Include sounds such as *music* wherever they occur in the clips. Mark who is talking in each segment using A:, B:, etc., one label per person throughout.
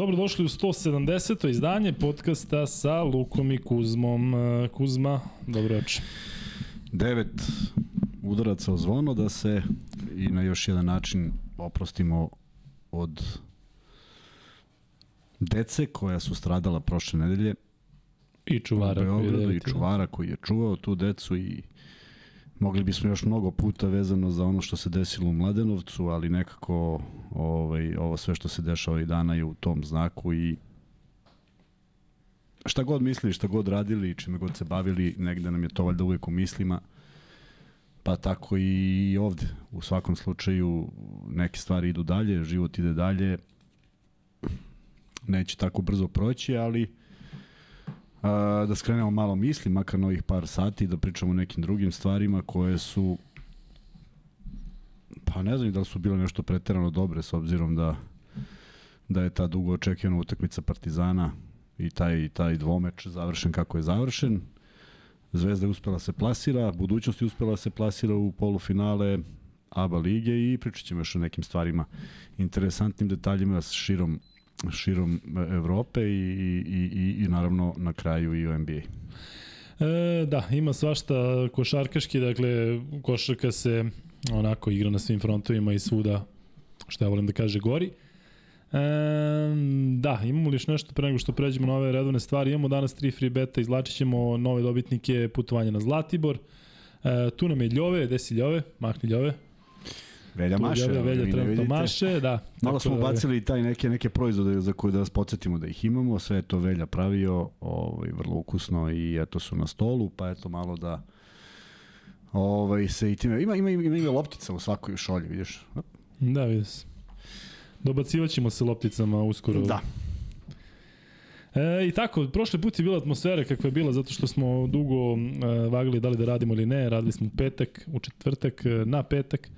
A: Dobrodošli u 170. izdanje podcasta sa Lukom i Kuzmom. E, Kuzma, dobro večer.
B: Devet udaraca o zvono da se i na još jedan način oprostimo od dece koja su stradala prošle nedelje
A: I čuvara.
B: u Beogradu i čuvara koji je čuvao tu decu i mogli bismo još mnogo puta vezano za ono što se desilo u Mladenovcu, ali nekako ovaj, ovo sve što se dešava i dana je u tom znaku i šta god mislili, šta god radili, čime god se bavili, negde nam je to valjda uvek u mislima, pa tako i ovde. U svakom slučaju neke stvari idu dalje, život ide dalje, neće tako brzo proći, ali da skrenemo malo misli, makar novih par sati, da pričamo o nekim drugim stvarima koje su pa ne znam da li su bile nešto preterano dobre s obzirom da da je ta dugo očekivana utakmica Partizana i taj, taj dvomeč završen kako je završen. Zvezda je uspela se plasira, budućnost je uspela se plasira u polufinale ABA lige i pričat ćemo još o nekim stvarima interesantnim detaljima širom širom Evrope i, i, i, i naravno na kraju i u NBA.
A: E, da, ima svašta košarkaški, dakle košarka se onako igra na svim frontovima i svuda, što ja volim da kaže, gori. E, da, imamo li još nešto pre nego što pređemo na ove redovne stvari? Imamo danas tri free beta, izlačit ćemo nove dobitnike putovanja na Zlatibor. E, tu nam je Ljove, gde si Ljove? Mahni Ljove.
B: Velja maše,
A: Velja, velja trenutno maše, da.
B: Malo smo
A: da,
B: bacili i taj neke neke proizvode za koje da vas podsjetimo da ih imamo, sve je to Velja pravio, ovaj vrlo ukusno i eto su na stolu, pa eto malo da ovaj se i time ima ima ima, ima loptica u svakoj šolji, vidiš?
A: Da, vidio se. Dobacivaćemo se lopticama uskoro.
B: Da.
A: E, I tako, prošli put je bila atmosfera kakva je bila zato što smo dugo e, vagali da li da radimo ili ne. Radili smo petak, u četvrtak, e, na petak.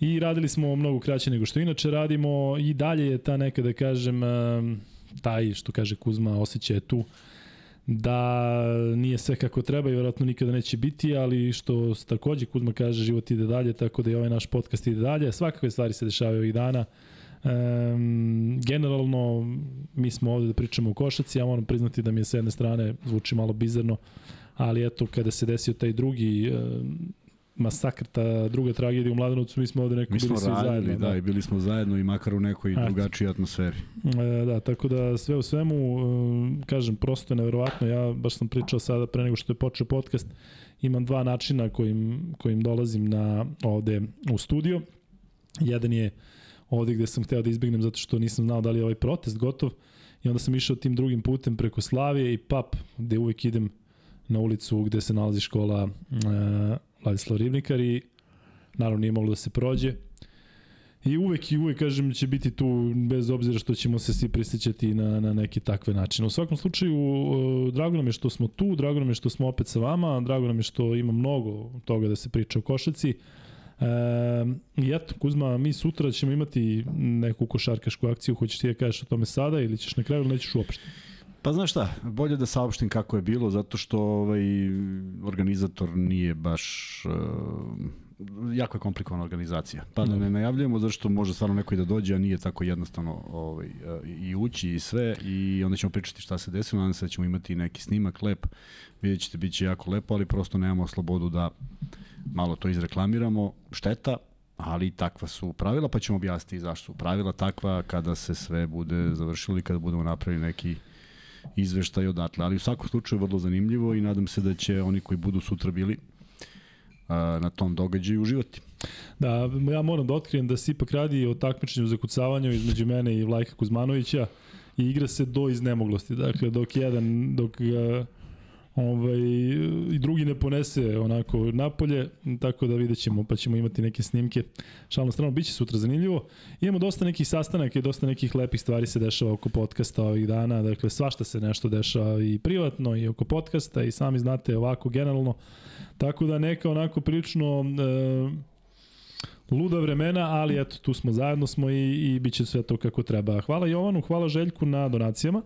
A: I radili smo mnogo kraće nego što inače radimo i dalje je ta neka da kažem taj što kaže Kuzma osjećaj je tu da nije sve kako treba i vjerojatno nikada neće biti, ali što takođe Kuzma kaže život ide dalje, tako da i ovaj naš podcast ide dalje. Svakakve stvari se dešavaju ovih dana. Um, generalno, mi smo ovde da pričamo o košaci, ja moram priznati da mi je s jedne strane zvuči malo bizarno, ali eto, kada se desio taj drugi um, masakr, ta druga tragedija u Mladenovcu, mi smo ovde neko
B: Mi
A: bili svi
B: radili,
A: zajedno.
B: da, i bili smo zajedno i makar u nekoj
A: Eto.
B: drugačijoj atmosferi.
A: E, da, tako da sve u svemu, e, kažem, prosto je neverovatno, ja baš sam pričao sada pre nego što je počeo podcast, imam dva načina kojim, kojim dolazim na ovde u studio. Jedan je ovde gde sam hteo da izbegnem zato što nisam znao da li je ovaj protest gotov i onda sam išao tim drugim putem preko Slavije i PAP gde uvek idem na ulicu gde se nalazi škola e, Vladislav Rivnikar i naravno nije moglo da se prođe. I uvek i uvek, kažem, će biti tu, bez obzira što ćemo se svi prisjećati na, na neki takve načine. U svakom slučaju, e, drago nam je što smo tu, drago nam je što smo opet sa vama, drago nam je što ima mnogo toga da se priča o košaci. E, I eto, Kuzma, mi sutra ćemo imati neku košarkašku akciju, hoćeš ti da kažeš o tome sada ili ćeš na kraju ili nećeš uopšte?
B: Pa znaš šta, bolje da saopštim kako je bilo, zato što ovaj, organizator nije baš... Uh, jako je komplikovana organizacija. Pa da ne najavljujemo zato što može stvarno neko i da dođe, a nije tako jednostavno ovaj, uh, i ući i sve i onda ćemo pričati šta se desilo, nadam se da ćemo imati neki snimak lep, vidjet ćete, bit će jako lepo, ali prosto nemamo slobodu da malo to izreklamiramo. Šteta, ali takva su pravila, pa ćemo objasniti zašto su pravila takva kada se sve bude završilo i kada budemo napravili neki izveštaj odatle. Ali u svakom slučaju vrlo zanimljivo i nadam se da će oni koji budu sutra bili na tom događaju uživati.
A: Da, ja moram da otkrijem da se ipak radi o takmičenju za kucavanju između mene i Vlajka Kuzmanovića i igra se do iznemoglosti. Dakle, dok jedan, dok ga ovaj, i drugi ne ponese onako napolje, tako da vidjet ćemo, pa ćemo imati neke snimke. Šalno strano, bit će sutra zanimljivo. Imamo dosta nekih sastanaka i dosta nekih lepih stvari se dešava oko podcasta ovih dana, dakle svašta se nešto dešava i privatno i oko podcasta i sami znate ovako generalno. Tako da neka onako prilično e, luda vremena, ali eto, tu smo zajedno smo i, i bit će sve to kako treba. Hvala Jovanu, hvala Željku na donacijama.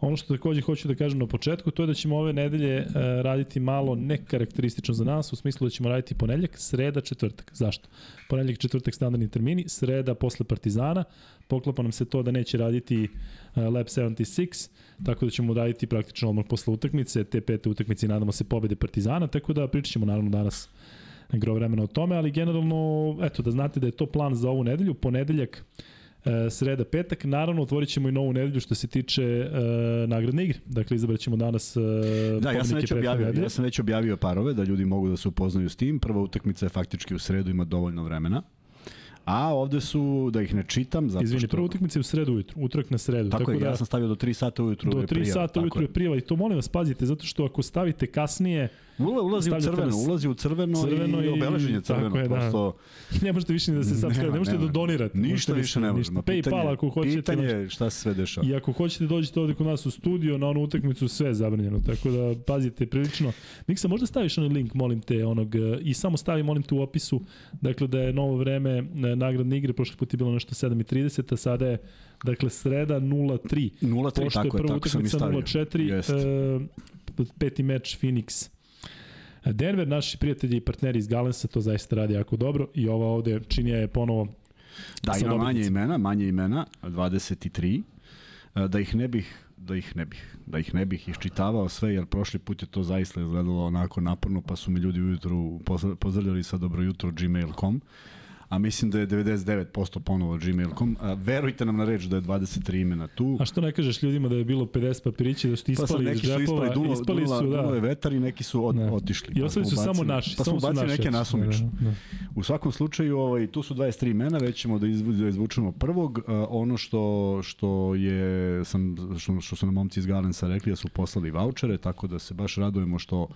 A: Ono što takođe hoću da kažem na početku, to je da ćemo ove nedelje e, raditi malo nekarakteristično za nas, u smislu da ćemo raditi ponedeljak, sreda, četvrtak. Zašto? Ponedeljak, četvrtak standardni termini, sreda posle Partizana, poklapa nam se to da neće raditi e, Lab 76, tako da ćemo raditi praktično odmah posle utakmice, te pete utakmice nadamo se pobede Partizana, tako da pričat ćemo naravno danas gro vremena o tome, ali generalno, eto, da znate da je to plan za ovu nedelju, ponedeljak, sreda, petak. Naravno, otvorit ćemo i novu nedelju što se tiče e, nagradne igre. Dakle, izabrat ćemo danas e,
B: Da, ja sam, već objavio,
A: nedelje.
B: ja sam već objavio parove da ljudi mogu da se upoznaju s tim. Prva utakmica je faktički u sredu, ima dovoljno vremena. A ovde su, da ih ne čitam, zato
A: Izvini,
B: što...
A: prva utakmica je u sredu ujutru, utorak na sredu.
B: Tako,
A: tako
B: je,
A: da,
B: ja sam stavio do 3 sata ujutru
A: do
B: je
A: 3
B: prijava,
A: sata ujutru je prijava i to molim vas pazite, zato što ako stavite kasnije,
B: Ula, ulazi u crveno,
A: nas-
B: ulazi u crveno,
A: crveno
B: i,
A: i-
B: obeležen je crveno.
A: tako je, da.
B: prosto, *laughs*
A: ne možete više ni da se ne,
B: Nema,
A: možete
B: nema.
A: da donirate.
B: Ništa
A: možete
B: više ne može.
A: ništa.
B: Ma, pitanje-
A: Paypal ako hoćete.
B: Pitanje
A: možete-
B: je šta se sve dešava.
A: I ako hoćete dođete ovde kod nas u studio, na onu utakmicu sve je zabranjeno, tako da pazite prilično. Miksa, možda staviš onaj link, molim te, onog, e, i samo stavi, molim te, u opisu, dakle da je novo vreme e, nagradne igre, prošli put je bilo nešto 7.30, a sada je, dakle, sreda 0.3.
B: 0-3,
A: Pošto je
B: tako je, tako sam i stavio.
A: 0.4,
B: Jeste.
A: e, peti meč Phoenix Denver, naši prijatelji i partneri iz Galensa to zaista radi jako dobro i ova ovde činija je ponovo
B: Da, ima manje
A: dobitnicima.
B: imena, manje imena, 23. E, Da ih ne bih da ih ne bih, da ih ne bih iščitavao sve, jer prošli put je to zaista izgledalo onako naporno, pa su mi ljudi ujutru pozdrav- pozdravljali sa dobro jutro gmail.com, a mislim da je 99% ponovo gmail.com. A, verujte nam na reč da je 23 imena tu.
A: A što ne kažeš ljudima da je bilo 50 papirića, da su ti
B: Pa sad
A: ispali iz
B: neki su
A: džepova,
B: ispali, dulo,
A: ispali
B: dulo,
A: su,
B: dulo je
A: da.
B: vetar i neki su od,
A: Da.
B: otišli.
A: I
B: Pa
A: ostali
B: smo
A: su samo
B: ubacili-
A: naši.
B: Pa smo
A: samo naši
B: neke
A: otišli,
B: nasumične.
A: Da, da.
B: U svakom slučaju, ovaj, tu su 23 imena, već ćemo da, izvu, da izvučemo prvog. Ono što, što, je, sam, što, što su nam momci iz Galensa rekli da su poslali vouchere, tako da se baš radujemo što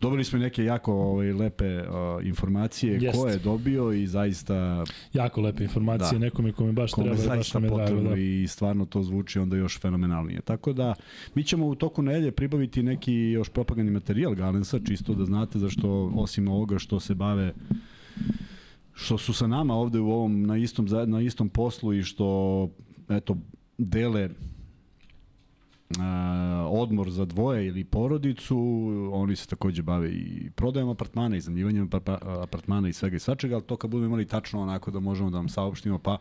B: Dobili smo neke jako ovaj, lepe uh, informacije
A: Jest.
B: ko je dobio i zaista
A: Jako lepe informacije,
B: Da.
A: nekome kome baš
B: kome
A: treba, baš
B: zaista potrebno
A: Da.
B: i stvarno to zvuči onda još fenomenalnije. Tako da mi ćemo u toku nedelje pribaviti neki još propagandni materijal Galensa, čisto da znate zašto osim ovoga što se bave što su sa nama ovde u ovom na istom na istom poslu i što eto dele odmor za dvoje ili porodicu, oni se takođe bave i prodajom apartmana, iznajmljivanjem apar- apartmana i svega i svačega, ali to kad budemo imali tačno onako da možemo da vam saopštimo, pa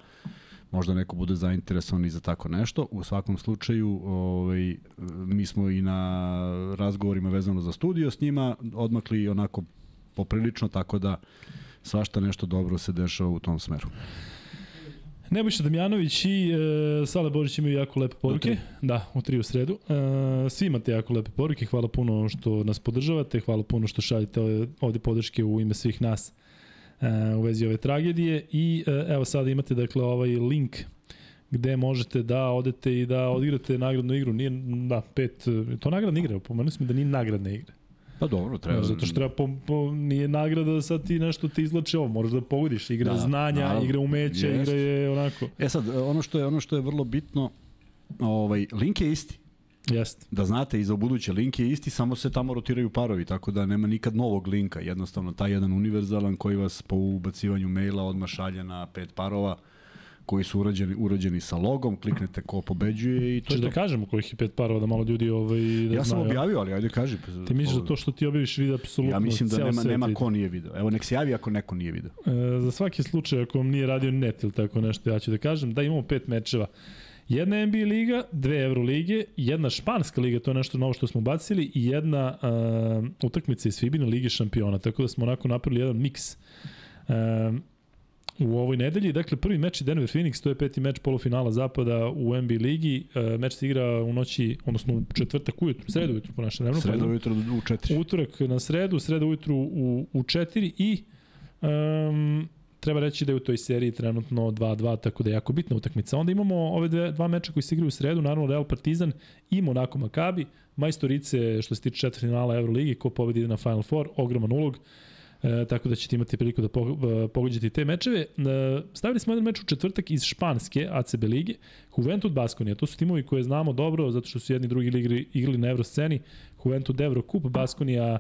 B: možda neko bude zainteresovan i za tako nešto. U svakom slučaju, ovaj, mi smo i na razgovorima vezano za studio s njima odmakli onako poprilično, tako da svašta nešto dobro se dešava u tom smeru.
A: Nebojša Damjanović i e, Sale Božić imaju jako lepe poruke. Da, u tri u sredu. E, svi imate jako lepe poruke. Hvala puno što nas podržavate. Hvala puno što šaljete ovde podrške u ime svih nas e, u vezi ove tragedije. I e, evo sada imate dakle ovaj link gde možete da odete i da odigrate nagradnu igru. Nije, da, pet, to nagradna igra, pomenuli smo da nije nagradna igra.
B: Pa dobro, treba.
A: Zato što treba, po, po, nije nagrada da sad ti nešto te izlače ovo, moraš da pogodiš, igra
B: Da,
A: da, znanja,
B: naravno.
A: igra umeća,
B: Jest.
A: igra je onako.
B: E sad, ono što je ono što je vrlo bitno, ovaj link je isti.
A: Jeste.
B: Da znate i za buduće link je isti, samo se tamo rotiraju parovi, tako da nema nikad novog linka. Jednostavno taj jedan univerzalan koji vas po ubacivanju maila odmah šalje na pet parova koji su urađeni, urađeni sa logom, kliknete ko pobeđuje i to
A: Češ da
B: to.
A: kažemo kojih je pet parova da malo ljudi ovaj, da
B: Ja sam
A: znaju.
B: objavio, ali ajde kaži.
A: Ti misliš da to što ti objaviš vidi apsolutno
B: Ja mislim da nema, nema ko nije video. Evo, nek se javi ako neko nije video.
A: E, za svaki slučaj, ako vam nije radio net ili tako nešto, ja ću da kažem da imamo pet mečeva. Jedna NBA liga, dve Eurolige, jedna španska liga, to je nešto novo što smo bacili, i jedna uh, utakmica iz Fibina Lige šampiona, tako da smo onako napravili jedan miks uh, u ovoj nedelji. Dakle, prvi meč je Denver Phoenix, to je peti meč polufinala zapada u NBA ligi. Uh, meč se igra u noći, odnosno u četvrtak ujutru, sredu ujutru po našem vremenu.
B: Sredo
A: pardon.
B: ujutro u četiri.
A: Utorak na sredu, sreda ujutru u, u 4 i um, treba reći da je u toj seriji trenutno 2-2, tako da je jako bitna utakmica. Onda imamo ove dve, dva meča koji se igraju u sredu, naravno Real Partizan i Monaco Maccabi, majstorice što se tiče četvrtfinala Euroligi, ko pobedi ide na Final Four, ogroman ulog. E, tako da ćete imati priliku da e, pogađate te mečeve. E, stavili smo jedan meč u četvrtak iz Španske ACB lige, Juventud Baskonija. To su timovi koje znamo dobro, zato što su jedni i drugi igri, igrali na Eurosceni. Juventud Euro Cup, Baskonija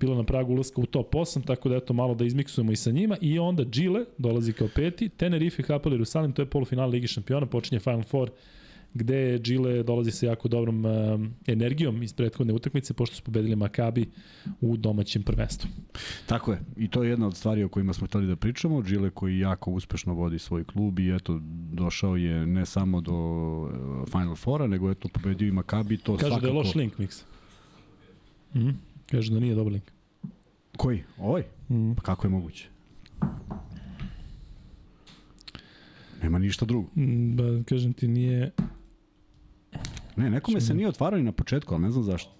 A: bila na pragu ulaska u top 8, tako da eto malo da izmiksujemo i sa njima. I onda Gile dolazi kao peti, Tenerife, Hapoel Jerusalim, to je polufinal Ligi šampiona, počinje Final Four gde Džile dolazi sa jako dobrom um, energijom iz prethodne utakmice, pošto su pobedili Makabi u domaćem prvenstvu.
B: Tako je. I to je jedna od stvari o kojima smo hteli da pričamo. Džile koji jako uspešno vodi svoj klub i eto, došao je ne samo do uh, Final Fora, nego eto, pobedio i Makabi. To
A: Kaže
B: svakako...
A: da je loš link, Miks. Mhm. Kaže da nije dobar link.
B: Koji? Ovaj?
A: Mhm.
B: Pa kako je moguće? Nema ništa drugo.
A: Mm, Ba, kažem ti, nije...
B: Ne, nekome se nije otvarao i na početku, ali ne znam zašto.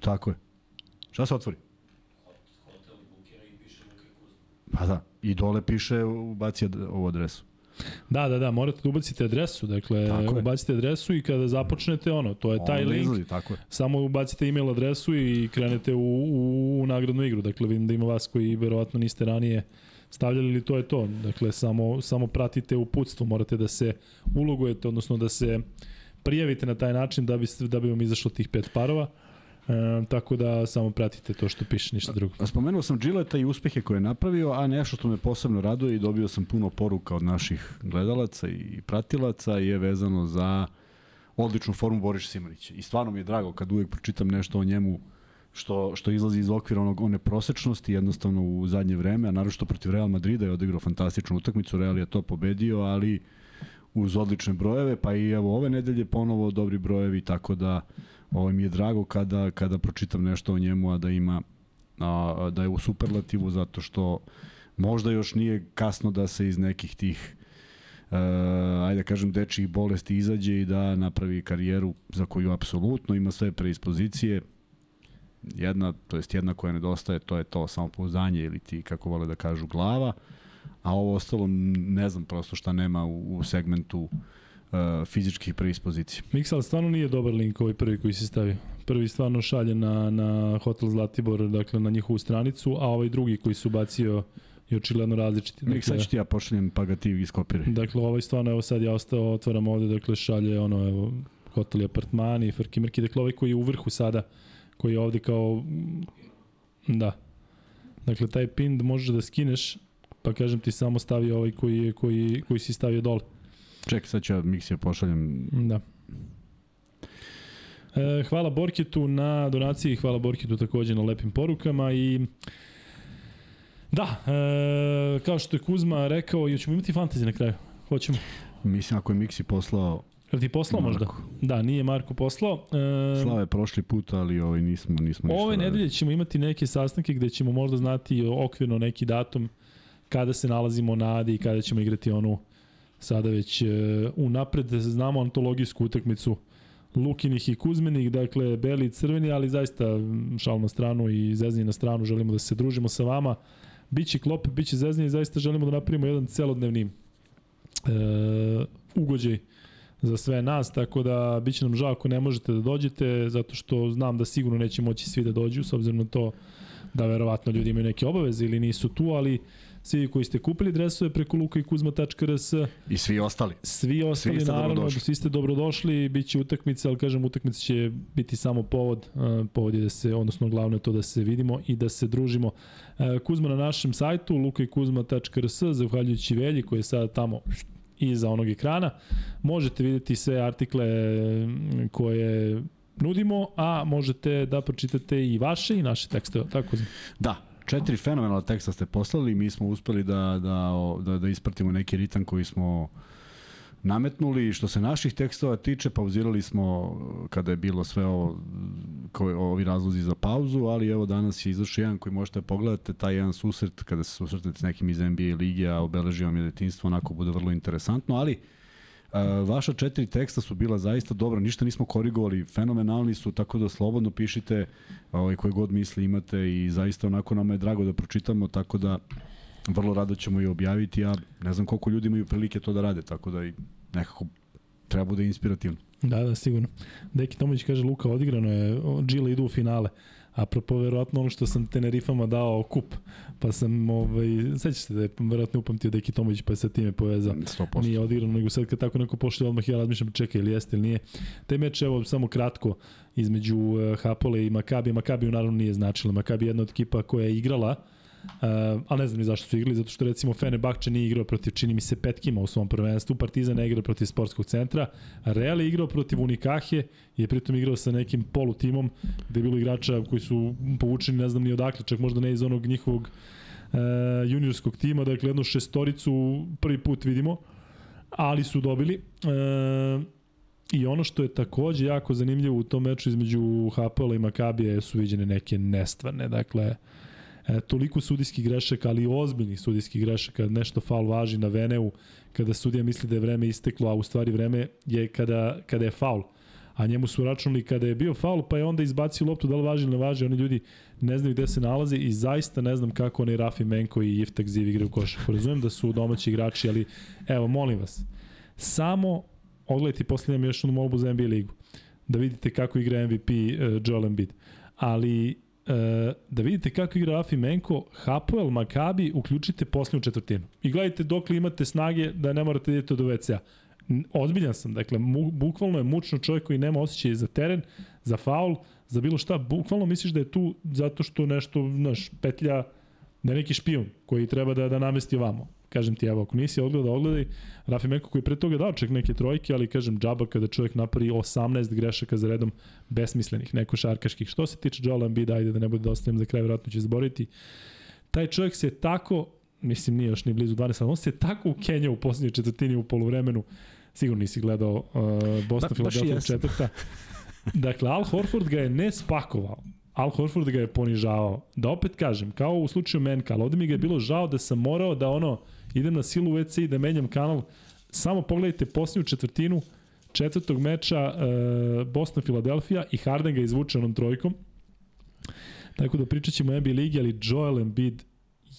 B: Tako je. Šta se otvori? Pa da, i dole piše ubaci ovu adresu.
A: Da, da, da, morate da ubacite adresu, dakle,
B: Tako je.
A: ubacite adresu i kada započnete, ono, to je taj
B: Onda
A: link,
B: izlazi, tako je.
A: samo ubacite email adresu i krenete u, u, u nagradnu igru. Dakle, vidim da ima vas koji verovatno niste ranije stavljali ili to je to. Dakle, samo, samo pratite uputstvo, morate da se ulogujete, odnosno da se prijavite na taj način da bi, da bi vam izašlo tih pet parova. E, tako da samo pratite to što piše, ništa drugo.
B: Spomenuo sam Gilleta i uspehe koje je napravio, a nešto što me posebno raduje i dobio sam puno poruka od naših gledalaca i pratilaca je vezano za odličnu formu Boriša Simanića. I stvarno mi je drago kad uvek pročitam nešto o njemu što, što izlazi iz okvira onog, one prosečnosti jednostavno u zadnje vreme, a naročito protiv Real Madrida je odigrao fantastičnu utakmicu, Real je to pobedio, ali uz odlične brojeve, pa i evo ove nedelje ponovo dobri brojevi, tako da ovo mi je drago kada, kada pročitam nešto o njemu, a da ima a, da je u superlativu zato što možda još nije kasno da se iz nekih tih uh, ajde da kažem dečjih bolesti izađe i da napravi karijeru za koju apsolutno ima sve preispozicije jedna, to jest jedna koja nedostaje, to je to samopouzdanje ili ti, kako vole da kažu, glava, a ovo ostalo ne znam prosto šta nema u, u segmentu uh, fizičkih preispozicija.
A: Miksal stvarno nije dobar link ovaj prvi koji se stavio. Prvi stvarno šalje na, na Hotel Zlatibor, dakle na njihovu stranicu, a ovaj drugi koji se ubacio je očigledno različiti.
B: Dakle, sad ću ti ja pošaljem pa ga ti iskopiraj.
A: Dakle, ovaj stvarno, evo sad ja ostao, otvaram ovde, dakle šalje ono, evo, hotel i apartmani, frki mrki, dakle ovaj koji je u vrhu sada, koji je ovde kao, da. Dakle, taj pin možeš da skineš, pa kažem ti samo stavi ovaj koji, je, koji, koji si stavio dole.
B: Čekaj, sad ću ja Miksija pošaljem.
A: Da. E, hvala Borketu na donaciji, hvala Borketu takođe na lepim porukama i da, e, kao što je Kuzma rekao, i ćemo imati fantasy na kraju. Hoćemo.
B: Mislim, ako je Miksi poslao
A: Jel ti poslao možda?
B: Marko.
A: Da, nije Marko poslao. E,
B: Slave prošli put, ali ovaj nismo, nismo ništa
A: Ove nedelje ćemo imati neke sastanke gde ćemo možda znati okvirno neki datum kada se nalazimo na Adi i kada ćemo igrati onu sada već e, unapred znamo antologijsku utakmicu Lukinih i Kuzmenih, dakle beli i crveni, ali zaista šal na stranu i zeznje na stranu, želimo da se družimo sa vama. Biće klope, biće zeznje i zaista želimo da napravimo jedan celodnevni e, ugođaj za sve nas, tako da biće nam žao ako ne možete da dođete, zato što znam da sigurno neće moći svi da dođu, s obzirom na to da verovatno ljudi imaju neke obaveze ili nisu tu, ali svi koji ste kupili dresove preko lukaikuzma.rs,
B: I svi ostali.
A: svi ostali
B: ste
A: naravno,
B: dobrodošli.
A: svi ste dobrodošli, bit će utakmice, ali kažem utakmica će biti samo povod, uh, povod je da se, odnosno glavno je to da se vidimo i da se družimo. Uh, Kuzma na našem sajtu, lukaikuzma.rs, zahvaljujući Velji koji je sada tamo iza onog ekrana, možete videti sve artikle koje nudimo, a možete da pročitate i vaše i naše tekstove, tako Kuzma?
B: Da, četiri fenomenalna teksta ste poslali, mi smo uspeli da, da, da, da ispratimo neki ritam koji smo nametnuli. Što se naših tekstova tiče, pauzirali smo uh, kada je bilo sve ovo, koje, ovi razlozi za pauzu, ali evo danas je izašao jedan koji možete da pogledate, taj jedan susret, kada se susretete s nekim iz NBA lige, a obeleži vam je detinstvo, onako bude vrlo interesantno, ali Uh, vaša četiri teksta su bila zaista dobra, ništa nismo korigovali, fenomenalni su, tako da slobodno pišite ovaj, koje god misli imate i zaista onako nama je drago da pročitamo, tako da vrlo rado ćemo i objaviti, ja ne znam koliko ljudi imaju prilike to da rade, tako da i nekako treba bude inspirativno.
A: Da, da, sigurno. Deki Tomović kaže, Luka, odigrano je, Džile idu u finale. Apropo, verovatno ono što sam Tenerifama dao kup, pa sam, ovaj, sećaš se da je verovatno upamtio Deki Tomović, pa je sa time povezao.
B: 100%.
A: Nije odigrano, nego sad kad tako neko pošli, odmah ja razmišljam, čekaj, ili jeste ili nije. Taj meč, evo, samo kratko, između uh, Hapole i Makabija. Makabiju naravno nije značilo. Makabi je jedna od ekipa koja je igrala Uh, ali ne znam ni zašto su igrali, zato što recimo Fenerbahče nije igrao protiv, čini mi se, Petkima u svom prvenstvu, Partizan ne igra protiv sportskog centra, Real je igrao protiv Unikahe, je pritom igrao sa nekim polutimom, gde je bilo igrača koji su povučeni, ne znam ni odakle, čak možda ne iz onog njihovog uh, juniorskog tima, dakle jednu šestoricu prvi put vidimo, ali su dobili. Uh, I ono što je takođe jako zanimljivo u tom meču između HPL i Makabija su viđene neke nestvarne, dakle, e, toliko sudijskih grešaka, ali ozbiljnih sudijskih grešaka, nešto faul važi na Veneu, kada sudija misli da je vreme isteklo, a u stvari vreme je kada, kada je faul a njemu su računali kada je bio faul, pa je onda izbacio loptu da li važi ili ne važi, oni ljudi ne znaju gde se nalaze i zaista ne znam kako oni Rafi Menko i Iftak Ziv igraju košarku. Razumem da su domaći igrači, ali evo, molim vas, samo ogledajte posle imam još onu molbu za NBA ligu, da vidite kako igra MVP uh, e, Joel Embiid. Ali uh, da vidite kako igra Rafi Menko, Hapoel, Makabi, uključite posljednju četvrtinu. I gledajte dok li imate snage da ne morate da idete do WC-a. Sam, dakle, mu, bukvalno je mučno čovjek koji nema osjećaj za teren, za faul, za bilo šta. Bukvalno misliš da je tu zato što nešto, znaš, petlja da je neki špijun koji treba da, da namesti ovamo. Kažem ti, evo, ako nisi odgledao, odgledaj. Rafi Menko koji pre toga dao čak neke trojke, ali kažem, džaba kada čovjek napravi 18 grešaka za redom besmislenih, neko šarkaških. Što se tiče Joel Embiid, ajde da ne bude da ostavim za kraj, vjerojatno će zboriti. Taj čovjek se tako, mislim nije još ni blizu 12, on se tako ukenjao u poslednjoj četvrtini u poluvremenu. Sigurno nisi gledao uh, Boston ba, Philadelphia četvrta. *laughs* Dakle, Al Horford ga je ne spakovao. Al Horford ga je ponižavao. Da opet kažem, kao u slučaju Menka, ali ovde mi ga je bilo žao da sam morao da ono, idem na silu WC i da menjam kanal. Samo pogledajte posljednju četvrtinu četvrtog meča Boston Philadelphia i Harden ga izvuče onom trojkom. Tako da pričat ćemo NBA ligi, ali Joel Embiid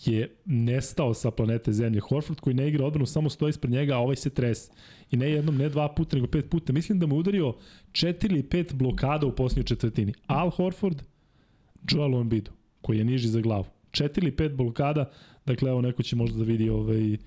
A: je nestao sa planete Zemlje. Horford koji ne igra odbranu, samo stoji ispred njega, a ovaj se tres. I ne jednom, ne dva puta, nego pet puta. Mislim da mu udario četiri ili pet blokada u posljednjoj četvrtini. Al Horford, Joel Embiidu, koji je niži za glavu. Četiri ili pet blokada, dakle evo neko će možda da vidi ovaj, e,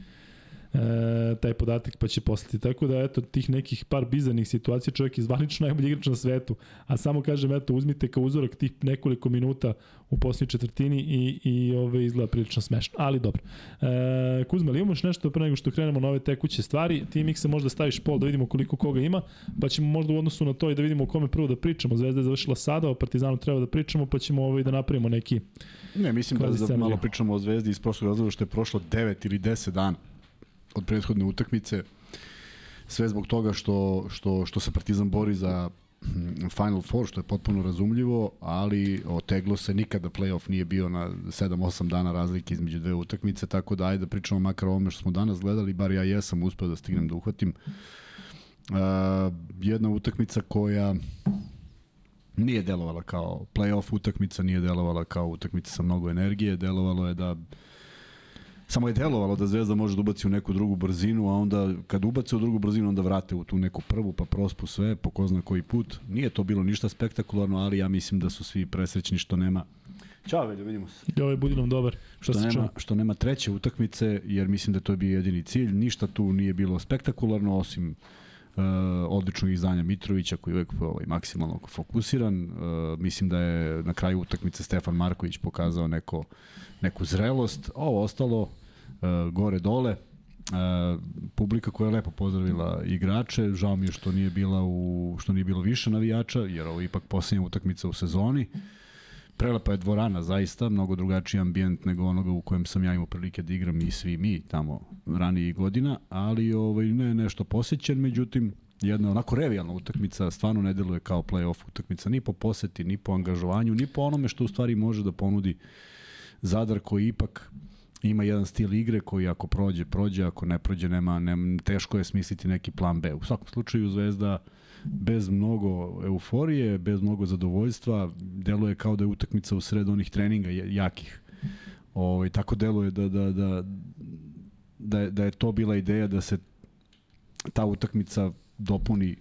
A: taj podatak pa će poslati. Tako da eto tih nekih par bizarnih situacija čovjek je zvanično najbolji igrač na svetu, a samo kažem eto uzmite kao uzorak tih nekoliko minuta u posljednjoj četvrtini i, i ove izgleda prilično smešno, ali dobro. E, Kuzma, ali imaš nešto pre nego što krenemo na ove tekuće stvari, ti Mikse možda staviš pol da vidimo koliko koga ima, pa ćemo možda u odnosu na to i da vidimo o kome prvo da pričamo. Zvezda je završila sada, o Partizanu treba da pričamo, pa ćemo ovaj da napravimo neki
B: Ne, mislim da, da malo pričamo o Zvezdi iz prošlog razloga što je prošlo 9 ili 10 dana od prethodne utakmice. Sve zbog toga što, što, što se Partizan bori za hm, Final Four, što je potpuno razumljivo, ali oteglo se nikada playoff nije bio na 7-8 dana razlike između dve utakmice, tako da ajde da pričamo makar o ovome što smo danas gledali, bar ja jesam uspeo da stignem da uhvatim. Uh, jedna utakmica koja nije delovala kao playoff utakmica, nije delovala kao utakmica sa mnogo energije, delovalo je da Samo je delovalo da Zvezda može da ubaci u neku drugu brzinu, a onda kad ubace u drugu brzinu, onda vrate u tu neku prvu, pa prospu sve, po ko zna koji put. Nije to bilo ništa spektakularno, ali ja mislim da su svi presrećni što nema Ćao, Veljo, vidimo se.
A: Ja, ovaj budi nam dobar.
B: Što, što, nema, što nema treće utakmice, jer mislim da to je bio jedini cilj. Ništa tu nije bilo spektakularno, osim uh, odličnog izdanja Mitrovića, koji je uvek ovaj, maksimalno fokusiran. Uh, mislim da je na kraju utakmice Stefan Marković pokazao neko, neku zrelost. Ovo ostalo, uh, gore dole. Uh, publika koja je lepo pozdravila igrače, žao mi je što nije bila u što nije bilo više navijača, jer ovo je ipak poslednja utakmica u sezoni. Prelepa je dvorana, zaista, mnogo drugačiji ambijent nego onoga u kojem sam ja imao prilike da igram i svi mi tamo ranijih godina, ali ovaj, ne nešto posjećen, međutim, jedna onako revijalna utakmica, stvarno ne deluje kao play-off utakmica, ni po poseti, ni po angažovanju, ni po onome što u stvari može da ponudi Zadar koji ipak ima jedan stil igre koji ako prođe, prođe, ako ne prođe, nema, nema teško je smisliti neki plan B. U svakom slučaju Zvezda bez mnogo euforije, bez mnogo zadovoljstva, deluje kao da je utakmica u sred onih treninga jakih. Ovaj tako deluje da da da da je, da je to bila ideja da se ta utakmica dopuni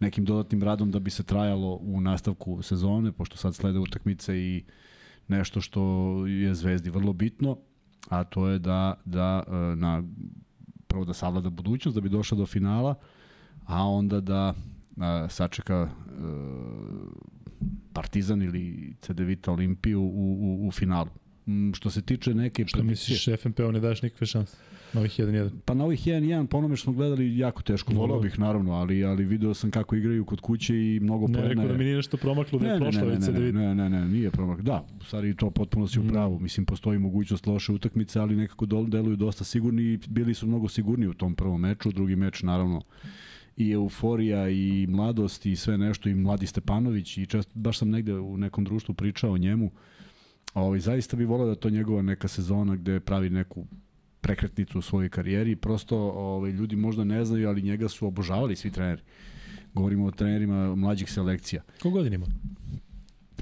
B: nekim dodatnim radom da bi se trajalo u nastavku sezone, pošto sad slede utakmice i nešto što je Zvezdi vrlo bitno, a to je da, da e, na, prvo da savlada budućnost, da bi došla do finala, a onda da a, sačeka a, e, Partizan ili CD Vita Olimpiju u, u, u finalu. m, što se tiče neke
A: Šta misliš, FNP-u ne daš nikakve šanse? Na ovih 1-1.
B: Pa na ovih 1-1, po onome što smo gledali, jako teško. Volao bih, naravno, ali, ali video sam kako igraju kod kuće i mnogo
A: Ne,
B: poena
A: rekao da mi nije nešto promaklo da je prošla već da
B: ne, ne, ne, ne, nije promak. Da, u stvari to potpuno si u
A: Mm.
B: pravu. Mislim, postoji mogućnost loše utakmice, ali nekako deluju dosta sigurni i bili su mnogo sigurni u tom prvom meču. Drugi meč, naravno, i euforija i mladost i sve nešto i mladi Stepanović i često, baš sam negde u nekom društvu pričao o njemu. Ovaj, zaista bi volao da to njegova neka sezona gde pravi neku prekretnicu u svojoj karijeri. Prosto ovaj, ljudi možda ne znaju, ali njega su obožavali svi treneri. Govorimo o trenerima mlađih selekcija.
A: Ko godin ima?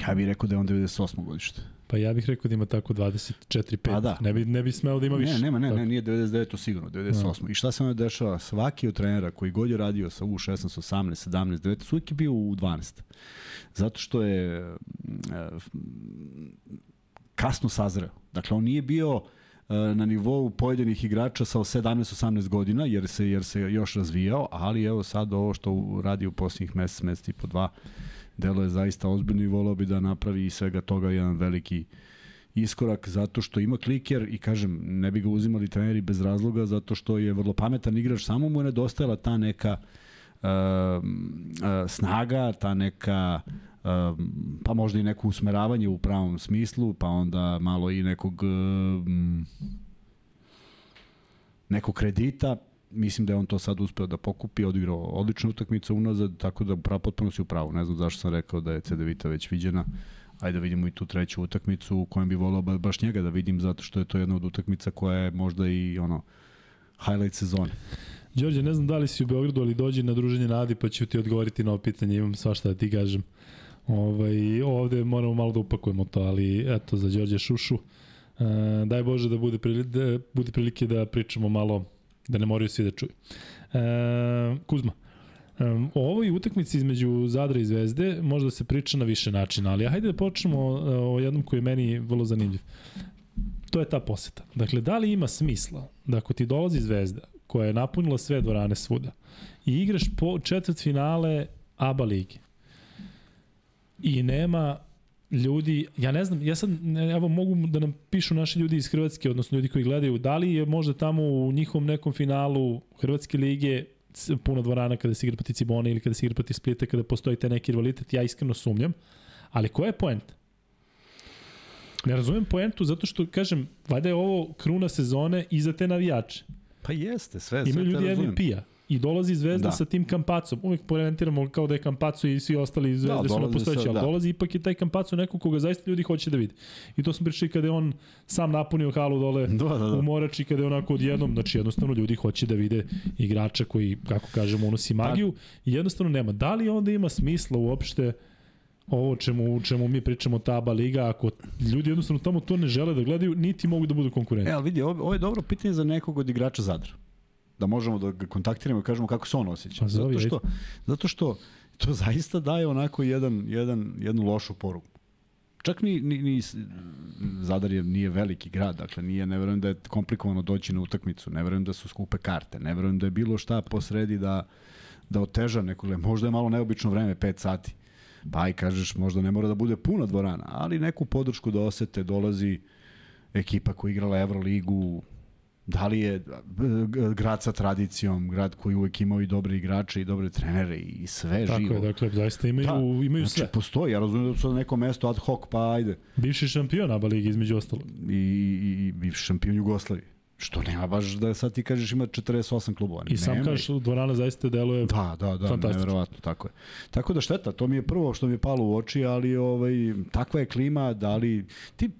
B: Ja bih rekao da je on 98. godište.
A: Pa ja bih rekao da ima tako 24-5.
B: Pa da.
A: Ne bi, ne bi smeo da ima više.
B: Ne, nema, ne,
A: Tako.
B: ne, nije 99. sigurno, 98. I šta se onda dešava? Svaki od trenera koji god je radio sa U16, 18, 17, 19, uvijek je bio u 12. Zato što je mm, e, kasno sazreo. Dakle, on nije bio e, na nivou pojedinih igrača sa 17-18 godina, jer se jer se još razvijao, ali evo sad ovo što radi u posljednjih mesec, mesec i po dva, delo je zaista ozbiljno i volao bi da napravi iz svega toga jedan veliki iskorak zato što ima kliker i kažem, ne bi ga uzimali treneri bez razloga zato što je vrlo pametan igrač, samo mu je nedostajala ta neka uh, uh, snaga, ta neka um, pa možda i neko usmeravanje u pravom smislu, pa onda malo i nekog um, nekog kredita, mislim da je on to sad uspeo da pokupi, odigrao odličnu utakmicu unazad, tako da prav, potpuno si u pravu. Ne znam zašto sam rekao da je CDVita već viđena. Ajde da vidimo i tu treću utakmicu u kojem bi volao ba- baš njega da vidim zato što je to jedna od utakmica koja je možda i ono highlight sezone.
A: Đorđe, ne znam da li si u Beogradu, ali dođi na druženje Nadi pa ću ti odgovoriti na ovo pitanje, imam svašta da ti kažem. Ovaj, ovde moramo malo da upakujemo to, ali eto, za Đorđe Šušu, e, daj Bože da bude, prili, da bude prilike da pričamo malo, da ne moraju svi da čuju. E, Kuzma, Um, o ovoj utakmici između Zadra i Zvezde možda se priča na više načina, ali hajde da počnemo e, o jednom koji je meni vrlo zanimljiv. To je ta poseta. Dakle, da li ima smisla da ako ti dolazi Zvezda, koja je napunila sve dvorane svuda, i igraš po četvrt finale ABA lige, i nema ljudi, ja ne znam, ja sad, evo mogu da nam pišu naši ljudi iz Hrvatske, odnosno ljudi koji gledaju, da li je možda tamo u njihovom nekom finalu Hrvatske lige puno dvorana kada se igra proti Cibone ili kada se igra proti Splita, kada postoji te neki rivalitet, ja iskreno sumnjam. Ali koja je poenta? Ne razumem poentu zato što, kažem, valjda je ovo kruna sezone i za te navijače.
B: Pa jeste, sve,
A: Imaju ljudi MVP-a i dolazi Zvezda da.
B: Da.
A: sa tim kampacom. Uvek porentiramo kao da je kampacu i svi ostali Zvezde da, su
B: dolazi
A: nepostojeći,
B: sa-
A: ali
B: da.
A: dolazi ipak je taj kampacu neko koga zaista ljudi hoće da vidi. I to smo pričali kada je on sam napunio halu dole
B: Da, da, da.
A: u Morači, kada je onako odjednom, znači jednostavno ljudi hoće da vide igrača koji, kako kažemo, unosi magiju i jednostavno nema. Da li onda ima smisla uopšte ovo čemu, čemu mi pričamo ta ABA liga, ako ljudi jednostavno tamo to ne žele da gledaju, niti mogu da budu konkurenti.
B: E, ali vidi, ovo, ovo je dobro pitanje za nekog od igrača Zadra. Da možemo da ga kontaktiramo i kažemo kako se on osjeća.
A: Pa
B: zato što, zato što to zaista daje onako jedan, jedan, jednu lošu poruku. Čak ni, ni, ni Zadar je, nije veliki grad, dakle nije, ne verujem da je komplikovano doći na utakmicu, ne verujem da su skupe karte, ne verujem da je bilo šta posredi da, da oteža nekog, možda je malo neobično vreme, 5 sati. Pa aj kažeš, možda ne mora da bude puna dvorana, ali neku podršku da osete, dolazi ekipa koja igrala Euroligu, da li je e, g- grad sa tradicijom, grad koji uvek imao i dobre igrače i dobre trenere i sve
A: Tako
B: živo.
A: je, dakle, zaista imaju, da, imaju
B: znači,
A: sve.
B: postoji, ja razumijem da su na neko mesto ad hoc, pa ajde.
A: Bivši šampion ABA ligi, između ostalog.
B: I, i, i bivši šampion Jugoslavije. Što nema baš da sad ti kažeš ima 48 klubova.
A: I sam
B: Nema
A: kažeš, dvorana zaista deluje...
B: Da, da, da,
A: Fantastično.
B: neverovatno, tako je. Tako da šteta, to mi je prvo što mi je palo u oči, ali ovaj, takva je klima, da li... Ti,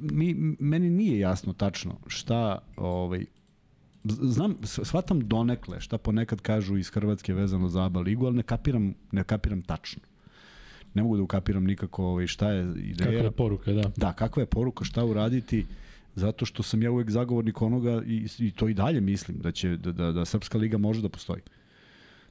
B: mi, meni nije jasno tačno šta ovaj, znam, shvatam donekle šta ponekad kažu iz Hrvatske vezano za ABA ligu, ali ne kapiram, ne kapiram tačno. Ne mogu da ukapiram nikako ovaj, šta je ideja.
A: Kakva je poruka, da.
B: Da, kakva je poruka, šta uraditi, zato što sam ja uvek zagovornik onoga i, i to i dalje mislim da će da, da, da Srpska liga može da postoji.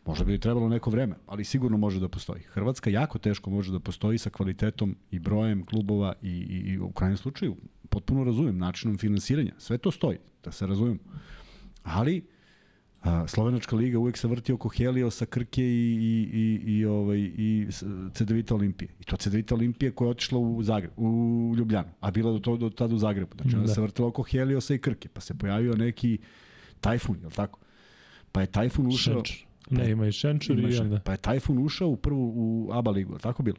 B: Možda bi trebalo neko vreme, ali sigurno može da postoji. Hrvatska jako teško može da postoji sa kvalitetom i brojem klubova i, i, i u krajnjem slučaju potpuno razumem načinom finansiranja. Sve to stoji, da se razumem. Ali A, Slovenačka liga uvek se vrti oko Heliosa, Krke i, i, i, i, ovaj, i Cedevita Olimpije. I to Cedevita Olimpije koja je otišla u, Zagreb, u Ljubljanu, a bila do, to, do tada u Zagrebu. Znači ona da. se vrtila oko Heliosa i Krke, pa se pojavio neki Tajfun, je li tako? Pa je Tajfun ušao...
A: Šenčur. Ne, ima i Šenčur i onda.
B: Pa je Tajfun ušao u prvu u ABA ligu, tako bilo?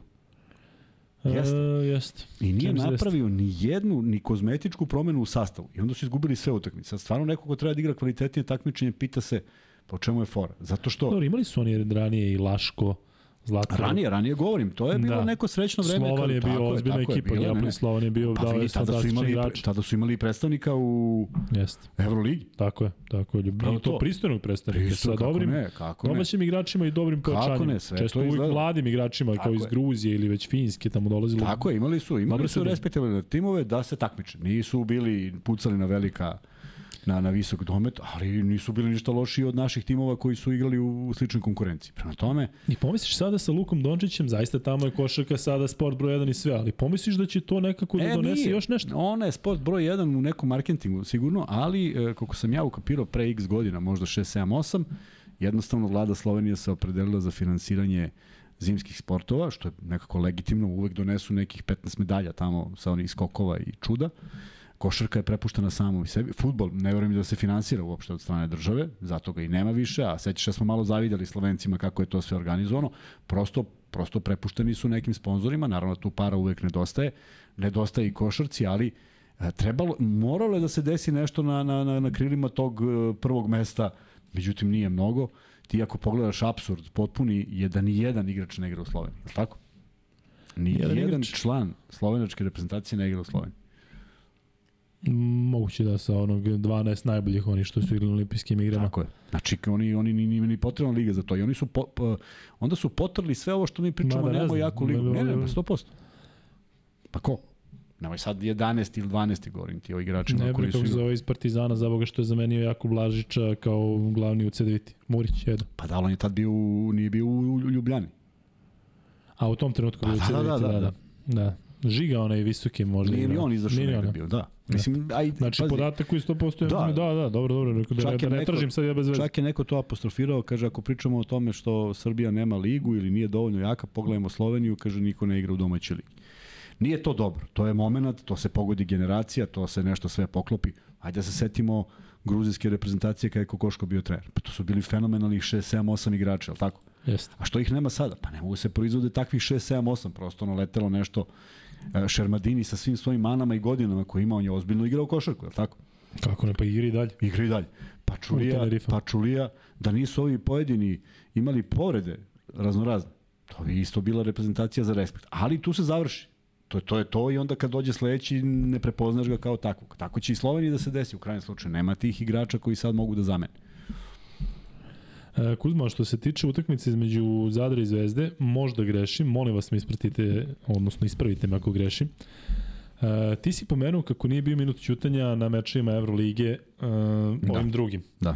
A: Jeste. Uh, jest.
B: I nije Čem napravio ni jednu, ni kozmetičku promenu u sastavu. I onda su izgubili sve utakmice. Sad stvarno neko ko treba da igra kvalitetnije takmičenje, pita se pa čemu je fora. Zato što...
A: Dobro, imali su oni ranije i Laško, Zlatko.
B: Ranije, ranije govorim, to je bilo da. neko srećno vreme.
A: Slovan je bio ozbiljna ekipa, Neapoli Slovan je bio
B: pa, dao je tada su imali igrač. tada su imali predstavnika u
A: Jeste.
B: Evroligi.
A: Tako je, tako je. I to pristojnog predstavnika Pristo, sa dobrim ne, kako domaćim ne. igračima i dobrim pojačanjima. Često uvijek mladim igračima kao iz Gruzije ili već Finjske tamo dolazili.
B: Tako je, imali su, imali su respektabilne timove da se takmiče. Nisu bili pucali na velika na, na visok domet, ali nisu bili ništa lošiji od naših timova koji su igrali u, u sličnoj konkurenciji. Prema tome...
A: I pomisliš sada sa Lukom Dončićem, zaista tamo je košarka sada sport broj 1 i sve, ali pomisliš da će to nekako da e, donese nije. još nešto?
B: Ona je sport broj 1 u nekom marketingu, sigurno, ali e, kako sam ja ukapirao pre x godina, možda 6, 7, 8, jednostavno vlada Slovenija se opredelila za finansiranje zimskih sportova, što je nekako legitimno, uvek donesu nekih 15 medalja tamo sa onih skokova i čuda. Košarka je prepuštena samom sebi. Futbol, ne verujem da se finansira uopšte od strane države, zato ga i nema više, a sećaš da smo malo zavidjeli Slovencima kako je to sve organizovano. Prosto, prosto prepušteni su nekim sponzorima, naravno tu para uvek nedostaje, nedostaje i košarci, ali e, trebalo, moralo je da se desi nešto na, na, na, na krilima tog e, prvog mesta, međutim nije mnogo. Ti ako pogledaš absurd potpuni je da ni jedan igrač ne igra u Sloveniji, tako? Ni jedan, jedan član slovenačke reprezentacije ne igra u Sloveniji.
A: Moguće da sa onog 12 najboljih oni što su igrali na olimpijskim igrama.
B: Tako je. Znači oni oni ni ni, potrebna liga za to i oni su po, po, onda su potrli sve ovo što mi pričamo, da, nemamo jako ligu. Ne, ne, ne, 100%. Pa ko? Nemoj sad 11 ili 12 govorim ti o igračima
A: ne,
B: koji su...
A: Ne, zove iz Partizana, za boga što je zamenio Jakub Blažića kao glavni u CDVT. Murić, jedan.
B: Pa da, on je tad bio, nije bio u Ljubljani.
A: A u tom trenutku pa, bio u
B: da,
A: CDVT,
B: da, da, da.
A: da. da. Žiga onaj visoki možda.
B: Nije ni on izašao negde bio, da.
A: Mislim, aj, znači, pazi, podatak koji 100% da, da, da, dobro, dobro, neko da, da ne neko, tražim sad ja bez veze.
B: Čak je neko to apostrofirao, kaže, ako pričamo o tome što Srbija nema ligu ili nije dovoljno jaka, pogledajmo Sloveniju, kaže, niko ne igra u domaćoj ligi. Nije to dobro, to je moment, to se pogodi generacija, to se nešto sve poklopi. Ajde da se setimo gruzijske reprezentacije kada je Kokoško bio trener. Pa to su bili fenomenalni 6, 7, 8 igrača, al tako?
A: Jeste.
B: A što ih nema sada? Pa ne mogu se proizvode takvih 6, 7, 8, prosto ono letelo nešto Šermadini sa svim svojim manama i godinama koje ima, on je ozbiljno igrao košarku, je li tako?
A: Kako ne, pa igri dalje.
B: Igri dalje. Pačulija, Pačulija, da nisu ovi pojedini imali povrede raznorazne, to bi isto bila reprezentacija za respekt. Ali tu se završi. To je to, je to i onda kad dođe sledeći ne prepoznaš ga kao takvog. Tako će i Sloveniji da se desi u krajnjem slučaju. Nema tih igrača koji sad mogu da zamene.
A: E, Kuzma, što se tiče utakmice između Zadra i Zvezde, možda grešim, molim vas mi ispratite, odnosno ispravite me ako grešim. E, ti si pomenuo kako nije bio minut ćutanja na mečima Evrolige e, ovim da. drugim.
B: Da.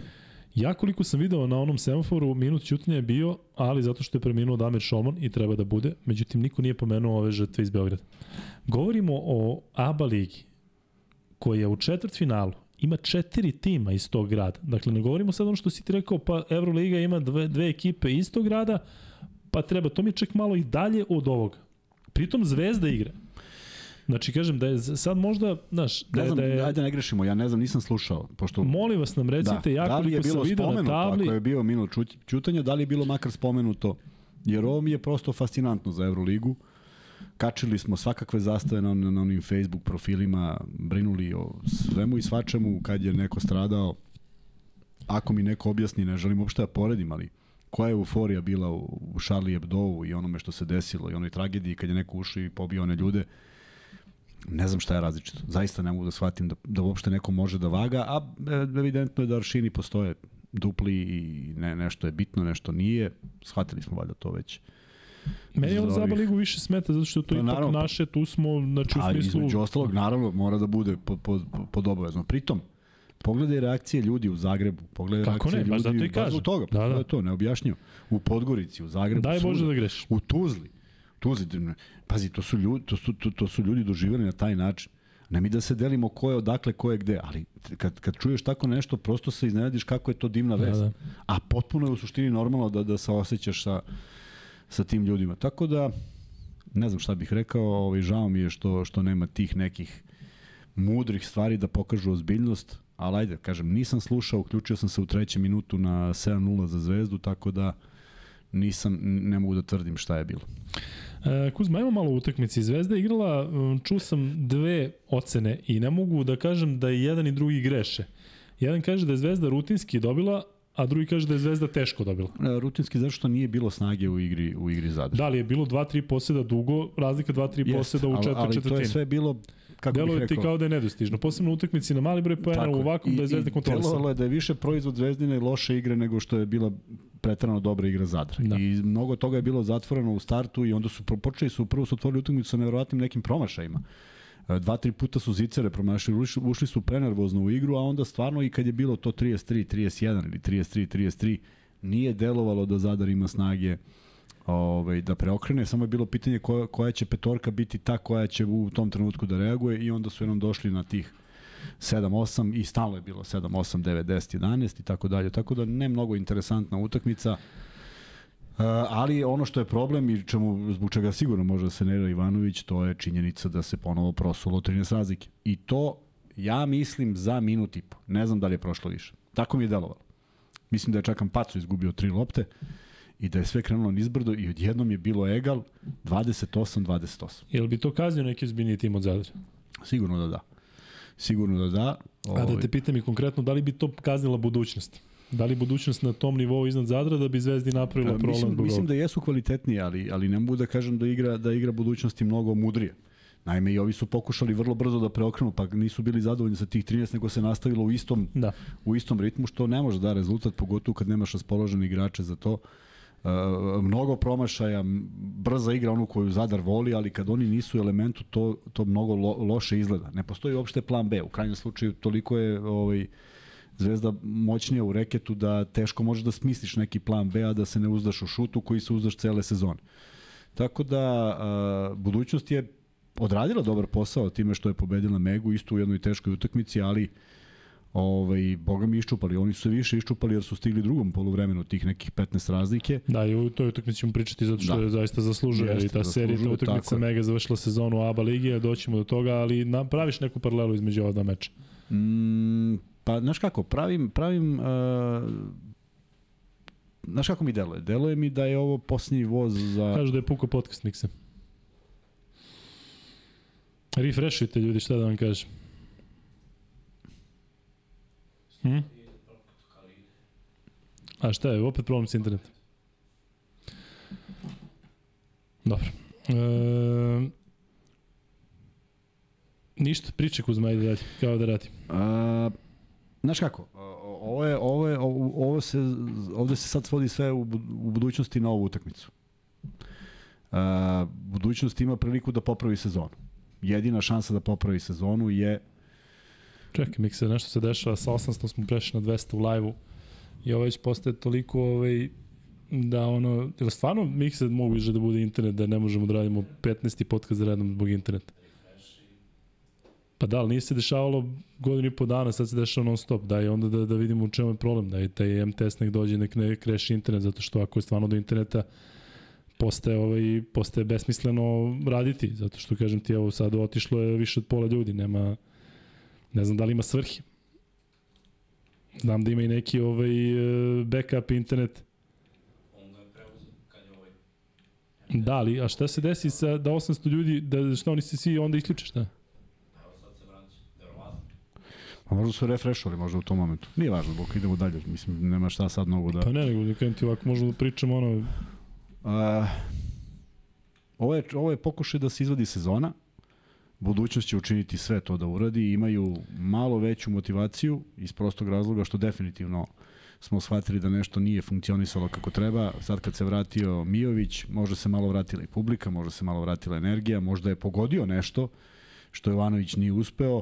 A: Ja koliko sam video na onom semaforu, minut ćutanja je bio, ali zato što je preminuo Damir Šolman i treba da bude, međutim niko nije pomenuo ove žrtve iz Beograda. Govorimo o ABA ligi, koja je u četvrtfinalu ima četiri tima iz tog grada. Dakle, ne govorimo sad ono što si ti rekao, pa Euroliga ima dve, dve ekipe iz tog grada, pa treba, to mi je čak malo i dalje od ovoga. Pritom Zvezda igra. Znači, kažem da je sad možda, znaš, da,
B: ne znam,
A: da je...
B: Ajde, ne grešimo, ja ne znam, nisam slušao. Pošto...
A: Molim vas nam recite, da. ja da koliko sam vidio na tabli...
B: Ako je bio minut čutanja, da li je bilo makar spomenuto? Jer ovo mi je prosto fascinantno za Euroligu. Kačili smo svakakve zastave na, na onim Facebook profilima, brinuli o svemu i svačemu kad je neko stradao. Ako mi neko objasni, ne želim uopšte da poredim, ali koja je euforija bila u, u Charlie Hebdo i onome što se desilo i onoj tragediji kad je neko ušao i pobio one ljude. Ne znam šta je različito. Zaista ne mogu da shvatim da, da uopšte neko može da vaga, a evidentno je da aršini postoje dupli i ne, nešto je bitno, nešto nije. Shvatili smo valjda to već.
A: Meni on Zaba ligu više smeta zato što to je pa, ipak naravno, naše, tu smo, znači u smislu...
B: između ostalog, naravno, mora da bude pod, pod, pod obavezno. Pritom, pogledaj reakcije ljudi u Zagrebu, pogledaj Kako reakcije ne, ljudi, zato i kažem. toga, da, da. to, neobjašnjivo. U Podgorici, u Zagrebu,
A: Daj Bože da greš.
B: U Tuzli, Tuzli, pazi, to su ljudi, to su, to, to su ljudi doživjeli na taj način. Ne mi da se delimo ko je odakle, ko je gde, ali kad, kad čuješ tako nešto, prosto se iznenadiš kako je to divna vest. Da, da. A potpuno je u suštini normalno da, da se osjećaš sa, sa tim ljudima. Tako da, ne znam šta bih rekao, ovaj, žao mi je što, što nema tih nekih mudrih stvari da pokažu ozbiljnost, ali ajde, kažem, nisam slušao, uključio sam se u trećem minutu na 7-0 za Zvezdu, tako da nisam, ne mogu da tvrdim šta je bilo.
A: E, Kuzma, imamo malo utakmici. Zvezda je igrala, čuo sam dve ocene i ne mogu da kažem da i jedan i drugi greše. Jedan kaže da je Zvezda rutinski dobila, a drugi kaže da je Zvezda teško dobila.
B: E, rutinski zato što nije bilo snage u igri u igri Zadra.
A: Da li je bilo 2-3 poseda dugo, razlika 2-3 poseda u četvrtini. Ali, ali to
B: je sve bilo kako Delo
A: je ti kao da je nedostižno. Posebno utakmici na mali broj pojena u ovakvom da je Zvezda kontrolisala.
B: Delovalo je da je više proizvod Zvezdine loše igre nego što je bila pretrano dobra igra Zadra. Da. I mnogo toga je bilo zatvoreno u startu i onda su počeli su prvo su otvorili utakmicu sa neverovatnim nekim promašajima. Dva, tri puta su zicere promašili, ušli, su prenervozno u igru, a onda stvarno i kad je bilo to 33, 31 ili 33, 33, nije delovalo da Zadar ima snage ovaj, da preokrene, samo je bilo pitanje koja, koja će petorka biti ta koja će u tom trenutku da reaguje i onda su jednom došli na tih 7-8 i stalno je bilo 7-8, 9, 10, 11 i tako dalje. Tako da ne mnogo interesantna utakmica. Uh, ali ono što je problem i čemu, zbog čega sigurno može da se nerira Ivanović, to je činjenica da se ponovo prosulo 13 razlike. I to, ja mislim, za minut i po. Ne znam da li je prošlo više. Tako mi je delovalo. Mislim da je čak Paco izgubio tri lopte i da je sve krenulo nizbrdo i odjednom je bilo egal 28-28.
A: Jel bi to kaznio neki zbiljni tim od Zadra?
B: Sigurno da da. Sigurno da da.
A: Ovaj... A da te ovaj- pitam i konkretno, da li bi to kaznila budućnost? Da li budućnost na tom nivou iznad Zadra da bi Zvezdi napravila problem
B: mislim,
A: zbog
B: Mislim da jesu kvalitetniji, ali, ali ne mogu da kažem da igra, da igra budućnosti mnogo mudrije. Naime, i ovi su pokušali vrlo brzo da preokrenu, pa nisu bili zadovoljni sa tih 13, nego se nastavilo u istom, da. u istom ritmu, što ne može da rezultat, pogotovo kad nemaš raspoložene igrače za to. Uh, mnogo promašaja, brza igra onu koju Zadar voli, ali kad oni nisu u elementu, to, to mnogo lo, loše izgleda. Ne postoji uopšte plan B. U krajnjem slučaju toliko je ovaj, Zvezda moćnija u reketu da teško možeš da smisliš neki plan B, a da se ne uzdaš u šutu koji se uzdaš cele sezone. Tako da, uh, budućnost je odradila dobar posao time što je pobedila Megu isto u jednoj teškoj utakmici, ali ovaj, boga mi iščupali. Oni su se više iščupali jer su stigli drugom poluvremenu tih nekih 15 razlike.
A: Da, i u toj utakmici ćemo pričati zato što da. je zaista zaslužuje Jeste, i ta serija, ta utakmica Mega završila sezonu ABA lige, doćemo do toga, ali na, praviš neku paralelu između ova dva meča?
B: Mm, pa, znaš kako, pravim, pravim uh, Znaš kako mi deluje? Deluje mi da je ovo posljednji voz za...
A: Kažu da je puko podcast Mikse. Refreshujte ljudi, šta da vam kažem. Hmm? A šta je, opet problem sa internetom? Dobro. E, ništa, priče Kuzma, ajde dalje, kao da radi.
B: A, znaš kako, ovo je, ovo je, ovo se, ovde se sad svodi sve u, u budućnosti na ovu utakmicu. A, budućnost ima priliku da popravi sezonu. Jedina šansa da popravi sezonu je
A: Čekaj, mi se nešto se dešava, sa 800 smo prešli na 200 u live-u i ovo već postaje toliko ovaj, da ono, ili stvarno mi se mogu da bude internet, da ne možemo da radimo 15. podcast za redom zbog interneta. Pa da, ali nije se dešavalo godinu i po dana, sad se dešava non stop, da i onda da, da vidimo u čemu je problem, da i taj MTS nek dođe, nek ne kreši internet, zato što ako je stvarno do interneta postaje, ovaj, postaje besmisleno raditi, zato što kažem ti, evo sad otišlo je više od pola ljudi, nema, Ne znam da li ima svrhi. Znam da ima i neki ovaj, e, backup internet. Onda je kad je ovaj... Da, ali, a šta se desi sa, da 800 ljudi, da šta oni se svi onda isključe, šta?
C: Evo sad se vraća, verovatno.
B: A možda su refrešovali možda u tom momentu. Nije važno, bok idemo dalje. Mislim, nema šta sad mnogo da...
A: Pa ne, nego da kažem ti ovako možemo da pričamo ono...
B: A, ovo, je, ovo je pokušaj da se izvadi sezona, budućnost će učiniti sve to da uradi, imaju malo veću motivaciju iz prostog razloga što definitivno smo shvatili da nešto nije funkcionisalo kako treba. Sad kad se vratio Mijović, možda se malo vratila i publika, možda se malo vratila energija, možda je pogodio nešto što Jovanović nije uspeo.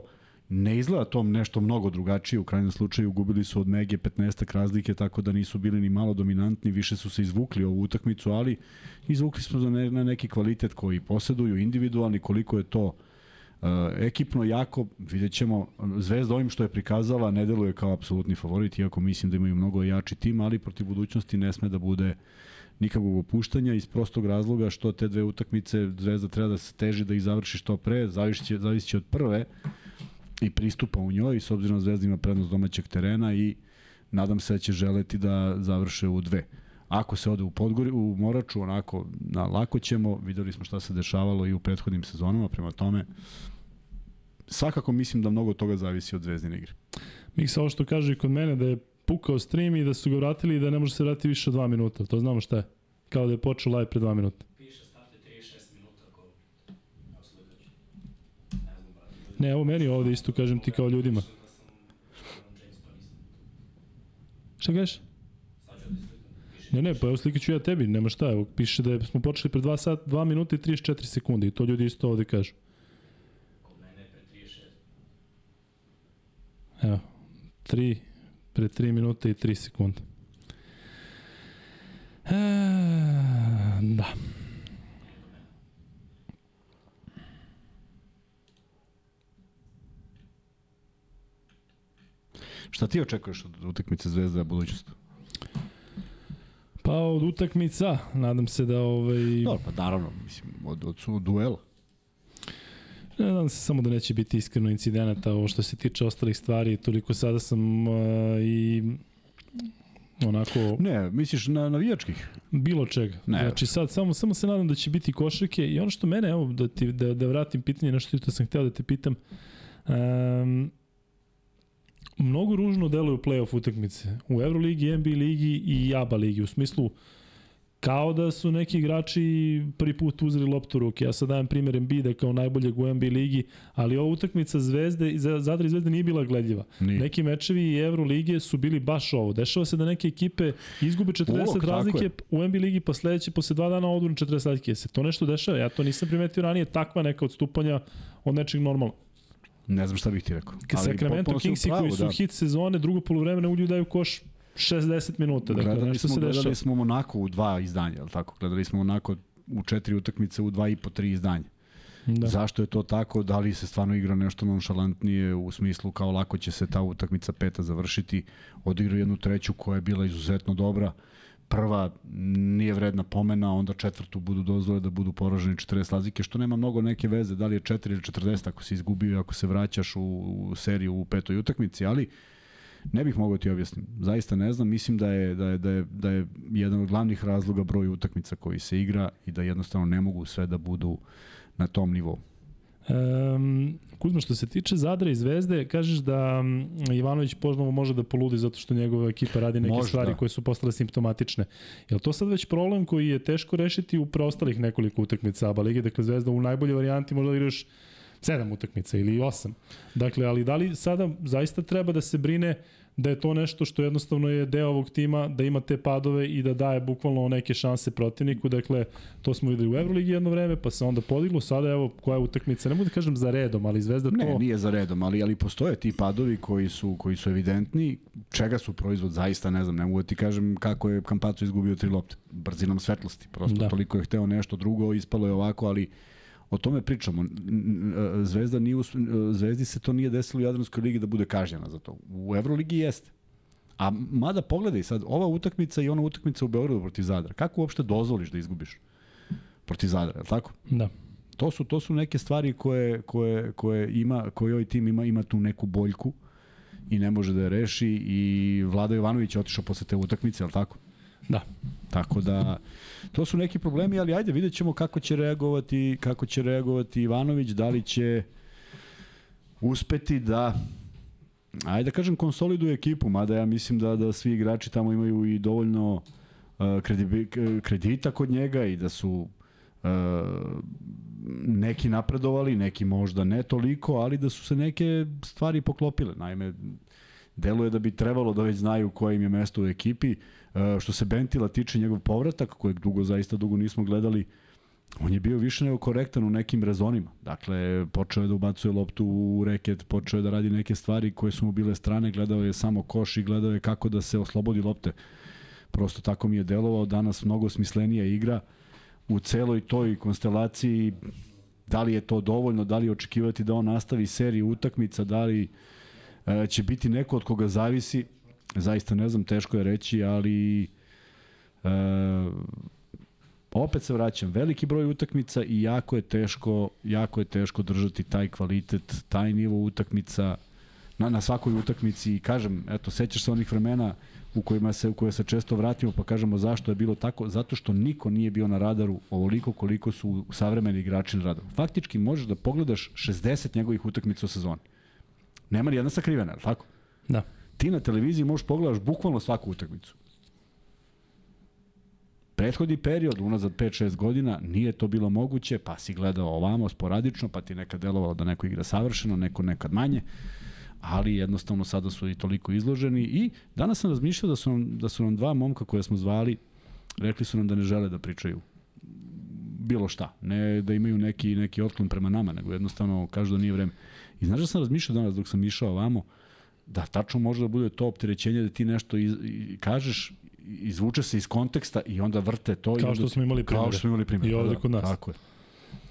B: Ne izgleda tom nešto mnogo drugačije, u krajnjem slučaju gubili su od Mege 15 razlike, tako da nisu bili ni malo dominantni, više su se izvukli ovu utakmicu, ali izvukli smo na neki kvalitet koji poseduju, individualni, koliko je to uh, ekipno jako, vidjet ćemo, Zvezda ovim što je prikazala ne deluje kao apsolutni favorit, iako mislim da imaju mnogo jači tim, ali protiv budućnosti ne sme da bude nikakvog opuštanja iz prostog razloga što te dve utakmice Zvezda treba da se teži da ih završi što pre, zavisi zavisi od prve i pristupa u njoj, s obzirom da Zvezda ima prednost domaćeg terena i nadam se da će želeti da završe u dve. Ako se ode u Podgori, u Moraču, onako, na lako ćemo, videli smo šta se dešavalo i u prethodnim sezonama, prema tome, svakako mislim da mnogo toga zavisi od zvezdine igre.
A: Miksa, ovo što kaže i kod mene da je pukao stream i da su ga vratili i da ne može se vratiti više od 2 minuta. To znamo šta je. Kao da je počeo live pre 2 minuta.
C: Piše starte 36 minuta ako... Evo slikat ću. Ne znam, brate.
A: Ne, evo meni ovde isto kažem ti kao ljudima. Šta kažeš? Ne, ne, pa evo slikaću ja tebi, nema šta, evo piše da smo počeli pre 2 sat, 2 minuta i 34 sekunde i to ljudi isto ovde kažu.
C: mene pre 36.
A: Evo, 3, pre 3 minuta i 3 sekunde. E, da.
B: Šta ti očekuješ od utakmice Zvezda budućnost?
A: Pa od utakmica, nadam se da ovaj...
B: Dobro, pa naravno, mislim, od, od, od duela.
A: Ne nadam se samo da neće biti iskreno incidenata, ovo što se tiče ostalih stvari, toliko sada sam uh, i onako
B: Ne, misliš na navijačkih?
A: bilo čega.
B: Ne.
A: Znači sad samo samo se nadam da će biti košarke i ono što mene evo da ti da da vratim pitanje nešto što sam hteo da te pitam. Um, mnogo ružno deluju play-off utakmice u Euroligi, NBA ligi i ABA ligi u smislu kao da su neki igrači prvi put uzeli loptu ruke. Ja sad dajem primjer Embiida kao najboljeg u NBA ligi, ali ova utakmica Zvezde, i Zadar i Zvezde nije bila gledljiva.
B: Nije.
A: Neki mečevi i Evrolige su bili baš ovo. Dešava se da neke ekipe izgube 40
B: Ulog,
A: razlike u NBA ligi, pa sledeće, posle dva dana odu na 40 razlike. Se to nešto dešava? Ja to nisam primetio ranije, takva neka odstupanja od nečeg normalnog.
B: Ne znam šta bih ti rekao.
A: Kad Sacramento Kingsi
B: pravu,
A: koji su
B: da.
A: hit sezone, drugo polovreme ne ulju daju koš 60 minuta. Dakle,
B: Gledali smo,
A: se dešava.
B: gledali smo Monako u dva izdanja, li tako? Gledali smo Monako u četiri utakmice u dva i po tri izdanja.
A: Da.
B: Zašto je to tako? Da li se stvarno igra nešto nonšalantnije u smislu kao lako će se ta utakmica peta završiti? Odigrao jednu treću koja je bila izuzetno dobra. Prva nije vredna pomena, onda četvrtu budu dozvole da budu poraženi 40 razlike, što nema mnogo neke veze, da li je 4 ili 40 ako si izgubio i ako se vraćaš u, u seriju u petoj utakmici, ali ne bih mogao ti objasnim. Zaista ne znam, mislim da je, da je, da je, da je jedan od glavnih razloga broj utakmica koji se igra i da jednostavno ne mogu sve da budu na tom nivou.
A: Um, Kuzma, što se tiče Zadra i Zvezde, kažeš da Ivanović ponovo može da poludi zato što njegova ekipa radi neke
B: Može,
A: stvari
B: da.
A: koje su postale simptomatične. Je to sad već problem koji je teško rešiti u preostalih nekoliko utakmica ABA lige? Dakle, Zvezda u najbolje varijanti možda da igraš sedam utakmica ili osam. Dakle, ali da li sada zaista treba da se brine da je to nešto što jednostavno je deo ovog tima, da ima te padove i da daje bukvalno neke šanse protivniku. Dakle, to smo videli u Euroligi jedno vreme, pa se onda podiglo. Sada evo koja je utakmica, ne mogu da kažem za redom, ali Zvezda to...
B: Ne, nije za redom, ali ali postoje ti padovi koji su koji su evidentni. Čega su proizvod zaista ne znam, ne mogu da ti kažem kako je Kampaco izgubio tri lopte. Brzinom svetlosti, prosto
A: da.
B: toliko je hteo nešto drugo, ispalo je ovako, ali o tome pričamo. Zvezda nije Zvezdi se to nije desilo u Jadranskoj ligi da bude kažnjena za to. U Evroligi jeste. A mada pogledaj sad, ova utakmica i ona utakmica u Beogradu protiv Zadra. Kako uopšte dozvoliš da izgubiš protiv Zadra, je li tako?
A: Da.
B: To su to su neke stvari koje koje koje ima koji ovaj tim ima ima tu neku boljku i ne može da je reši i Vlada Jovanović je otišao posle te utakmice, al tako?
A: Da.
B: Tako da to su neki problemi, ali ajde vidjet ćemo kako će reagovati kako će reagovati Ivanović, da li će uspeti da ajde da kažem konsoliduje ekipu, mada ja mislim da da svi igrači tamo imaju i dovoljno uh, kredibi- kredita kod njega i da su uh, neki napredovali, neki možda ne toliko, ali da su se neke stvari poklopile. Naime, deluje da bi trebalo da već znaju koje im je mesto u ekipi. Uh, što se Bentila tiče njegov povratak, kojeg dugo, zaista dugo nismo gledali, on je bio više nego korektan u nekim rezonima. Dakle, počeo je da ubacuje loptu u reket, počeo je da radi neke stvari koje su mu bile strane, gledao je samo koš i gledao je kako da se oslobodi lopte. Prosto tako mi je delovao, danas mnogo smislenija igra u celoj toj konstelaciji. Da li je to dovoljno, da li očekivati da on nastavi seriju utakmica, da li e, će biti neko od koga zavisi, zaista ne znam, teško je reći, ali e, opet se vraćam, veliki broj utakmica i jako je teško, jako je teško držati taj kvalitet, taj nivo utakmica na, na svakoj utakmici i kažem, eto, sećaš se onih vremena u kojima se u koje se često vratimo pa kažemo zašto je bilo tako zato što niko nije bio na radaru ovoliko koliko su savremeni igrači na radaru. Faktički možeš da pogledaš 60 njegovih utakmica u sezoni. Nema ni jedna sakrivena, al tako?
A: Da.
B: Ti na televiziji možeš pogledaš bukvalno svaku utakmicu. Prethodni period, unazad 5-6 godina, nije to bilo moguće, pa si gledao ovamo sporadično, pa ti nekad delovalo da neko igra savršeno, neko nekad manje ali jednostavno sada su i toliko izloženi i danas sam razmišljao da su nam, da su nam dva momka koje smo zvali rekli su nam da ne žele da pričaju bilo šta, ne da imaju neki, neki otklon prema nama, nego jednostavno kažu da nije vreme. I znaš da sam razmišljao danas dok sam išao ovamo, da tačno može da bude to opterećenje da ti nešto iz, i, kažeš, izvuče se iz konteksta i onda vrte to.
A: Kao
B: i
A: što smo imali primjere.
B: Kao što smo imali primjere.
A: I ovde
B: da,
A: kod nas.
B: Tako je.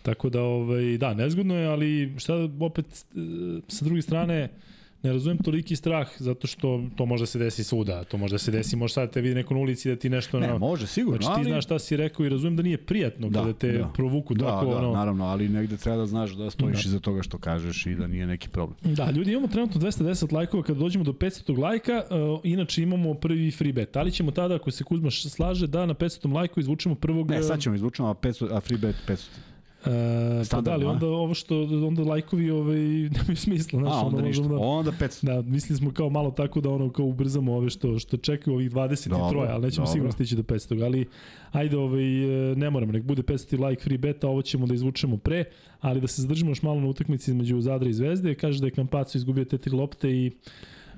A: Tako da, ovaj, da, nezgodno je, ali šta opet, e, sa druge strane, ne razumem toliki strah zato što to može da se desi svuda, to može da se desi, može sad da te vidi neko na ulici da ti nešto
B: ne, može sigurno,
A: znači, ti ali... znaš šta si rekao i razumem da nije prijatno da, kada te
B: da.
A: provuku
B: da,
A: tako
B: da,
A: ono.
B: naravno, ali negde treba da znaš da stojiš da. iza toga što kažeš i da nije neki problem.
A: Da, ljudi imamo trenutno 210 lajkova kada dođemo do 500 lajka, uh, inače imamo prvi free bet. Ali ćemo tada ako se Kuzma slaže da na 500 lajku izvučemo prvog
B: Ne, sad ćemo izvučemo a 500 a free bet 500.
A: E, pa da, ali onda ovo što onda lajkovi ovaj *laughs* nemaju smisla, znači
B: onda, onda ništa. Da, onda 500.
A: Da, mislili smo kao malo tako da ono kao ubrzamo ove što što čekaju ovih 23, dobro, ali nećemo dobro. sigurno stići do 500, ali ajde ovaj ne moramo, nek bude 500 like free beta, ovo ćemo da izvučemo pre, ali da se zadržimo još malo na utakmici između Zadra i Zvezde, kaže da je Kampaco izgubio te tri lopte i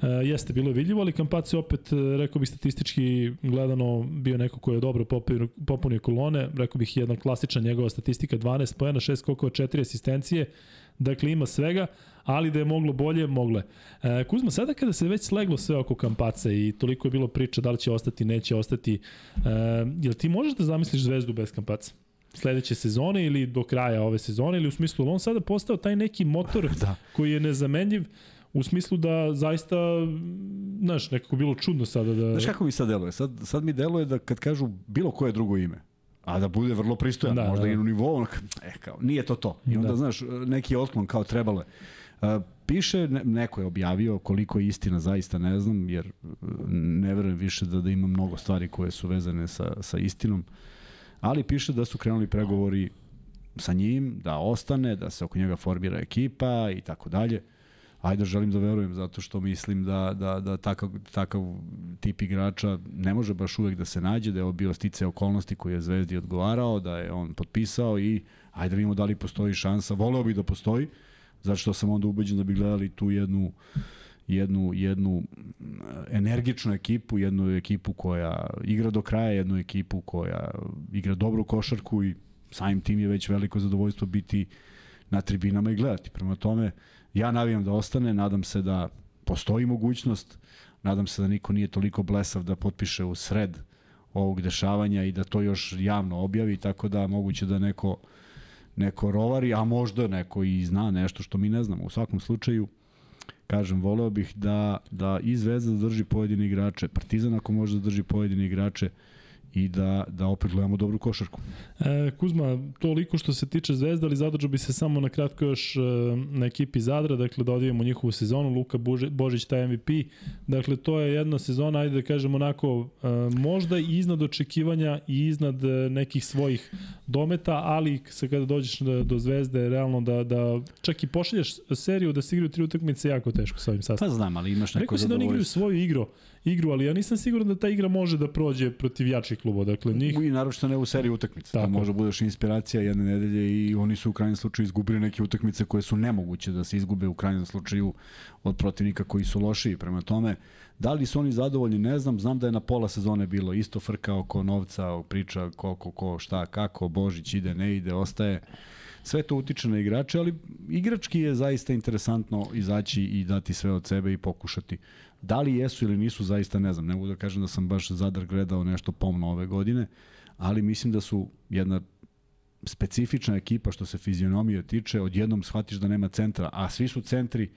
A: E, jeste, bilo je vidljivo, ali Kampac je opet, e, rekao bih statistički gledano, bio neko ko je dobro popunio, popunio kolone, rekao bih jedna klasična njegova statistika, 12 pojena, 6 skokova, 4 asistencije, dakle ima svega, ali da je moglo bolje, mogle. E, Kuzma, sada kada se već sleglo sve oko Kampaca i toliko je bilo priča da li će ostati, neće ostati, e, jel ti možeš da zamisliš zvezdu bez Kampaca? sledeće sezone ili do kraja ove sezone ili u smislu on sada postao taj neki motor *laughs* da. koji je nezamenljiv u smislu da zaista, znaš, nekako bilo čudno sada da...
B: Znaš kako mi sad deluje? Sad, sad mi deluje da kad kažu bilo koje drugo ime, a da bude vrlo pristojan, da, možda da. i u nivou, ono, e, kao, nije to to. I onda, da. znaš, neki otklon kao trebalo je. Uh, piše, ne, neko je objavio koliko je istina, zaista ne znam, jer ne verujem više da, da ima mnogo stvari koje su vezane sa, sa istinom, ali piše da su krenuli pregovori sa njim, da ostane, da se oko njega formira ekipa i tako dalje ajde želim da verujem zato što mislim da, da, da takav, takav tip igrača ne može baš uvek da se nađe, da je bio stice okolnosti koje je Zvezdi odgovarao, da je on potpisao i ajde da vidimo da li postoji šansa, voleo bi da postoji, zato što sam onda ubeđen da bi gledali tu jednu jednu, jednu energičnu ekipu, jednu ekipu koja igra do kraja, jednu ekipu koja igra dobru košarku i samim tim je već veliko zadovoljstvo biti na tribinama i gledati. Prema tome, Ja navijam da ostane, nadam se da postoji mogućnost, nadam se da niko nije toliko blesav da potpiše u sred ovog dešavanja i da to još javno objavi, tako da moguće da neko neko rovari, a možda neko i zna nešto što mi ne znamo. U svakom slučaju, kažem, voleo bih da, da i Zvezda zadrži pojedine igrače, Partizan ako može da zadrži pojedine igrače, i da, da opet gledamo dobru košarku.
A: E, Kuzma, toliko što se tiče Zvezda, ali zadržao bi se samo na kratko još e, na ekipi Zadra, dakle da odijemo njihovu sezonu, Luka Božić taj MVP, dakle to je jedna sezona, ajde da kažemo onako, e, možda i iznad očekivanja i iznad e, nekih svojih dometa, ali se kada dođeš do Zvezde, realno da, da čak i pošalješ seriju da se igraju tri utakmice jako teško sa ovim sastavom.
B: Pa znam, ali imaš neko
A: Rekao si da oni igraju svoju igru, igru, ali ja nisam siguran da ta igra može da prođe protiv jačih kluba. Dakle, njih...
B: I naročito ne u seriji utakmica. Da može budeš inspiracija jedne nedelje i oni su u krajnjem slučaju izgubili neke utakmice koje su nemoguće da se izgube u krajnjem slučaju od protivnika koji su lošiji. Prema tome, da li su oni zadovoljni, ne znam. Znam da je na pola sezone bilo isto frka oko novca, priča koliko, ko, šta, kako, Božić ide, ne ide, ostaje. Sve to utiče na igrače, ali igrački je zaista interesantno izaći i dati sve od sebe i pokušati. Da li jesu ili nisu, zaista ne znam. Ne mogu da kažem da sam baš Zadar gledao nešto pomno ove godine, ali mislim da su jedna specifična ekipa što se fizionomije tiče, odjednom shvatiš da nema centra, a svi su centri,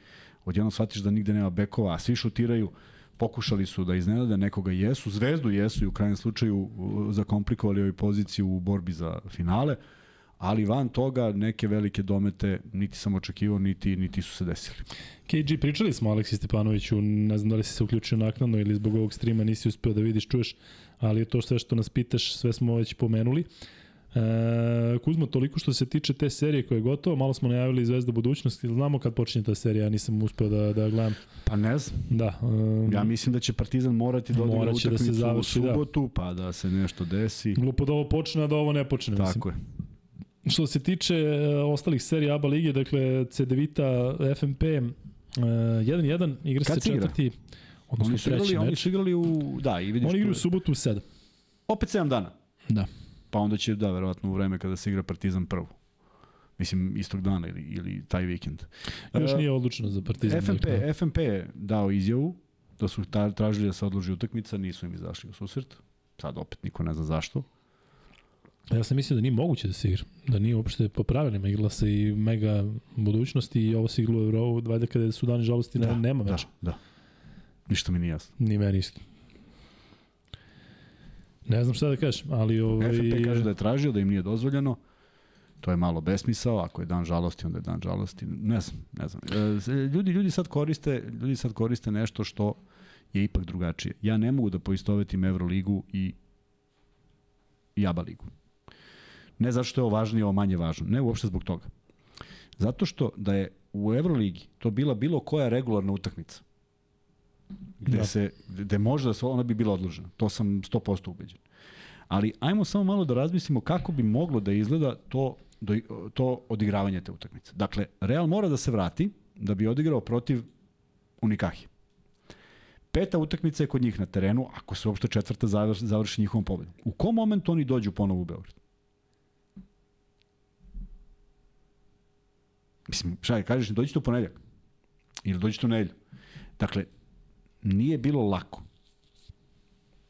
B: odjednom shvatiš da nigde nema bekova, a svi šutiraju, pokušali su da iznenade nekoga. Jesu, zvezdu jesu i u krajnjem slučaju zakomplikovali ovoj poziciju u borbi za finale, ali van toga neke velike domete niti sam očekivao, niti, niti su se desili.
A: KG, pričali smo Aleksi Stepanoviću, ne znam da li si se uključio naknadno ili zbog ovog streama nisi uspeo da vidiš, čuješ, ali je to sve što nas pitaš, sve smo već pomenuli. E, Kuzmo, toliko što se tiče te serije koja je gotova, malo smo najavili Zvezda budućnosti, znamo kad počinje ta serija, ja nisam uspeo da, da gledam.
B: Pa ne znam.
A: Da. Um,
B: Ja mislim da će Partizan morati da odigra
A: Moraće da
B: utakmicu
A: se završi,
B: u
A: da.
B: subotu, pa da se nešto desi.
A: Glupo da ovo počne, a da ovo ne počne. mislim.
B: Tako je.
A: Što se tiče e, ostalih serija ABA lige, dakle CDVita, FMP, e, 1-1, igra
B: Kad
A: se
B: igra?
A: četvrti, odnosno
B: Oni su,
A: treći
B: igrali, oni
A: meč.
B: su igrali u... Da, i vidiš...
A: Oni igraju u subotu u 7.
B: Opet 7 dana.
A: Da.
B: Pa onda će, da, verovatno u vreme kada se igra Partizan prvo. Mislim, istog dana ili, ili taj vikend.
A: Još
B: E,
A: nije odlučeno za Partizan.
B: FNP,
A: dakle.
B: FNP je dao izjavu da su tražili da se odloži utakmica, nisu im izašli u susret. Sad opet niko ne zna zašto.
A: Ja sam mislio da nije moguće da se igra. Da nije uopšte po pravilima. Igrala se i mega budućnosti i ovo se igralo u Euro, valjda kada su dani žalosti, da, nema
B: da,
A: već.
B: Da, Ništa mi nije jasno.
A: Ni meni isto. Ne znam šta da kažeš, ali... Ovaj,
B: FNP kaže da je tražio, da im nije dozvoljeno. To je malo besmisao, ako je dan žalosti, onda je dan žalosti. Ne znam, ne znam. E, ljudi, ljudi sad koriste, ljudi sad koriste nešto što je ipak drugačije. Ja ne mogu da poistovetim Euroligu i i ABA ligu. Ne zato što je ovo važnije, ovo manje važno. Ne uopšte zbog toga. Zato što da je u Euroligi to bila bilo koja regularna utakmica gde,
A: Da.
B: da. se, gde može da se, ona bi bila odložena. To sam 100% ubeđen. Ali ajmo samo malo da razmislimo kako bi moglo da izgleda to, do, to odigravanje te utakmice. Dakle, Real mora da se vrati da bi odigrao protiv Unikahi. Peta utakmica je kod njih na terenu, ako se uopšte četvrta završi, završi njihovom pobedom. U kom momentu oni dođu ponovo u Beograd? Mislim, šta je, kažeš, dođite u ponedljak. Ili dođite u nedelju. Dakle, nije bilo lako.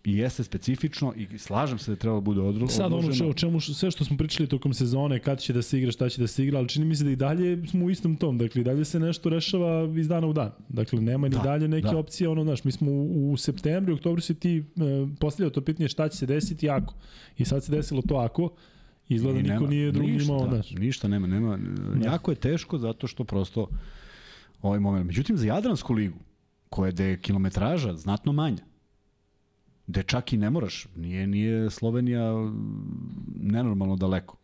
B: I jeste specifično i slažem se da je trebalo da bude odlo-
A: Sad ono što, o čemu, sve što smo pričali tokom sezone, kad će da se igra, šta će da se igra, ali čini mi se da i dalje smo u istom tom, dakle i dalje se nešto rešava iz dana u dan. Dakle, nema ni
B: Da,
A: dalje neke
B: da.
A: opcije, ono, znaš, mi smo u, u septembru oktobru se ti e, postavljao to pitanje šta će se desiti ako. I sad se desilo to ako, izgleda
B: I
A: niko
B: nema-
A: nije drugi
B: ništa,
A: imao,
B: da,
A: znaš.
B: Ništa nema, nema. Jako je teško zato što prosto ovaj moment. Međutim, za Jadransku ligu, koja je je kilometraža znatno manja, gde čak i ne moraš, nije, nije Slovenija nenormalno daleko.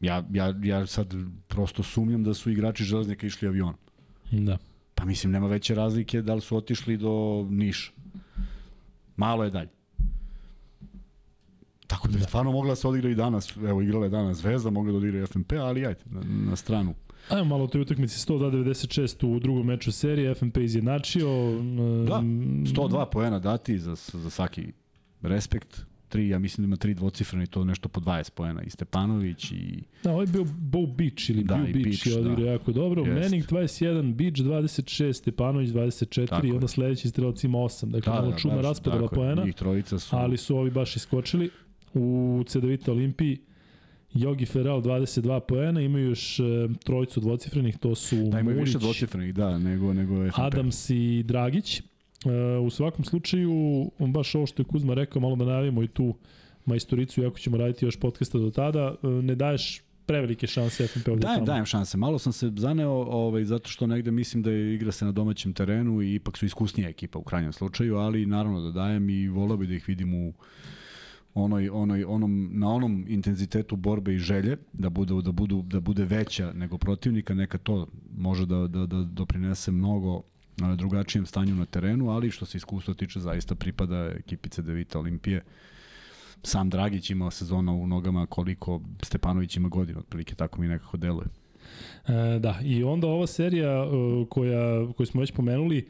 B: Ja, ja, ja sad prosto sumnjam da su igrači železnika išli avionom.
A: Da.
B: Pa mislim, nema veće razlike da li su otišli do Niša. Malo je dalje. Tako da, da. stvarno mogla da se odigra i danas, evo igrala je danas Zvezda, mogla da odigra i FNP, ali ajde, na, na stranu.
A: Ajmo malo o toj utakmici 102-96 u drugom meču serije, FNP izjednačio. e,
B: Da,
A: mm,
B: 102 poena dati za, za svaki respekt. Tri, ja mislim da ima tri dvocifreni, to nešto po 20 poena. I Stepanović i...
A: Da, ovo je bio Bo Beach ili
B: Da,
A: Bio
B: i
A: Beach,
B: Beach,
A: je odigrao
B: da.
A: jako dobro.
B: Jest.
A: Manning 21, Beach 26, Stepanović 24
B: Tako
A: i onda sledeći strelac ima 8. Dakle, da, malo
B: baš,
A: raspodela
B: tako je.
A: poena, ali su ovi baš iskočili. U CDVita Olimpiji Jogi Ferral 22 poena, imaju još e, trojicu dvocifrenih, to su
B: da imaju
A: Murić,
B: više dvocifrenih, da, nego, nego FNP.
A: Adams i Dragić. E, u svakom slučaju, baš ovo što je Kuzma rekao, malo da najavimo i tu majstoricu, iako ćemo raditi još podcasta do tada, e, ne daješ prevelike šanse FNP ovde
B: Dajem,
A: tamo.
B: dajem šanse. Malo sam se zaneo ovaj, zato što negde mislim da je igra se na domaćem terenu i ipak su iskusnija ekipa u krajnjem slučaju, ali naravno da dajem i volao bi da ih vidim u onoj, onoj, onom, na onom intenzitetu borbe i želje, da budu, da budu da bude veća nego protivnika, neka to može da, da, da doprinese mnogo drugačijem stanju na terenu, ali što se iskustva tiče zaista pripada ekipice Devita Olimpije. Sam Dragić imao sezona u nogama koliko Stepanović ima godina, otprilike tako mi nekako deluje.
A: E, da, i onda ova serija e, koja, koju smo već pomenuli,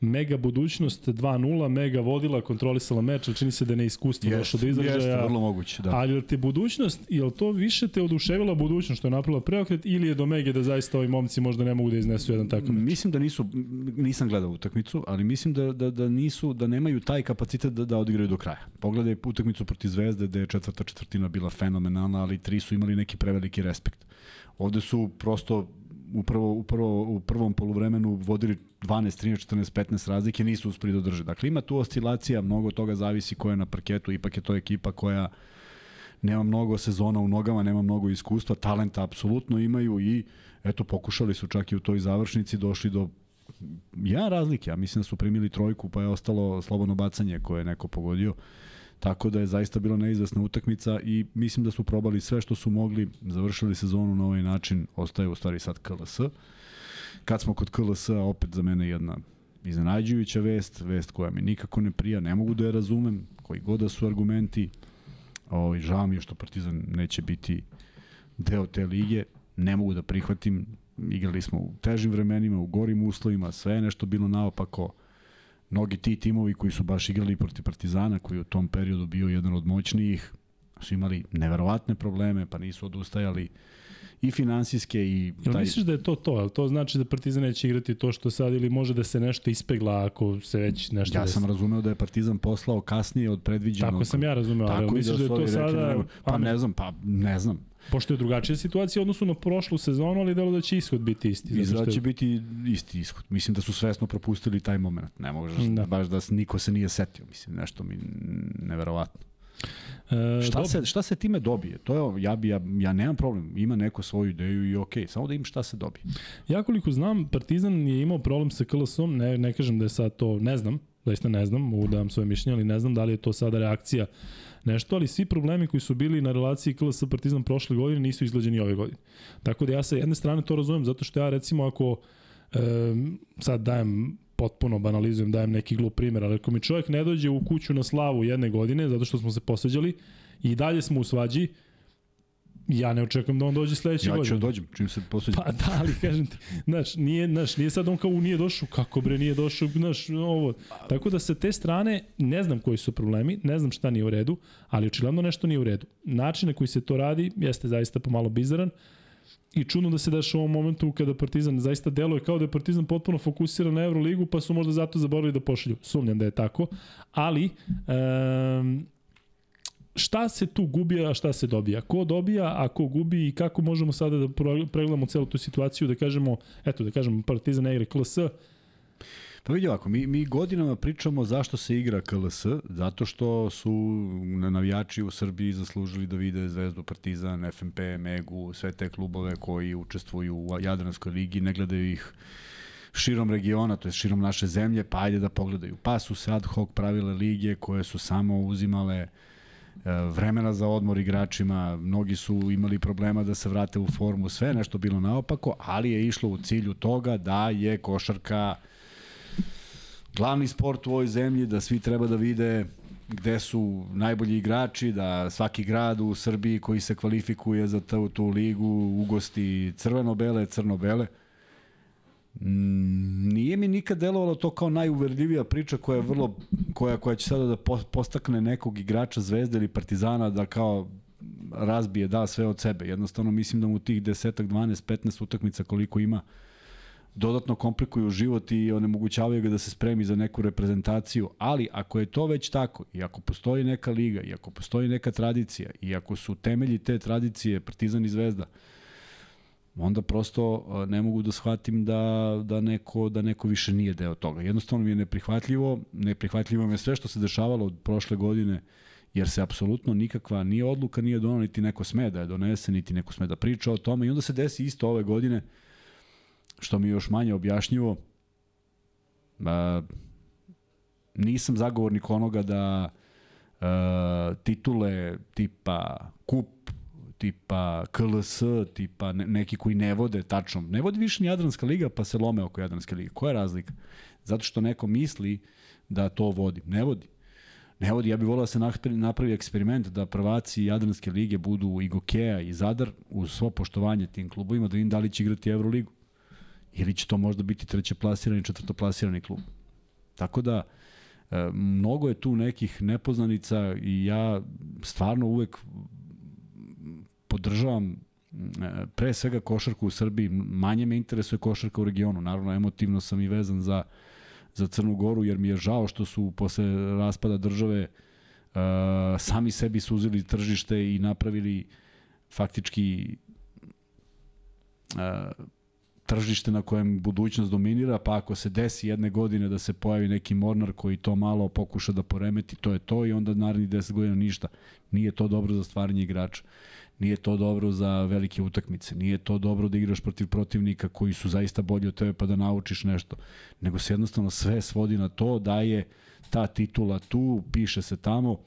A: mega budućnost 2-0, mega vodila, kontrolisala meč, ali čini se da je neiskustvo došlo do izražaja.
B: Jeste, vrlo moguće, da.
A: Ali te budućnost, je li to više te oduševila budućnost što je napravila preokret ili je do Mege da zaista ovi momci možda ne mogu da iznesu jedan takav meč?
B: Mislim da nisu, nisam gledao utakmicu, ali mislim da, da, da nisu, da nemaju taj kapacitet da, da odigraju do kraja. Pogledaj utakmicu protiv Zvezde gde je četvrta četvrtina bila fenomenalna, ali tri su imali neki preveliki respekt. Ovde su prosto upravo, upravo u prvom poluvremenu vodili 12, 13, 14, 15 razlike, nisu uspeli da drže. Dakle, ima tu oscilacija, mnogo toga zavisi ko je na parketu, ipak je to ekipa koja nema mnogo sezona u nogama, nema mnogo iskustva, talenta apsolutno imaju i eto, pokušali su čak i u toj završnici, došli do jedan razlike, ja mislim da su primili trojku, pa je ostalo slobodno bacanje koje je neko pogodio. Tako da je zaista bila neizvesna utakmica i mislim da su probali sve što su mogli, završili sezonu na ovaj način, ostaje u stvari sad KLS. Kad smo kod KLS, opet za mene jedna iznenađujuća vest, vest koja mi nikako ne prija, ne mogu da je razumem, koji god da su argumenti. Ovaj, žao mi je što Partizan neće biti deo te lige, ne mogu da prihvatim, igrali smo u težim vremenima, u gorim uslovima, sve je nešto bilo naopako, mnogi ti timovi koji su baš igrali protiv Partizana, koji u tom periodu bio jedan od moćnijih, su imali neverovatne probleme, pa nisu odustajali i finansijske i
A: Jel
B: taj...
A: misliš da je to to? Jel to znači da Partizan neće igrati to što sad ili može da se nešto ispegla ako se već nešto
B: Ja
A: desi?
B: sam razumeo da je Partizan poslao kasnije od predviđenog.
A: Tako sam ja razumeo, ali misliš da je
B: su
A: to
B: rekli
A: sada...
B: nego- Pa ne znam, pa ne znam.
A: Pošto je drugačija situacija odnosu na prošlu sezonu, ali delo da će ishod biti isti. što je-
B: će biti isti ishod. Mislim da su svesno propustili taj moment. Ne možeš
A: Da.
B: da. baš da niko se nije setio. Mislim, nešto mi neverovatno.
A: E,
B: Šta
A: dobro.
B: se, šta se time dobije? To je, ja, bi, ja, ja nemam problem. Ima neko svoju ideju i okej. Samo da im šta se dobije.
A: Ja koliko znam, Partizan je imao problem sa KLS-om, ne, ne kažem da je sad to, ne znam, zaista ne znam, mogu da vam svoje mišljenje, ali ne znam da li je to sada reakcija nešto, ali svi problemi koji su bili na relaciji KLS Partizan prošle godine nisu izgleđeni ove godine. Tako da ja sa jedne strane to razumem, zato što ja recimo ako e, sad dajem potpuno banalizujem, dajem neki glup primjer, ali ako mi čovjek ne dođe u kuću na slavu jedne godine, zato što smo se posveđali i dalje smo u svađi, ja ne očekujem da on dođe sledeće
B: Ja
A: godine.
B: ću da dođem, čim se posveđam.
A: Pa da, ali kažem ti, znaš, nije, znaš, nije sad on kao nije došao, kako bre nije došao, znaš, ovo. Tako da sa te strane ne znam koji su problemi, ne znam šta nije u redu, ali očigledno nešto nije u redu. Način na koji se to radi jeste zaista pomalo bizaran i čudno da se deša u ovom momentu kada Partizan zaista deluje kao da je Partizan potpuno fokusiran na Euroligu, pa su možda zato zaboravili da pošalju. Sumnjam da je tako, ali um, šta se tu gubi, a šta se dobija? Ko dobija, a ko gubi i kako možemo sada da pregledamo celu tu situaciju, da kažemo, eto, da kažemo Partizan ne igra KLS,
B: Pa vidi ovako, mi, mi godinama pričamo zašto se igra KLS, zato što su navijači u Srbiji zaslužili da vide Zvezdu, Partizan, FNP, Megu, sve te klubove koji učestvuju u Jadranskoj ligi, ne gledaju ih širom regiona, to je širom naše zemlje, pa ajde da pogledaju. Pa su se ad hoc pravile lige koje su samo uzimale e, vremena za odmor igračima, mnogi su imali problema da se vrate u formu, sve nešto bilo naopako, ali je išlo u cilju toga da je košarka glavni sport u ovoj zemlji, da svi treba da vide gde su najbolji igrači, da svaki grad u Srbiji koji se kvalifikuje za tu, tu ligu ugosti crveno-bele, crno-bele. Nije mi nikad delovalo to kao najuverljivija priča koja je vrlo koja koja će sada da po- postakne nekog igrača Zvezde ili Partizana da kao razbije, da sve od sebe. Jednostavno mislim da mu tih 10, 12, 15 utakmica koliko ima dodatno komplikuju život i onemogućavaju ga da se spremi za neku reprezentaciju, ali ako je to već tako i ako postoji neka liga i ako postoji neka tradicija i ako su temelji te tradicije Partizan i Zvezda, onda prosto ne mogu da shvatim da, da, neko, da neko više nije deo toga. Jednostavno mi je neprihvatljivo, neprihvatljivo mi je sve što se dešavalo od prošle godine, jer se apsolutno nikakva nije odluka nije donala, niti neko sme da je donese, niti neko sme da priča o tome i onda se desi isto ove godine, što mi je još manje objašnjivo. A, nisam zagovornik onoga da a, titule tipa kup, tipa KLS, tipa ne, neki koji ne vode tačno. Ne vodi više ni Jadranska liga pa se lome oko Jadranske lige. Koja je razlika? Zato što neko misli da to vodi. Ne vodi. Ne vodi, ja bih volio da se napravi- eksperiment da prvaci Jadranske lige budu i Gokeja i Zadar uz svo poštovanje tim klubovima da im da li će igrati Euroligu ili će to možda biti treće plasirani, četvrto plasirani klub. Tako da, e, mnogo je tu nekih nepoznanica i ja stvarno uvek podržavam e, pre svega košarku u Srbiji, manje me interesuje košarka u regionu, naravno emotivno sam i vezan za, za Crnu Goru, jer mi je žao što su posle raspada države uh, sami sebi suzili tržište i napravili faktički uh, tržište na kojem budućnost dominira, pa ako se desi jedne godine da se pojavi neki mornar koji to malo pokuša da poremeti, to je to i onda narednih 10 godina ništa. Nije to dobro za stvaranje igrača. Nije to dobro za velike utakmice. Nije to dobro da igraš protiv protivnika koji su zaista bolji od tebe pa da naučiš nešto. Nego se jednostavno sve svodi na to da je ta titula tu, piše se tamo.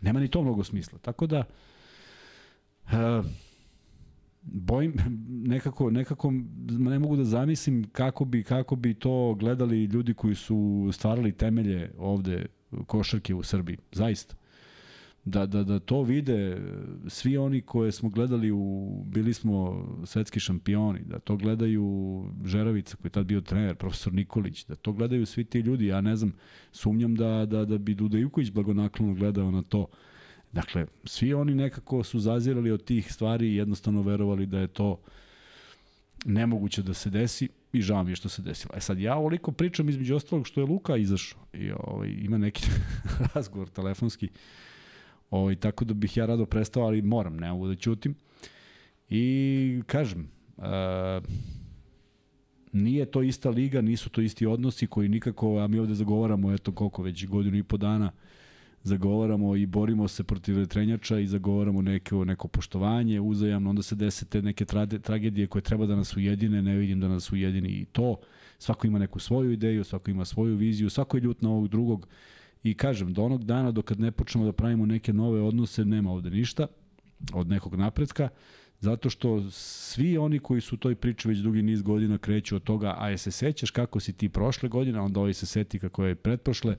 B: Nema ni to mnogo smisla. Tako da, uh, bojim nekako nekako ne mogu da zamislim kako bi kako bi to gledali ljudi koji su stvarali temelje ovde košarke u Srbiji zaista da, da, da to vide svi oni koje smo gledali u bili smo svetski šampioni da to gledaju Žeravica koji je tad bio trener profesor Nikolić da to gledaju svi ti ljudi ja ne znam sumnjam da da da bi Duda Ivković blagonaklono gledao na to Dakle, svi oni nekako su zazirali od tih stvari i jednostavno verovali da je to nemoguće da se desi i žao mi je što se desilo. E sad, ja ovoliko pričam između ostalog što je Luka izašao i ovaj, ima neki *laughs* razgovor telefonski, ovaj, tako da bih ja rado prestao, ali moram, ne mogu da ćutim. I kažem, uh, nije to ista liga, nisu to isti odnosi koji nikako, a mi ovde zagovaramo, eto koliko već godinu i po dana, zagovaramo i borimo se protiv retrenjača i zagovaramo neko, neko poštovanje uzajamno, onda se dese te neke trade, tragedije koje treba da nas ujedine, ne vidim da nas ujedini i to. Svako ima neku svoju ideju, svako ima svoju viziju, svako je ljut na ovog drugog i kažem, do onog dana dok ne počnemo da pravimo neke nove odnose, nema ovde ništa od nekog napretka, zato što svi oni koji su u toj priči već dugi niz godina kreću od toga, a je se sećaš kako si ti prošle godine, onda ovaj se seti kako je pretprošle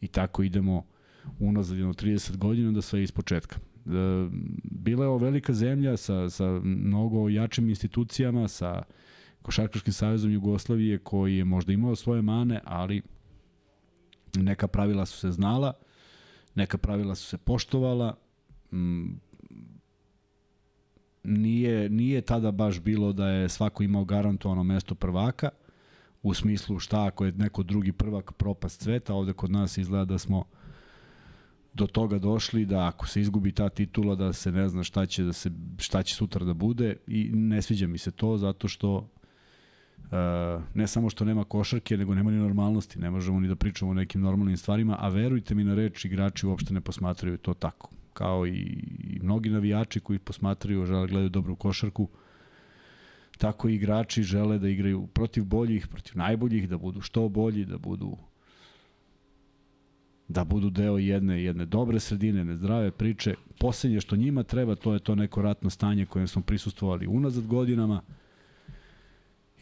B: i tako idemo unazad jedno 30 godina da sve iz početka. E, bila je ovo velika zemlja sa, sa mnogo jačim institucijama, sa Košarkaškim savezom Jugoslavije koji je možda imao svoje mane, ali neka pravila su se znala, neka pravila su se poštovala, mm, nije, nije tada baš bilo da je svako imao garantovano mesto prvaka, u smislu šta ako je neko drugi prvak propast sveta, ovde kod nas izgleda da smo do toga došli da ako se izgubi ta titula da se ne zna šta će da se šta će sutra da bude i ne sviđa mi se to zato što ne samo što nema košarke, nego nema ni normalnosti, ne možemo ni da pričamo o nekim normalnim stvarima, a verujte mi na reč, igrači uopšte ne posmatraju to tako. Kao i, i mnogi navijači koji posmatraju, žele da gledaju dobru košarku, tako i igrači žele da igraju protiv boljih, protiv najboljih, da budu što bolji, da budu da budu deo jedne jedne dobre sredine, jedne zdrave priče. Poslednje što njima treba, to je to neko ratno stanje kojem smo prisustvovali unazad godinama.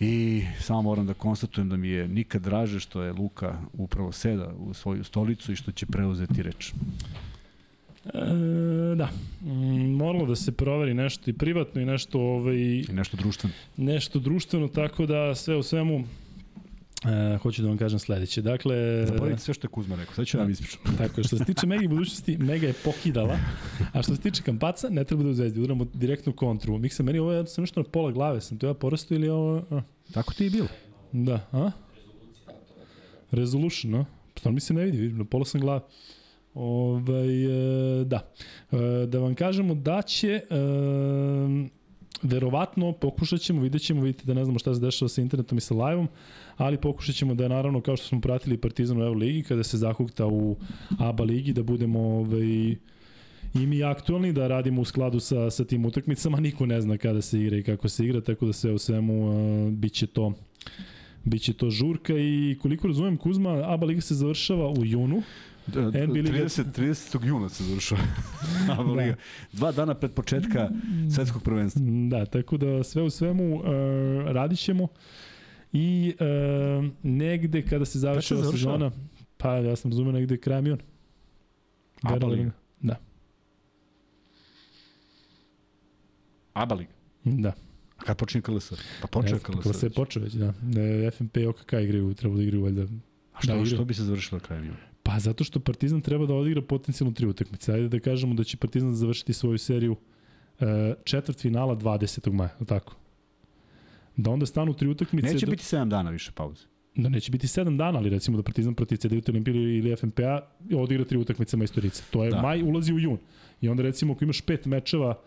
B: I samo moram da konstatujem da mi je nikad draže što je Luka upravo seda u svoju stolicu i što će preuzeti reč.
A: E, da, mm, moralo da se proveri nešto i privatno i nešto ovaj
B: I nešto društveno.
A: nešto društveno tako da sve u svemu E, hoću da vam kažem sledeće. Dakle,
B: Zaboravite sve što je Kuzma rekao, sad ću da. vam ispričam. *laughs*
A: Tako je, što se tiče Megi budućnosti, Mega je pokidala, a što se tiče Kampaca, ne treba da u zvezdi, udaramo direktnu kontru. Miksa, meni ovo je sam nešto na pola glave, sam to ja porastao ili ovo... A?
B: Tako ti je bilo.
A: Da, a? Resolution, a? Stvarno mi se ne vidi, vidim, na pola sam glave. Ovaj, e, da. E, da vam kažemo da će e, verovatno pokušat ćemo, vidjet ćemo, vidite da ne znamo šta se dešava sa internetom i sa live-om, ali pokušat ćemo da naravno kao što smo pratili Partizan u Euroligi kada se zakukta u ABA ligi da budemo ovaj, i mi aktualni da radimo u skladu sa, sa tim utakmicama, niko ne zna kada se igra i kako se igra, tako da sve u svemu uh, bit će to biće to žurka i koliko razumem Kuzma, ABA liga se završava u junu.
B: Da, 30, 30. juna se završava. *laughs* da. Dva dana pred početka svetskog prvenstva.
A: Da, tako da sve u svemu uh, radit ćemo i uh, negde kada se završi ova sezona, pa ja sam razumio negde krajem juna.
B: Aba Liga?
A: Da.
B: Aba Liga?
A: Da.
B: A kad počinje KLS? Pa počne KLS.
A: KLS je počeo već, da. FNP i OKK igraju, treba da igraju valjda
B: A što,
A: Da,
B: što bi se završilo krajem juna?
A: Pa zato što Partizan treba da odigra potencijalno tri utakmice. Ajde da kažemo da će Partizan završiti svoju seriju e, četvrt finala 20. maja, tako? Da onda stanu tri utakmice.
B: Neće
A: da,
B: biti 7 dana više pauze.
A: da neće biti 7 dana, ali recimo da Partizan protiv CDVT Olimpije ili FNPA odigra tri utakmice majstorice. To je
B: Da.
A: maj, ulazi u jun. I onda recimo ako imaš pet mečeva e,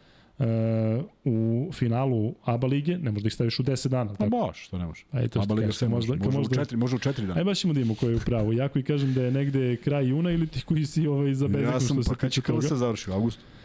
A: u finalu ABA lige, ne možeš da ih staviš u 10 dana.
B: Pa može, što ne može.
A: Ajde, to
B: Aba Liga sve može,
A: možda-
B: može,
A: možda-
B: u četiri, može u četiri dana.
A: Aj baš ćemo da imamo ko je u pravu. Ja koji kažem da je negde kraj juna ili ti koji si ovaj, za bezekno
B: Ja sam,
A: što se
B: pa će
A: tiče toga.
B: KLS završi u augustu?
A: E,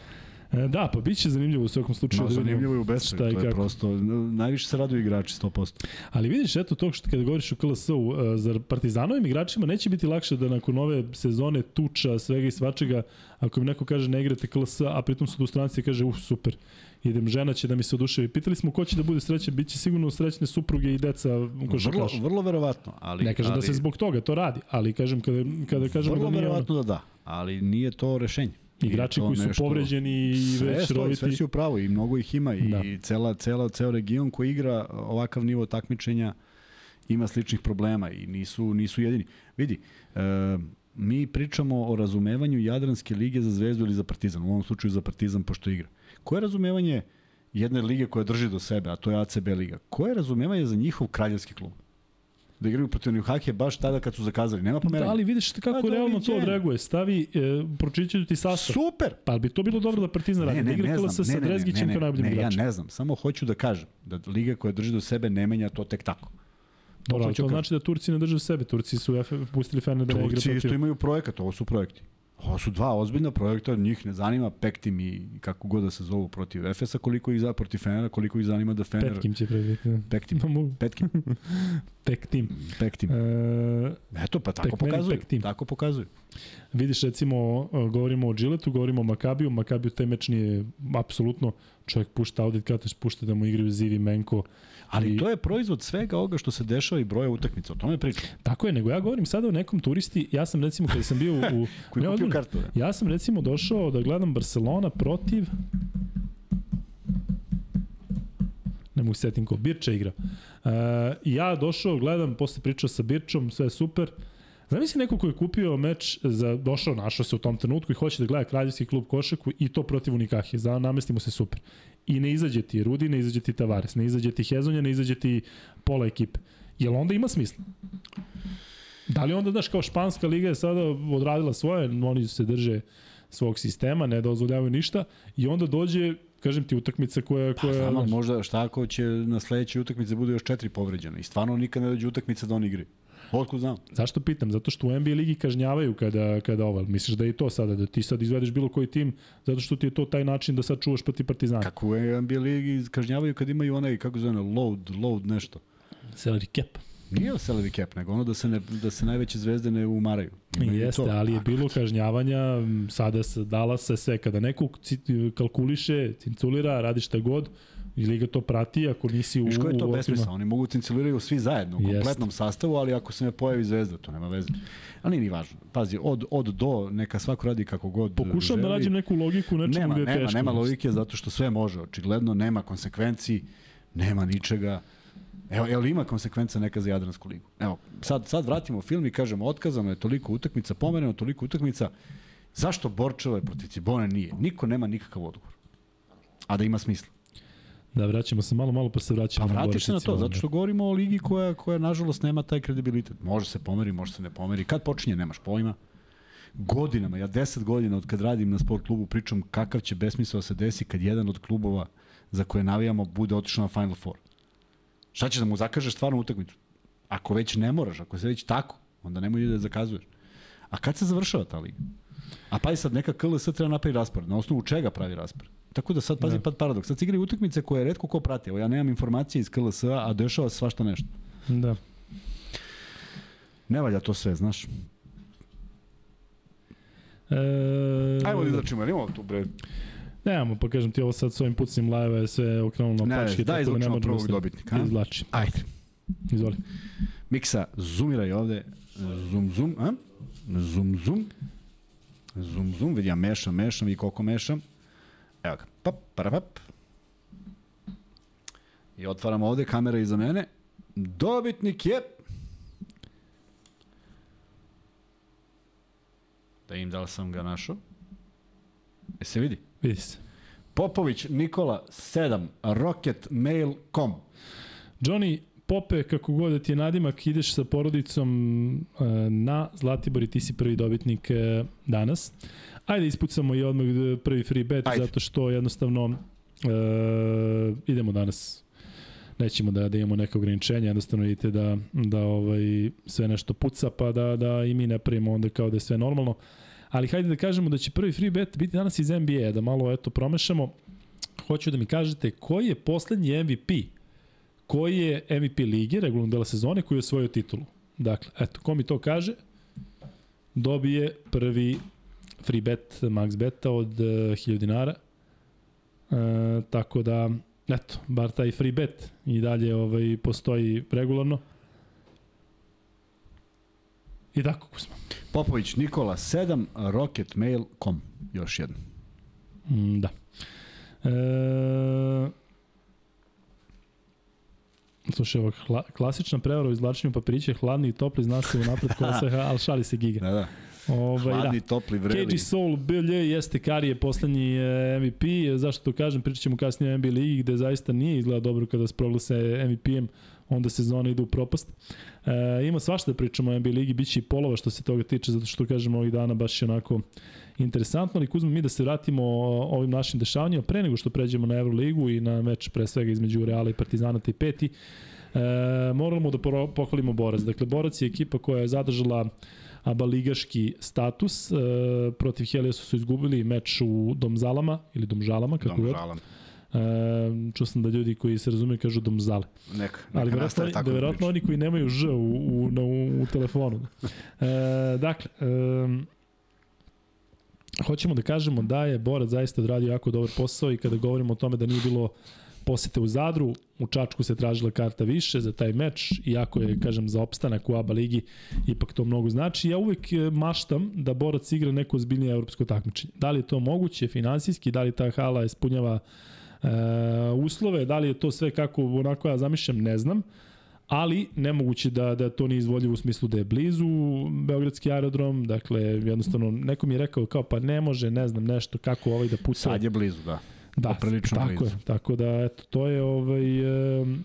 A: da, pa bit će zanimljivo u svakom slučaju.
B: No,
A: da
B: zanimljivo je u
A: i
B: to je
A: kako.
B: prosto, najviše se raduju igrači, 100%.
A: Ali vidiš, eto to što kada govoriš o KLS-u, e, za Partizanovim igračima neće biti lakše da nakon ove sezone tuča, svega i svačega, ako mi neko kaže ne igrate KLS, a pritom su do stranci i kaže, uf, super, idem, žena će da mi se oduševi. Pitali smo ko će da bude srećan, bit će sigurno srećne supruge i deca
B: Vrlo,
A: košarkaša.
B: vrlo verovatno, ali...
A: Ne kažem
B: ali,
A: da se zbog toga to radi, ali kažem kada, kada kažemo
B: Vrlo
A: da nije ono,
B: verovatno da da, ali nije to rešenje.
A: Igrači koji su
B: nešto-
A: povređeni i
B: sve
A: već
B: stoji,
A: roviti.
B: sve si u pravu i mnogo ih ima i
A: Da.
B: cela, cela, ceo region koji igra ovakav nivo takmičenja ima sličnih problema i nisu, nisu jedini. Vidi, e, mi pričamo o razumevanju Jadranske lige za Zvezdu ili za Partizan, u ovom slučaju za Partizan pošto igra. Koje je razumevanje jedne lige koja drži do sebe, a to je ACB liga? Koje je razumevanje za njihov kraljevski klub? Da igraju protiv Njuhake baš tada kad su zakazali. Nema pomeranja.
A: Da, ali vidiš kako
B: Pa,
A: realno to odreaguje. Stavi, e, pročićaju ti sastav.
B: Super!
A: Pa bi to bilo dobro da Partizan radi.
B: Ne,
A: da
B: ne,
A: igra
B: ne znam.
A: Sa
B: Ne, ne, ne, ne,
A: najboljim
B: ne, ja ne znam. Samo hoću da kažem da liga koja drži do sebe ne menja to tek tako.
A: Dobro, to
B: kažem.
A: znači da Turci ne drže sebe. Turci su pustili Fene da ne igra
B: Turci isto imaju projekat, ovo su projekti. Ovo su dva ozbiljna projekta, njih ne zanima Pektim i kako god da se zovu protiv Efesa, koliko ih za protiv Fenera, koliko ih zanima da Fener...
A: Petkim će predviti.
B: Pektim. *laughs*
A: Mogu.
B: Petkim. *laughs*
A: Pektim.
B: Pektim.
A: E,
B: Eto, pa tako
A: Pekmeni,
B: pokazuju.
A: Pektim.
B: Tako poveduju.
A: vidiš recimo, govorimo o Džiletu, govorimo o Makabiju. Makabiju taj meč nije apsolutno čovjek pušta Audit Kataš, pušta da mu igraju Zivi, Menko.
B: Ali
A: I-
B: to je proizvod svega ovoga što se dešava i broja utakmica. O tome pričam.
A: Tako je, nego ja govorim sada o nekom turisti. Ja sam recimo, kada sam bio u... *laughs*
B: Koji
A: ne,
B: kupio kartu.
A: Ja sam recimo došao da gledam Barcelona protiv ne mogu se setim ko, Birča igra. Uh, ja došao, gledam, posle pričao sa Birčom, sve je super. Zamisli neko ko je kupio meč, za, došao, našao se u tom trenutku i hoće da gleda kraljevski klub košaku i to protiv Unikahe. Za, namestimo se super. I ne izađe ti Rudi, ne izađe ti Tavares, ne izađe ti Hezonja, ne izađe ti pola ekipe. Jel onda ima smisla? Da li onda, znaš, kao španska liga je sada odradila svoje, oni se drže svog sistema, ne dozvoljavaju ništa i onda dođe, kažem ti, utakmica koja...
B: Pa
A: koja
B: znam,
A: znaš,
B: možda šta ako će na sledećoj utakmici bude još četiri povređene i stvarno nikad ne dođe utakmica da oni igraju. Otkud znam?
A: Zašto pitam? Zato što u NBA ligi kažnjavaju kada, kada ovo. Misliš da je to sada, da ti sad izvedeš bilo koji tim, zato što ti je to taj način da sad čuvaš protiv Partizana.
B: Kako u NBA ligi kažnjavaju kad imaju onaj, kako zove, load, load nešto.
A: Salary cap.
B: Nije salary cap, nego ono da se, ne, da se najveće zvezde ne umaraju. Imaju
A: Jeste,
B: to.
A: ali je bilo kažnjavanja, sada se dala se sve. Kada neko kalkuliše, cinculira, radi šta god, i Liga to prati, ako nisi u...
B: Viš ko je to besmisla? Oni mogu cinciliraju svi zajedno u kompletnom sastavu, ali ako se ne pojavi zvezda, to nema veze. Ali nije ni važno. Pazi, od, od do, neka svako radi kako god
A: Pokušavam da
B: želi.
A: nađem neku logiku nečemu
B: nema,
A: gde je
B: nema,
A: teško.
B: nema logike zato što sve može. Očigledno nema konsekvenci, nema ničega. Evo, li ima konsekvenca neka za Jadransku ligu? Evo, sad, sad vratimo film i kažemo otkazano je toliko utakmica, pomereno toliko utakmica. Zašto Borčeva protiv Cibone nije? Niko nema nikakav odgovor. A da ima smisla.
A: Da, vraćamo se malo, malo pa se
B: Pa
A: vraćamo.
B: vratiš se na to, zato što govorimo o ligi koja, koja nažalost nema taj kredibilitet. Može se pomeri, može se ne pomeri. Kad počinje, nemaš pojma. Godinama, ja 10 godina od kad radim na sport klubu pričam kakav će besmisao se desi kad jedan od klubova za koje navijamo bude otišao na Final Four. Šta ćeš da mu zakažeš stvarno utakmicu? Ako već ne moraš, ako se već tako, onda nemoj da je zakazuješ. A kad se završava ta liga? A pa i sad neka KLS treba napravi raspored. Na osnovu čega pravi raspored? Tako da sad, pazi,
A: Da.
B: pa paradoks. Sad igraju utakmice koje redko ko prati. Evo, ja nemam informacije iz KLS-a, a dešava se svašta nešto.
A: Da.
B: Ne valja to sve, znaš.
A: E,
B: Ajmo da izlačimo, jer imamo tu bre.
A: Nemamo, pa kažem ti ovo sad s ovim pucnim live je sve okrenulo na
B: Ne,
A: pačke. da možemo
B: prvog
A: da se
B: dobitnika, a?
A: Izvlači.
B: Ajde.
A: Izvoli.
B: Miksa, zoomiraj ovde. Zoom, zoom, a? Zoom, zoom. Zoom, zoom, vidi ja mešam, mešam i koliko mešam. Evo ga, pap, parapap. I otvaram ovde, kamera iza mene. Dobitnik je... vidim da li sam ga našao. E se vidi?
A: Vidi se.
B: Popović Nikola 7 rocketmail.com
A: Johnny Pope, kako god da ti je nadimak, ideš sa porodicom e, na Zlatibor i ti si prvi dobitnik e, danas. Ajde ispucamo i odmah prvi free bet,
B: Ajde.
A: zato što jednostavno e, idemo danas nećemo da, da imamo neke ograničenja, jednostavno vidite da, da ovaj, sve nešto puca, pa da, da i mi ne pravimo onda kao da je sve normalno. Ali hajde da kažemo da će prvi free bet biti danas iz NBA, da malo eto promešamo. Hoću da mi kažete koji je poslednji MVP koji je MVP lige, regularnog dela sezone, koji je osvojio titulu. Dakle, eto, ko mi to kaže, dobije prvi free bet, max beta od uh, 1000 dinara. E, tako da, eto, bar taj free bet i dalje ovaj, postoji regularno. I tako, Kuzma.
B: Popović Nikola 7 rocketmail.com još jedno.
A: Mm, da. E, Slušaj, ovo, hla, klasična prevara u izvlačenju papirića, hladni i topli, zna se unapred ko se, *laughs* ali šali se giga.
B: Da, da.
A: Ovaj,
B: Hladni,
A: da.
B: topli, vreli.
A: KG Soul BLJ jeste Karije poslednji e, MVP, zašto to kažem, pričat ćemo kasnije o NBA ligi gde zaista nije izgleda dobro kada se proglase MVP-em, onda sezona ide u propast. E, ima svašta da pričamo o NBA ligi, bit će i polova što se toga tiče, zato što kažem ovih dana baš je onako interesantno, ali kuzmo mi da se vratimo ovim našim dešavanjima, pre nego što pređemo na Euroligu i na meč pre svega između Reala i Partizana te peti, e, moramo da pohvalimo Borac. Dakle, Borac je ekipa koja je zadržala aba ligaški status. E, protiv Heliosa su izgubili meč u Domzalama ili Domžalama, kako
B: Dom
A: god.
B: žalam.
A: E, čuo sam da ljudi koji se razumeju kažu Domzale.
B: Neka, neka
A: Ali verovatno,
B: tako
A: da verovatno oni koji nemaju ž u, u, na, u, u telefonu. E, dakle, e, hoćemo da kažemo da je Borac zaista odradio jako dobar posao i kada govorimo o tome da nije bilo posete u Zadru, u Čačku se tražila karta više za taj meč, iako je, kažem, za opstanak u ABA ligi, ipak to mnogo znači. Ja uvek e, maštam da Borac igra neko ozbiljnije evropsko takmičenje. Da li je to moguće finansijski, da li ta hala ispunjava e, uslove, da li je to sve kako onako ja zamišljam, ne znam ali nemoguće da, da to nije izvodljivo u smislu da je blizu Beogradski aerodrom, dakle jednostavno neko mi je rekao kao pa ne može, ne znam nešto kako ovaj da puca.
B: Sad je blizu, da.
A: Da,
B: poprilično
A: tako
B: blizu.
A: je. Tako da, eto, to je ovaj, um,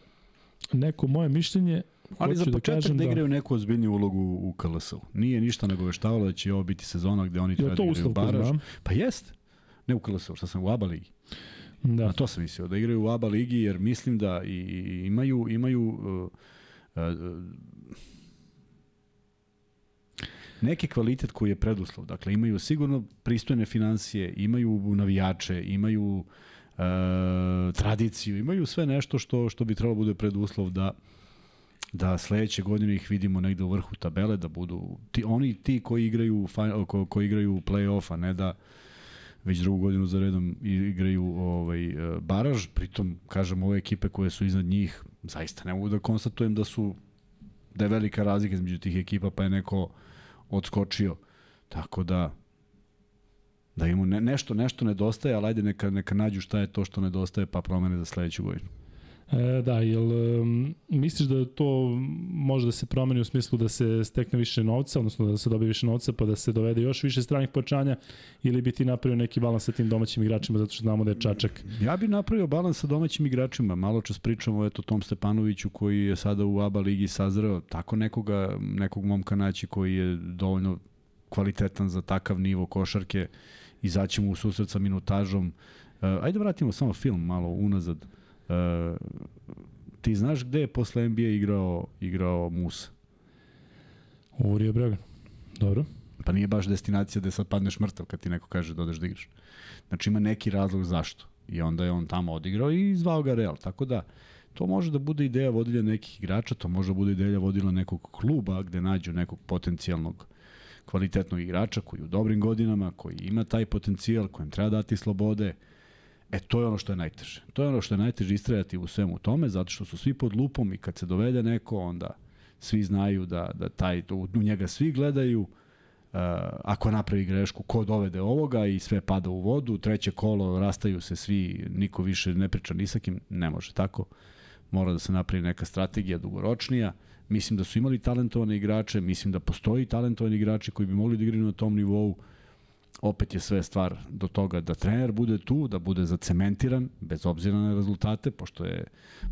A: neko moje mišljenje.
B: Ali za
A: Hoću
B: početak da, da igraju neku ozbiljniju ulogu u KLS-u. Nije ništa nagoveštavalo da će ovo biti sezona gde oni treba da igraju baraž.
A: znam?
B: Pa jest. Ne u KLS-u, šta sam u ABA ligi.
A: Da.
B: Na to sam mislio, da igraju u ABA ligi jer mislim da i, i imaju, imaju uh, uh, neki kvalitet koji je preduslov. Dakle, imaju sigurno pristojne financije, imaju navijače, imaju uh, tradiciju, imaju sve nešto što što bi trebalo bude preduslov da da sledeće godine ih vidimo negde u vrhu tabele, da budu ti, oni ti koji igraju ko, koji igraju play-off, a ne da već drugu godinu za redom igraju ovaj e, baraž, pritom kažem ove ekipe koje su iznad njih, zaista ne mogu da konstatujem da su da je velika razlika između tih ekipa pa je neko odskočio. Tako da da imamo ne, nešto nešto nedostaje, ali ajde neka neka nađu šta je to što nedostaje pa promene za sledeću godinu.
A: E, da, jel um, misliš da to može da se promeni u smislu da se stekne više novca, odnosno da se dobije više novca pa da se dovede još više stranih pojačanja ili bi ti napravio neki balans sa tim domaćim igračima zato što znamo da je Čačak
B: Ja bih napravio balans sa domaćim igračima. Malo čas pričamo o eto Tom Stepanoviću koji je sada u ABA ligi sazreo. Tako nekoga, nekog momka naći koji je dovoljno kvalitetan za takav nivo košarke. Izaći mu u susret sa minutažom. Uh, ajde vratimo samo film malo unazad. Uh, ti znaš gde je posle NBA igrao, igrao Musa?
A: u Rio Bregan. Dobro.
B: Pa nije baš destinacija gde sad padneš mrtav kad ti neko kaže da odeš da igraš. Znači ima neki razlog zašto. I onda je on tamo odigrao i zvao ga Real. Tako da, to može da bude ideja vodilja nekih igrača, to može da bude ideja vodila nekog kluba gde nađu nekog potencijalnog kvalitetnog igrača koji u dobrim godinama, koji ima taj potencijal, kojem treba dati slobode. E, to je ono što je najteže. To je ono što je najteže istrajati u svemu tome, zato što su svi pod lupom i kad se dovede neko, onda svi znaju da, da taj, u njega svi gledaju, Uh, ako napravi grešku, ko dovede ovoga i sve pada u vodu, treće kolo, rastaju se svi, niko više ne priča ni sa kim, ne može tako. Mora da se napravi neka strategija dugoročnija. Mislim da su imali talentovane igrače, mislim da postoji talentovani igrači koji bi mogli da igraju na tom nivou. Opet je sve stvar do toga da trener bude tu, da bude zacementiran, bez obzira na rezultate, pošto je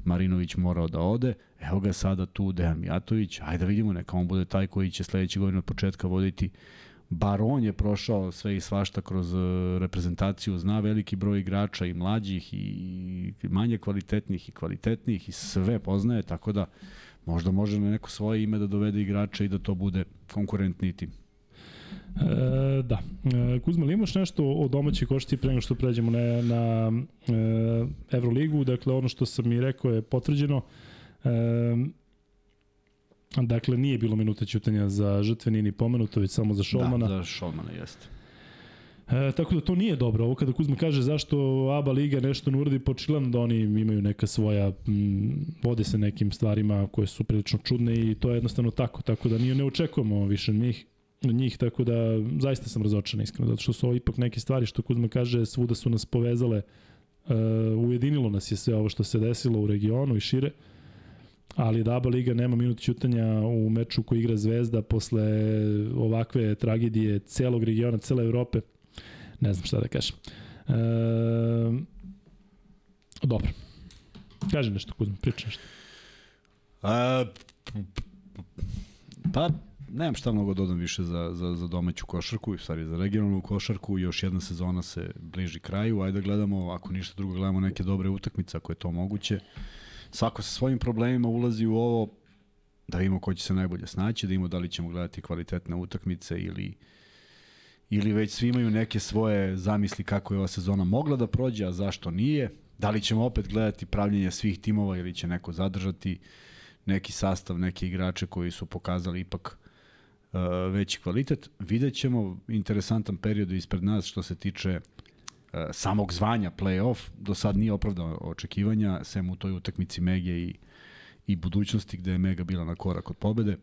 B: Marinović morao da ode. Evo ga sada tu Dejan Mijatović, ajde da vidimo, neka on bude taj koji će sledeće godine od početka voditi bar on je prošao sve i svašta kroz e, reprezentaciju, zna veliki broj igrača i mlađih i manje kvalitetnih i kvalitetnih i sve poznaje, tako da možda može na neko svoje ime da dovede igrača i da to bude konkurentni tim.
A: E, da. E, Kuzma, li imaš nešto o domaćoj košti pre nego što pređemo na, na e, Euroligu? Dakle, ono što sam i rekao je potvrđeno. E, dakle, nije bilo minuta ćutanja za žrtve, nije ni pomenuto, već samo za Šolmana.
B: Da, za Šolmana, jeste.
A: E, tako da to nije dobro. Ovo kada Kuzma kaže zašto ABA Liga nešto ne uradi, počilan da oni imaju neka svoja, m, vode se nekim stvarima koje su prilično čudne i to je jednostavno tako. Tako da nije, ne očekujemo više njih njih, tako da zaista sam razočan iskreno, zato što su ovo ipak neke stvari što Kuzma kaže, svuda su nas povezale, uh, ujedinilo nas je sve ovo što se desilo u regionu i šire, ali da ABA Liga nema minut ćutanja u meču koji igra Zvezda posle ovakve tragedije celog regiona, cele Evrope, ne znam šta da kažem. E, dobro. Kaži nešto, Kuzma, priča nešto.
B: A, pa, nemam šta mnogo dodam više za, za, za domaću košarku, stvari za regionalnu košarku, još jedna sezona se bliži kraju, ajde da gledamo, ako ništa drugo, gledamo neke dobre utakmice, ako je to moguće. Svako sa svojim problemima ulazi u ovo, da vidimo ko će se najbolje snaći, da vidimo da li ćemo gledati kvalitetne utakmice ili ili već svi imaju neke svoje zamisli kako je ova sezona mogla da prođe, a zašto nije. Da li ćemo opet gledati pravljenje svih timova ili će neko zadržati neki sastav, neke igrače koji su pokazali ipak veći kvalitet. Vidjet ćemo interesantan period ispred nas što se tiče uh, samog zvanja play-off. Do sad nije opravdao očekivanja, sem u toj utakmici Mege i, i budućnosti gde je Mega bila na korak od pobede.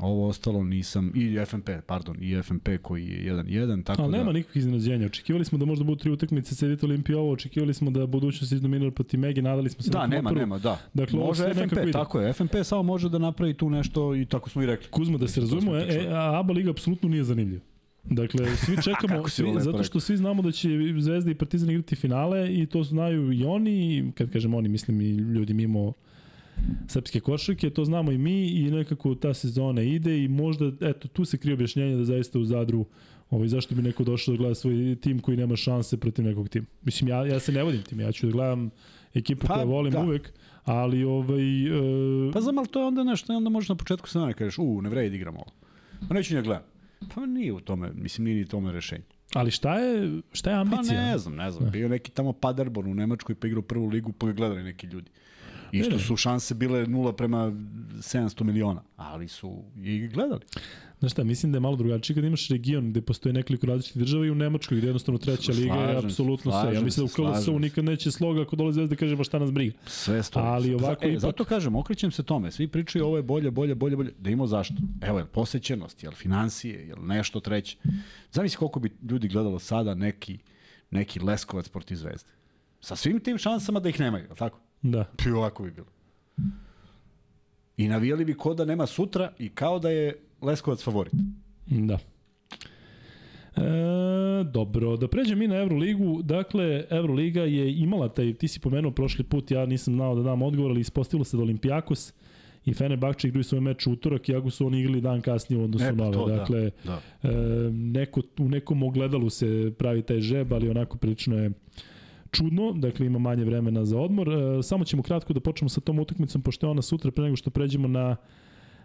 B: Ovo ostalo nisam, i FNP, pardon, i FNP koji je 1-1, tako
A: Ali
B: da...
A: nema nikakvih iznenađenja. Očekivali smo da možda budu tri utakmice Cedit Olimpija ovo, očekivali smo da budućnost izdominira protiv Megi, nadali smo se
B: Da,
A: na
B: nema,
A: motoru.
B: nema, da.
A: Dakle,
B: može
A: nekako ide.
B: tako je. FNP samo može da napravi tu nešto i tako smo i rekli.
A: Kuzma, da se razumemo, e, a ABA Liga apsolutno nije zanimljiv. Dakle, svi *laughs* čekamo, svi, zato što svi znamo da će Zvezda i Partizan igrati finale i to znaju i oni, kad kažem oni, mislim i ljudi mimo srpske košarke, to znamo i mi i nekako ta sezona ide i možda, eto, tu se krije objašnjenje da zaista u Zadru Ovaj, zašto bi neko došao da gleda svoj tim koji nema šanse protiv nekog tima? Mislim, ja, ja se ne vodim tim, ja ću da gledam ekipu
B: Pa,
A: koju volim
B: da.
A: uvek, ali ovaj... E,
B: Pa znam, ali to je onda nešto, onda možeš na početku sezone kažeš, u, ne vredi da igramo ovo. Pa neću da gledam. Pa nije u tome, mislim, nije ni tome rešenje.
A: ali šta je, šta je
B: Pa
A: ambicija?
B: ne znam, ne znam. Bio neki tamo Paderborn u Nemačkoj pa igrao prvu ligu pa ga gledali neki ljudi. I što su šanse bile nula prema 700 miliona, ali su i gledali.
A: Znaš šta, mislim da je malo drugačije kad imaš region gde postoje nekoliko različitih država i u Nemačkoj gde jednostavno treća liga je apsolutno sve. Ja mislim da u KLS-u nikad neće sloga ako dolazi Zvezda da kaže ba šta nas briga.
B: Sve stoji.
A: Ali ovako
B: e,
A: ipak-
B: Zato kažem, okrećem se tome. Svi pričaju ovo je bolje, bolje, bolje, bolje. Da imamo zašto. Evo, je posećenost, jel financije, jel nešto treće. Zamisli koliko bi ljudi gledalo sada neki, neki Leskovac protiv Zvezde. Sa svim tim šansama da ih nemaju, jel tako?
A: Da.
B: Pi ovako bi bilo. I navijali bi ko da nema sutra i kao da je Leskovac favorit.
A: Da. E, dobro, da pređem mi na Euroligu. Dakle, Euroliga je imala taj, ti si pomenuo prošli put, ja nisam znao da dam odgovor, ali ispostavilo se da Olimpijakos i Fenerbahče igraju svoj meč utorak, iako su oni igrali dan kasnije u odnosu
B: E, pa
A: na ove.
B: da.
A: dakle,
B: Da.
A: E, neko, u nekom ogledalu se pravi taj žeb, ali onako prilično je čudno, dakle ima manje vremena za odmor. E, samo ćemo kratko da počnemo sa tom utakmicom, pošto je ona sutra, pre nego što pređemo na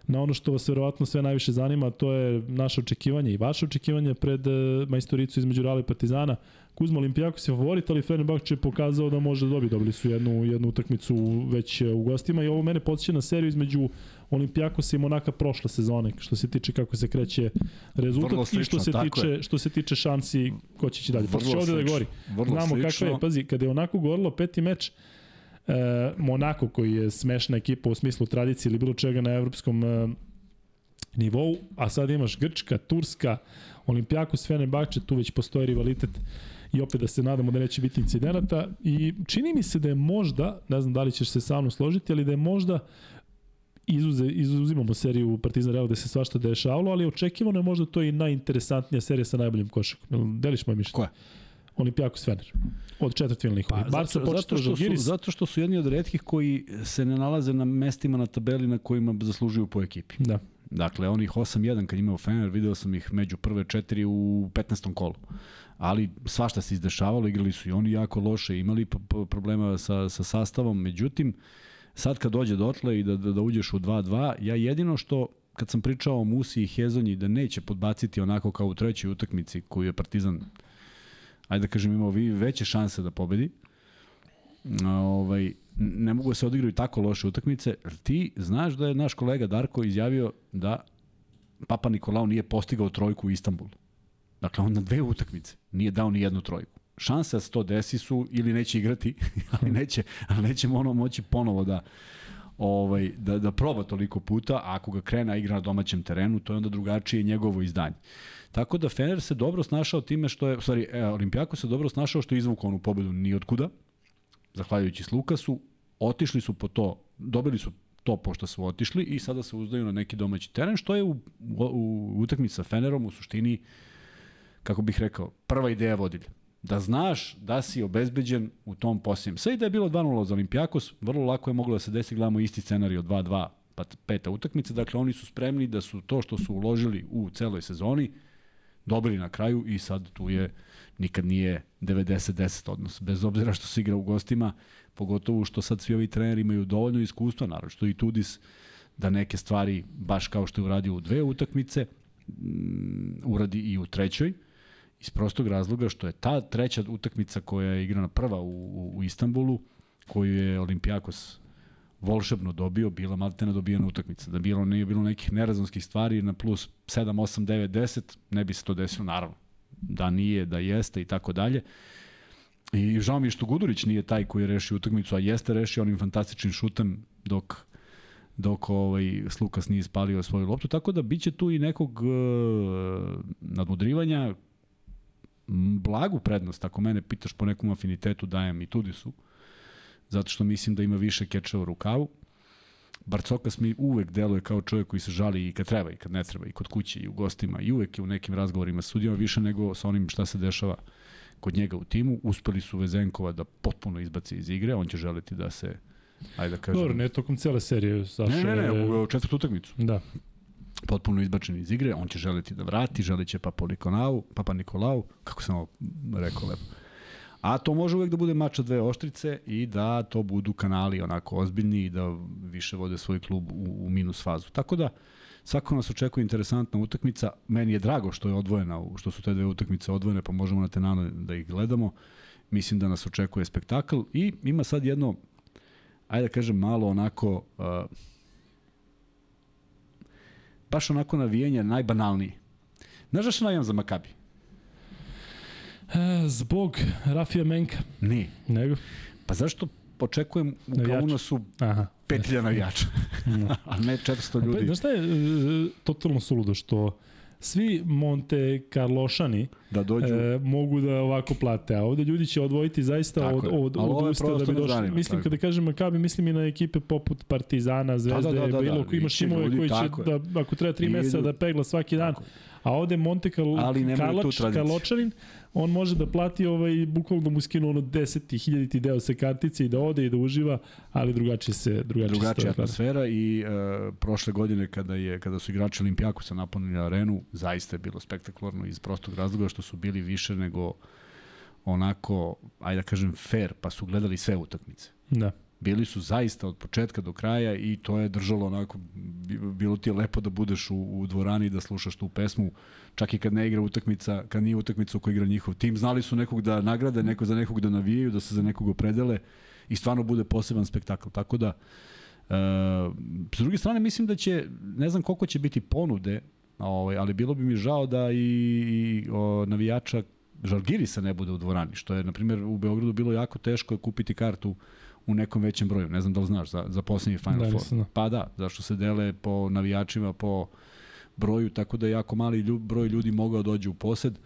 A: na ono što vas verovatno sve najviše zanima, to je naše očekivanje i vaše očekivanje pred e, majstoricu između Rale i Partizana. Kuzma Olimpijakos je favorit, ali Fenerbahče je pokazao da može da dobije. Dobili su jednu, jednu utakmicu već e, u gostima i ovo mene podsjeća na seriju između Olimpijakosa i Monaka prošle sezone, što se tiče kako se kreće rezultat
B: Vrlo
A: i što
B: slično,
A: se tiče što se tiče šansi ko će ići dalje. Pa
B: Vrlo
A: će ovde da
B: slično,
A: gori.
B: vrlo
A: Znamo
B: slično.
A: kakva je, pazi, kada je onako govorilo peti meč, e, Monako koji je smešna ekipa u smislu tradicije ili bilo čega na evropskom e, nivou, a sad imaš Grčka, Turska, Olimpijakos, Fenerbahče, tu već postoji rivalitet i opet da se nadamo da neće biti incidenata i čini mi se da je možda, ne znam da li ćeš se sa mnom složiti, ali da je možda izuze, izuzimamo seriju Partizan Real gde se svašta dešavalo, ali očekivano je možda to i najinteresantnija serija sa najboljim košakom. Deliš moje mišljenje?
B: Koja?
A: Olimpijakos Fener. Od četvrtfinalnih. Pa, Barca
B: zato, zato, što su, zato što su jedni od redkih koji se ne nalaze na mestima na tabeli na kojima zaslužuju po ekipi.
A: Da.
B: Dakle, onih 8-1 kad imao Fener, video sam ih među prve četiri u 15. kolu. Ali svašta se izdešavalo, igrali su i oni jako loše, imali problema sa, sa sastavom. Međutim, sad kad dođe dotle i da, da, da uđeš u 2-2, ja jedino što kad sam pričao o Musi i Hezonji da neće podbaciti onako kao u trećoj utakmici koju je Partizan ajde da kažem imao vi veće šanse da pobedi ovaj, ne mogu da se odigraju tako loše utakmice, ti znaš da je naš kolega Darko izjavio da Papa Nikolao nije postigao trojku u Istanbulu. Dakle, on na dve utakmice nije dao ni jednu trojku. Šanse da se to desi su ili neće igrati, *laughs* ali neće, ali nećemo ono moći ponovo da ovaj, da, da proba toliko puta, a ako ga krena igra na domaćem terenu, to je onda drugačije njegovo izdanje. Tako da Fener se dobro snašao time što je, stvari, e, Olimpijako se dobro snašao što je izvukao onu pobedu ni otkuda, zahvaljujući Lukasu, otišli su po to, dobili su to pošto su otišli i sada se uzdaju na neki domaći teren, što je u, u, u utakmici sa Fenerom u suštini, kako bih rekao, prva ideja vodilja. Da znaš da si obezbeđen u tom posljednjem. Sve i da je bilo 2-0 za Olimpijakos, vrlo lako je moglo da se desi, gledamo isti scenarij od 2-2, pa peta utakmica, dakle oni su spremni da su to što su uložili u celoj sezoni, dobili na kraju i sad tu je nikad nije 90-10 odnos. Bez obzira što se igra u gostima, pogotovo što sad svi ovi treneri imaju dovoljno iskustva, naravno što i Tudis da neke stvari, baš kao što je uradio u dve utakmice, mm, uradi i u trećoj, iz prostog razloga što je ta treća utakmica koja je igrana prva u, u, u Istanbulu, koju je Olimpijakos volšebno dobio, bila maltena dobijena utakmica. Da bilo nije bilo nekih nerazonskih stvari na plus 7, 8, 9, 10, ne bi se to desilo, naravno. Da nije, da jeste i tako dalje. I žao mi je što Gudurić nije taj koji je rešio utakmicu, a jeste rešio onim fantastičnim šutem dok dok ovaj Slukas nije ispalio svoju loptu, tako da biće tu i nekog e, nadmudrivanja blagu prednost, ako mene pitaš po nekom afinitetu dajem i Tudisu, zato što mislim da ima više kečeva u rukavu. Barcokas mi uvek deluje kao čovjek koji se žali i kad treba i kad ne treba, i kod kuće i u gostima i uvek je u nekim razgovorima sudijama više nego sa onim šta se dešava kod njega u timu. Uspeli su Vezenkova da potpuno izbaci iz igre, on će želiti da se ajde da kažem.
A: Dobro, ne tokom cele serije. Saša,
B: ne, ne, ne, u četvrtu utakmicu.
A: Da.
B: Potpuno izbačen iz igre, on će želiti da vrati, želit će Papa Nikolau, Papa Nikolau, kako sam ovo rekao lepo. A to može uvek da bude mač od dve oštrice i da to budu kanali onako ozbiljni i da više vode svoj klub u, u minus fazu. Tako da, svako nas očekuje interesantna utakmica. Meni je drago što je odvojena, što su te dve utakmice odvojene, pa možemo na tenano da ih gledamo. Mislim da nas očekuje spektakl i ima sad jedno, ajde da kažem, malo onako, uh, baš onako navijanje najbanalnije. Znaš da što navijam za Makabi?
A: E, zbog Rafija Menka.
B: Ne.
A: Nego?
B: Pa zašto očekujem u. Kaunasu
A: Aha.
B: 5000 navijača, *laughs* a ne 400
A: Pa,
B: ljudi
A: znaš šta je e, totalno suludo što svi Monte Carlošani
B: da dođu.
A: e, mogu da ovako plate, a ovde ljudi će odvojiti zaista
B: Tako
A: od, od, od
B: je
A: usta da bi došli.
B: zanima,
A: mislim,
B: tako.
A: kada kažem Makabi, mislim i na ekipe poput Partizana, Zvezde,
B: da, da, da,
A: bilo
B: da,
A: ko imaš timove koji će
B: tako
A: da, ako treba tri meseca da pegla svaki dan,
B: Tako.
A: A ovde Monte Carlo,
B: Ali tradiciju.
A: Karločanin, on može da plati ovaj, bukvalno da mu skinu ono deseti, hiljaditi deo sa kartice i da ode i da uživa, ali drugačije se drugačije,
B: drugačija atmosfera i uh, prošle godine kada je kada su igrači Olimpijakosa napunili arenu, zaista je bilo spektakularno iz prostog razloga što su bili više nego onako, ajde da kažem fair, pa su gledali sve utakmice.
A: Da.
B: Bili su zaista od početka do kraja i to je držalo onako, bi- bilo ti je lepo da budeš u, u dvorani i da slušaš tu pesmu, čak i kad ne igra utakmica, kad nije utakmica u kojoj igra njihov tim, znali su nekog da nagrade, neko za nekog da navijaju, da se za nekog opredele i stvarno bude poseban spektakl. Tako da, e, s druge strane, mislim da će, ne znam koliko će biti ponude, ovaj, ali bilo bi mi žao da i, i o, navijača Žalgirisa ne bude u dvorani, što je, na primjer, u Beogradu bilo jako teško kupiti kartu u nekom većem broju. Ne znam da li znaš, za, za poslednji Final
A: Da,
B: Four.
A: nisam znao.
B: Pa da, zašto se dele po navijačima, po broju, tako da jako mali ljub, broj ljudi mogao dođe u posed,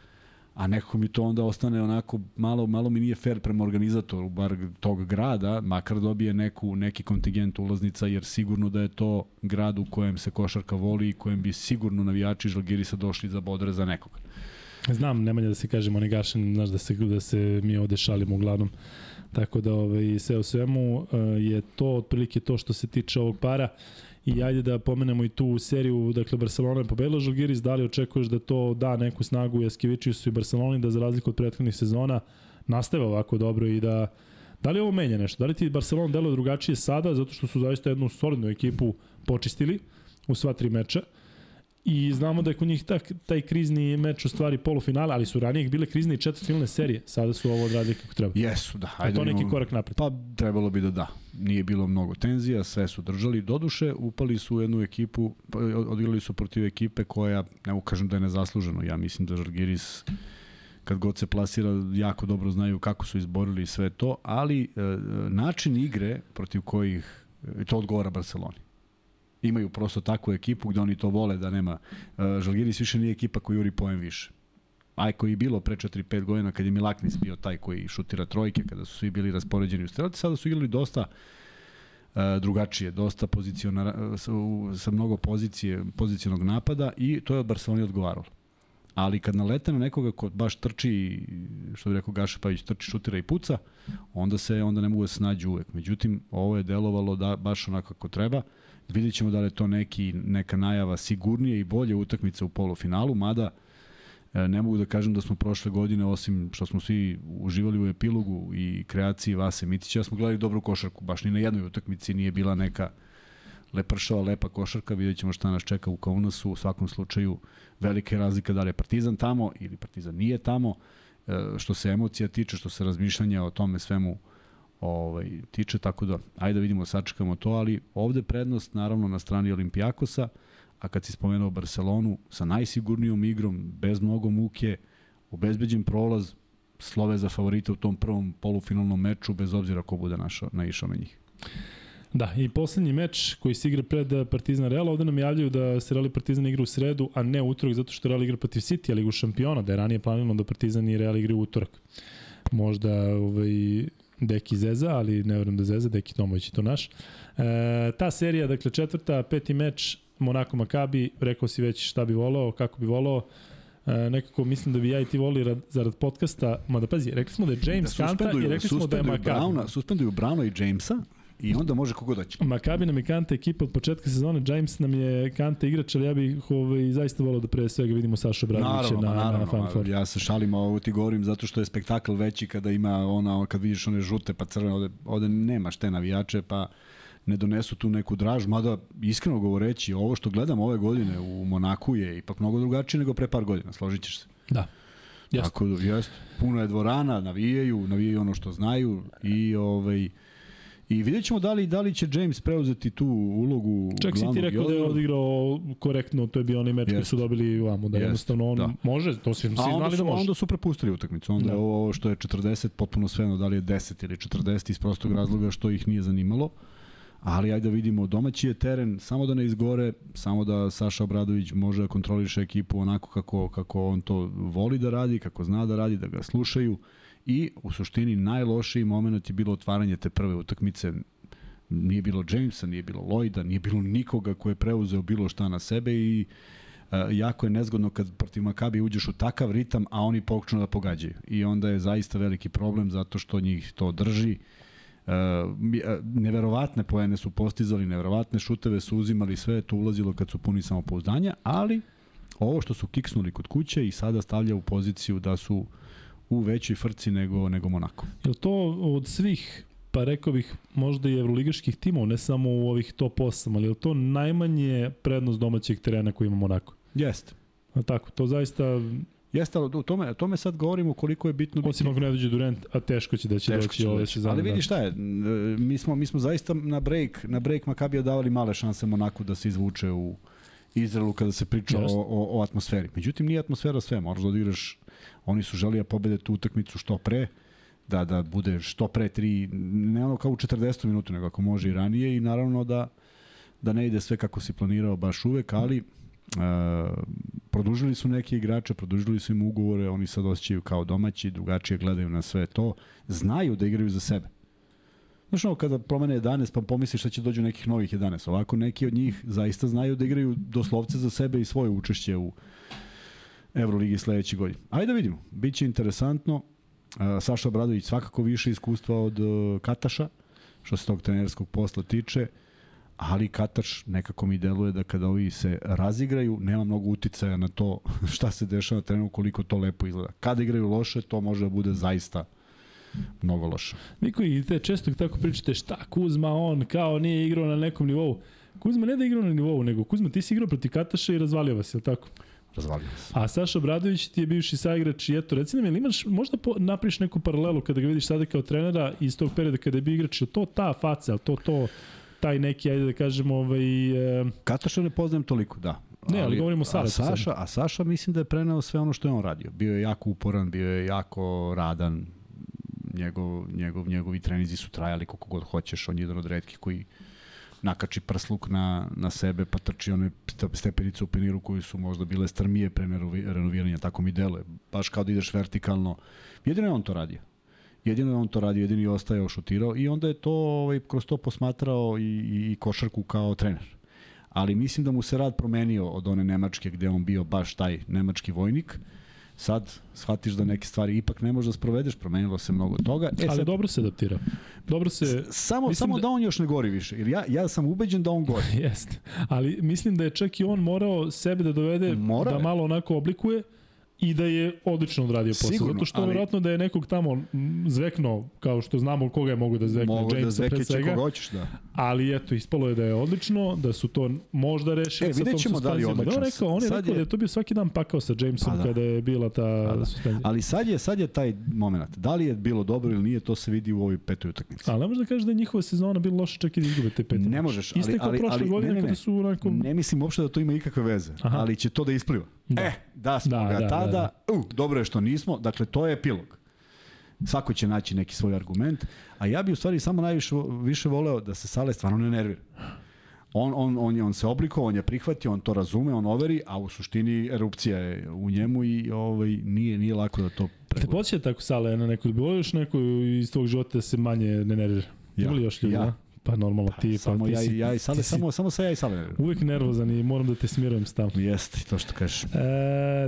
B: a nekako mi to onda ostane onako, malo, malo mi nije fair prema organizatoru, bar tog grada, makar dobije neku, neki kontingent ulaznica, jer sigurno da je to grad u kojem se košarka voli i kojem bi sigurno navijači Žalgirisa došli za bodre za nekoga.
A: Znam, nemanja da se kažemo ne gašen, znaš da se, da se mi ovde šalimo uglavnom. Tako da ovaj, sve u svemu uh, je to otprilike to što se tiče ovog para. I ajde da pomenemo i tu seriju, dakle Barcelona je pobedila Žalgiris, da li očekuješ da to da neku snagu Jaskevičiusu i Barceloni da za razliku od prethodnih sezona nastave ovako dobro i da Da li ovo menja nešto? Da li ti Barcelona deluje drugačije sada, zato što su zaista jednu solidnu ekipu počistili u sva tri meča? I znamo da je kod njih tak, taj krizni meč u stvari polufinale, ali su ranije bile krizne i četvrtfinalne serije. Sada su ovo odradili kako treba.
B: Jesu, da.
A: Ajde, to neki korak napred.
B: Pa trebalo bi da da. Nije bilo mnogo tenzija, sve su držali. Doduše, upali su u jednu ekipu, pa, odigrali su protiv ekipe koja, ne kažem da je nezasluženo. Ja mislim da Žargiris kad god se plasira jako dobro znaju kako su izborili sve to, ali e, način igre protiv kojih e, to odgovara Barceloni imaju prosto takvu ekipu gde oni to vole da nema. Uh, Žalgiris više nije ekipa koja juri poen više. Aj koji je bilo pre 4-5 godina kad je Milaknis bio taj koji šutira trojke, kada su svi bili raspoređeni u strelci, sada su igrali dosta uh, drugačije, dosta poziciona, sa, sa mnogo pozicije, pozicionog napada i to je od Barcelona odgovaralo. Ali kad nalete na nekoga ko baš trči, što bi rekao Gaša Pavić, trči, šutira i puca, onda se onda ne mogu da se nađu uvek. Međutim, ovo je delovalo da baš onako kako treba. Uh, Vidjet ćemo da li je to neki, neka najava sigurnije i bolje utakmice u polufinalu, mada e, ne mogu da kažem da smo prošle godine, osim što smo svi uživali u epilogu i kreaciji Vase Mitića, da smo gledali dobru košarku. Baš ni na jednoj utakmici nije bila neka lepršava, lepa košarka. Vidjet ćemo šta nas čeka u Kaunasu. U svakom slučaju velike razlika da li je Partizan tamo ili Partizan nije tamo. E, što se emocija tiče, što se razmišljanja o tome svemu ovaj, tiče, tako da ajde da vidimo, sačekamo to, ali ovde prednost naravno na strani Olimpijakosa, a kad si spomenuo Barcelonu sa najsigurnijom igrom, bez mnogo muke, obezbeđen prolaz, slove za favorite u tom prvom polufinalnom meču, bez obzira ko bude našao, naišao na njih.
A: Da, i poslednji meč koji se igra pred Partizan Real, ovde nam javljaju da se Real i Partizan igra u sredu, a ne utorak, zato što Real igra protiv City, ali u šampiona, da je ranije planirano da Partizan i Real igra u utorak. Možda ovaj, Deki Zeza, ali ne verujem da Zeza, Deki Tomović je to naš. E, ta serija, dakle četvrta, peti meč, Monako Makabi, rekao si već šta bi volao, kako bi volao, e, nekako mislim da bi ja i ti voli rad, zarad podcasta, mada pazi, rekli smo da je James da Kanta i rekli smo da je Makabi.
B: Suspenduju Brauna i Jamesa, I onda može kogo da će.
A: Makabi nam je Kante ekipa od početka sezone, James nam je Kante igrač, ali ja bih ovaj, zaista volao da pre svega vidimo Saša Bradovića na, naravno, na Fan Four.
B: Ja se šalim, ovo ti govorim zato što je spektakl veći kada ima ona, kad vidiš one žute pa crvene, ovde, ovde nemaš te navijače, pa ne donesu tu neku draž, mada iskreno govoreći, ovo što gledam ove godine u Monaku je ipak mnogo drugačije nego pre par godina, složit ćeš se.
A: Da.
B: Jeste. Tako da. Puno je dvorana, navijaju, navijaju ono što znaju i ovaj, I vidjet ćemo da li, da li će James preuzeti tu ulogu
A: Čak si ti rekao da je odigrao korektno, to je bio onaj meč koji su dobili u Amu, da Jest. jednostavno on da. može, to svi, svi znali
B: da
A: može.
B: onda su prepustili utakmicu, onda da. ovo što je 40 potpuno sveno, da li je 10 ili 40 iz prostog razloga što ih nije zanimalo. Ali ajde da vidimo, domaći je teren, samo da ne izgore, samo da Saša Obradović može da kontroliše ekipu onako kako, kako on to voli da radi, kako zna da radi, da ga slušaju i u suštini najlošiji moment je bilo otvaranje te prve utakmice nije bilo Jamesa, nije bilo Lloyda, nije bilo nikoga ko je preuzeo bilo šta na sebe i uh, jako je nezgodno kad protiv Makabi uđeš u takav ritam, a oni počnu da pogađaju. I onda je zaista veliki problem zato što njih to drži. Uh, neverovatne poene su postizali, neverovatne šuteve su uzimali, sve je to ulazilo kad su puni samopouzdanja, ali ovo što su kiksnuli kod kuće i sada stavlja u poziciju da su uh, u većoj frci nego, nego Monako.
A: Je to od svih pa rekao bih možda i evroligaških timova, ne samo u ovih top 8, ali je to najmanje prednost domaćeg terena koji ima Monako?
B: Jeste.
A: A tako, to zaista
B: Jeste, ali o tome, tome sad govorimo koliko je bitno
A: Osim ako ne dođe Durant, a teško će da će teško doći ove sezone.
B: Ali vidi da. šta je, mi smo, mi smo zaista na break, na break Makabija davali male šanse Monaku da se izvuče u Izraelu kada se priča o, o, o atmosferi. Međutim, nije atmosfera sve, moraš da odigraš Oni su želi da pobede tu utakmicu što pre, da, da bude što pre tri, ne ono kao u 40 minuta, nego ako može i ranije i naravno da, da ne ide sve kako si planirao baš uvek, ali uh, produžili su neke igrače, produžili su im ugovore, oni sad osjećaju kao domaći, drugačije gledaju na sve to, znaju da igraju za sebe. Znaš ono, kada promene 11, pa pomisliš šta će dođu nekih novih 11. Ovako neki od njih zaista znaju da igraju doslovce za sebe i svoje učešće u Euroligi sledeće godine. Ajde da vidimo. Biće interesantno. Saša Obradović svakako više iskustva od uh, Kataša, što se tog trenerskog posla tiče, ali Kataš nekako mi deluje da kada ovi se razigraju, nema mnogo uticaja na to *laughs* šta se dešava na terenu, koliko to lepo izgleda. Kada igraju loše, to može da bude zaista mnogo loše.
A: Vi koji te često tako pričate šta Kuzma on kao nije igrao na nekom nivou. Kuzma ne da igrao na nivou, nego Kuzma ti si igrao protiv Kataša i razvalio vas, je li tako?
B: Razvalio se.
A: A Saša Obradović ti je bivši saigrač i eto, reci nam, ili imaš, možda po, napriš neku paralelu kada ga vidiš sada kao trenera iz tog perioda kada je bio igrač, je to ta faca, je to to taj neki, ajde da kažemo, ovaj... E,
B: Kataša ne poznajem toliko, da.
A: Ne, ali govorimo o
B: a. Saša, a Saša mislim da je preneo sve ono što je on radio. Bio je jako uporan, bio je jako radan, njegov, njegov, njegovi trenizi su trajali koliko god hoćeš, on je jedan od redkih koji nakači prsluk na, na sebe, pa trči one stepenice u peniru koji su možda bile strmije pre renovi- renoviranja, tako mi deluje. Baš kao da ideš vertikalno. Jedino je on to radio. Jedino je on to radio, jedino je ostajao šutirao i onda je to ovaj, kroz to posmatrao i, i, i košarku kao trener. Ali mislim da mu se rad promenio od one Nemačke gde on bio baš taj nemački vojnik. Sad shvatiš da neke stvari ipak ne možeš da sprovedeš, promenilo se mnogo toga.
A: E, ali
B: sad,
A: dobro se adaptira. Dobro se...
B: samo, samo
A: da-
B: da... on još ne gori više. Jer ja, ja sam ubeđen da on gori. *laughs*
A: Jeste. Ali mislim da je čak i on morao sebe da dovede,
B: Morao
A: da malo onako oblikuje i da je odlično odradio posao.
B: Sigurno,
A: Zato što
B: ali-
A: verovatno da je nekog tamo zvekno, kao što znamo koga je mogu da zvekne,
B: Mogu da
A: Jamesa pre
B: zekeće
A: svega.
B: hoćeš, da.
A: Ali eto, ispalo je da je odlično, da su to možda rešili
B: E,
A: sa tom
B: vidjet ćemo da li
A: suspenzijom. Da, on, rekao, on je
B: Sad
A: rekao
B: je-
A: da je to bio svaki dan pakao sa Jamesom
B: Pa da.
A: kada je bila ta
B: Pa da.
A: suspenzija.
B: Ali sad je, sad je taj moment. Da li je bilo dobro ili nije, to se vidi u ovoj petoj utakmici.
A: Ali ne možeš da kažeš da je njihova sezona bila loša čak i da izgube te pet.
B: Ne možeš, ali, ali,
A: prošle
B: ali,
A: godine
B: ne, ne, ne.
A: su onako...
B: Ne mislim uopšte da to ima ikakve veze,
A: Aha.
B: ali će to da ispliva.
A: Da.
B: E, da smo
A: Da,
B: ga
A: da,
B: tada,
A: da,
B: Uh, dobro je što nismo, dakle to je epilog. Svako će naći neki svoj argument, a ja bi u stvari samo najviše više voleo da se Sale stvarno ne nervira. On, on, on, je, on se oblikovao, on je prihvatio, on to razume, on overi, a u suštini erupcija je u njemu i ovaj, nije, nije lako da to
A: Te
B: pregura.
A: podsjeća tako sale na neku, bi volio još neku iz tvog života da se manje ne nervira?
B: Ja.
A: Ima li još ljudi,
B: Ja.
A: da? Pa normalno, ti,
B: samo
A: pa ti
B: ja,
A: si,
B: i- ja i Sale,
A: si
B: samo, samo sa ja i Sale
A: uvek nervozan i moram da te smirujem stalno.
B: Jeste, to što kažeš.
A: E,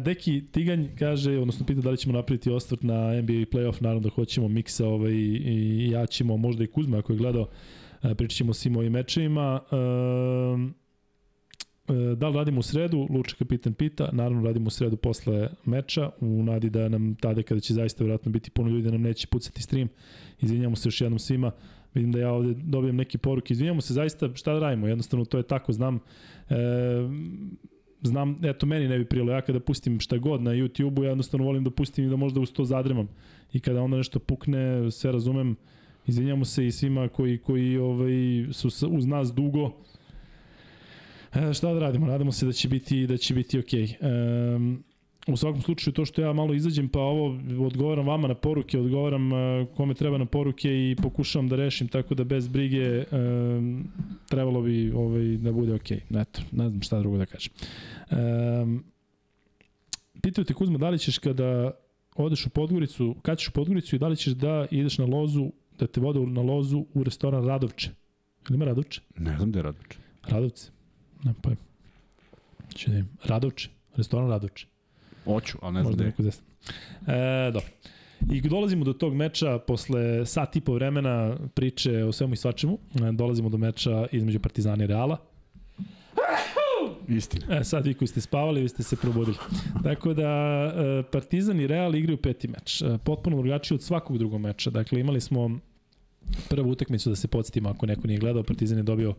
A: Deki Tiganj kaže, odnosno pita da li ćemo napraviti osvrt na NBA playoff, naravno da hoćemo miksa ovaj, i, i ja ćemo, možda i Kuzma ako je gledao, e, pričat ćemo o svim ovim mečevima. E, e, da li radimo u sredu? Luča kapitan pita. Naravno radimo u sredu posle meča, u nadi da nam tada kada će zaista vjerojatno biti puno ljudi da nam neće pucati stream. Izvinjamo se još jednom svima. Vidim da ja ovde dobijem neke poruke. Izvinjamo se zaista šta da radimo. Jednostavno to je tako, znam. E, znam, eto meni ne bi prijelo, ja kada pustim šta god na YouTube-u, ja jednostavno volim da pustim i da možda uz to zadremam. I kada onda nešto pukne, sve razumem, izvinjamo se i svima koji, koji ovaj, su uz nas dugo. E, šta da radimo? Nadamo se da će biti, da će biti okej. Okay. U svakom slučaju to što ja malo izađem pa ovo odgovaram vama na poruke, odgovaram e, kome treba na poruke i pokušavam da rešim tako da bez brige e, trebalo bi ovaj, da bude okej. Okay. Eto, ne znam šta drugo da kažem. E, pitaju te Kuzma da li ćeš kada odeš u Podgoricu, kad ćeš u Podgoricu i da li ćeš da ideš na lozu, da te vode na lozu u restoran Radovče. Ili ima Radovče?
B: Ne znam da je Radovče.
A: Radovce. Ne, Če da. Radovče. Restoran Radovče.
B: Oću, ali ne znam
A: Možda
B: da je.
A: neko desno. E, dobro. I dolazimo do tog meča posle sat i po vremena priče o svemu i svačemu. E, dolazimo do meča između Partizana i Reala.
B: Istina.
A: E, sad vi koji ste spavali, vi ste se probudili. Tako da e, Partizan i Real igraju peti meč. E, potpuno drugačiji od svakog drugog meča. Dakle, imali smo prvu utakmicu da se podsjetimo ako neko nije gledao, Partizan je dobio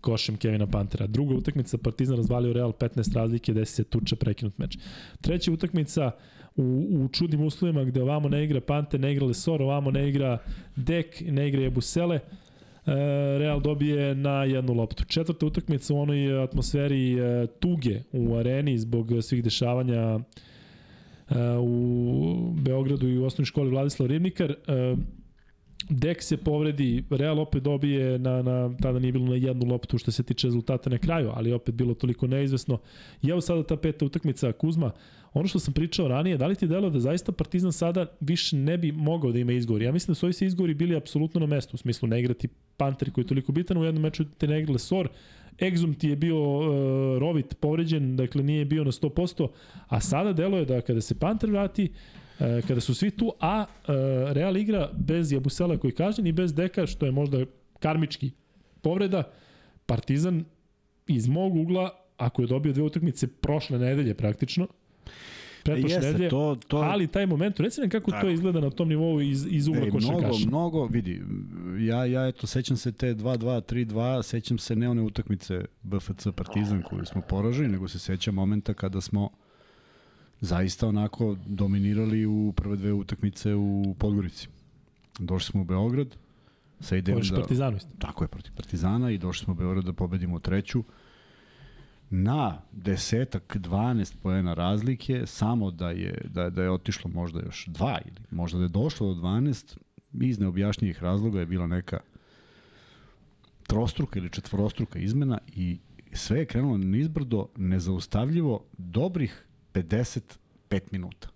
A: košem Kevina Pantera. Druga utakmica Partizan razvalio Real 15 razlike, desi se tuča prekinut meč. Treća utakmica u, u čudnim uslovima gde ovamo ne igra Panter, ne igra Lesor, ovamo ne igra Dek, ne igra Jebusele. E, Real dobije na jednu loptu. Četvrta utakmica u onoj atmosferi e, tuge u areni zbog svih dešavanja e, u Beogradu i u osnovnoj školi Vladislav Ribnikar. E, Dek se povredi, Real opet dobije na, na, tada nije bilo na jednu loptu što se tiče rezultata na kraju, ali opet bilo toliko neizvesno. I evo sada ta peta utakmica Kuzma, ono što sam pričao ranije, da li ti delo da zaista Partizan sada više ne bi mogao da ima izgovor? Ja mislim da su ovi se izgovori bili apsolutno na mestu, u smislu ne igrati Panter koji je toliko bitan, u jednom meču te ne igrale Sor, Exum ti je bio uh, Rovit povređen, dakle nije bio na 100%, a sada deluje da kada se Panter vrati, uh, kada su svi tu, a uh, Real igra bez Jabusela koji kažnjen i bez Deka, što je možda karmički povreda, Partizan iz mog ugla, ako je dobio dve utakmice prošle nedelje praktično, pretprošle
B: Jeste,
A: nedelje,
B: to, to,
A: ali taj moment, reci nam kako
B: Tako.
A: to izgleda na tom nivou iz, iz ugla
B: E,
A: košarkaša.
B: mnogo, mnogo, vidi, ja, ja eto, sećam se te 2-2, 3-2, sećam se ne one utakmice BFC Partizan koju smo poražili, nego se sećam momenta kada smo zaista onako dominirali u prve dve utakmice u Podgorici. Došli smo u Beograd sa idejom da...
A: Partizanu isto.
B: Tako je, protiv Partizana i došli smo u Beograd da pobedimo treću. Na desetak, 12 poena razlike, samo da je, da, da je otišlo možda još dva ili možda da je došlo do 12, iz neobjašnjivih razloga je bila neka trostruka ili četvorostruka izmena i sve je krenulo nizbrdo nezaustavljivo dobrih 55 minuta.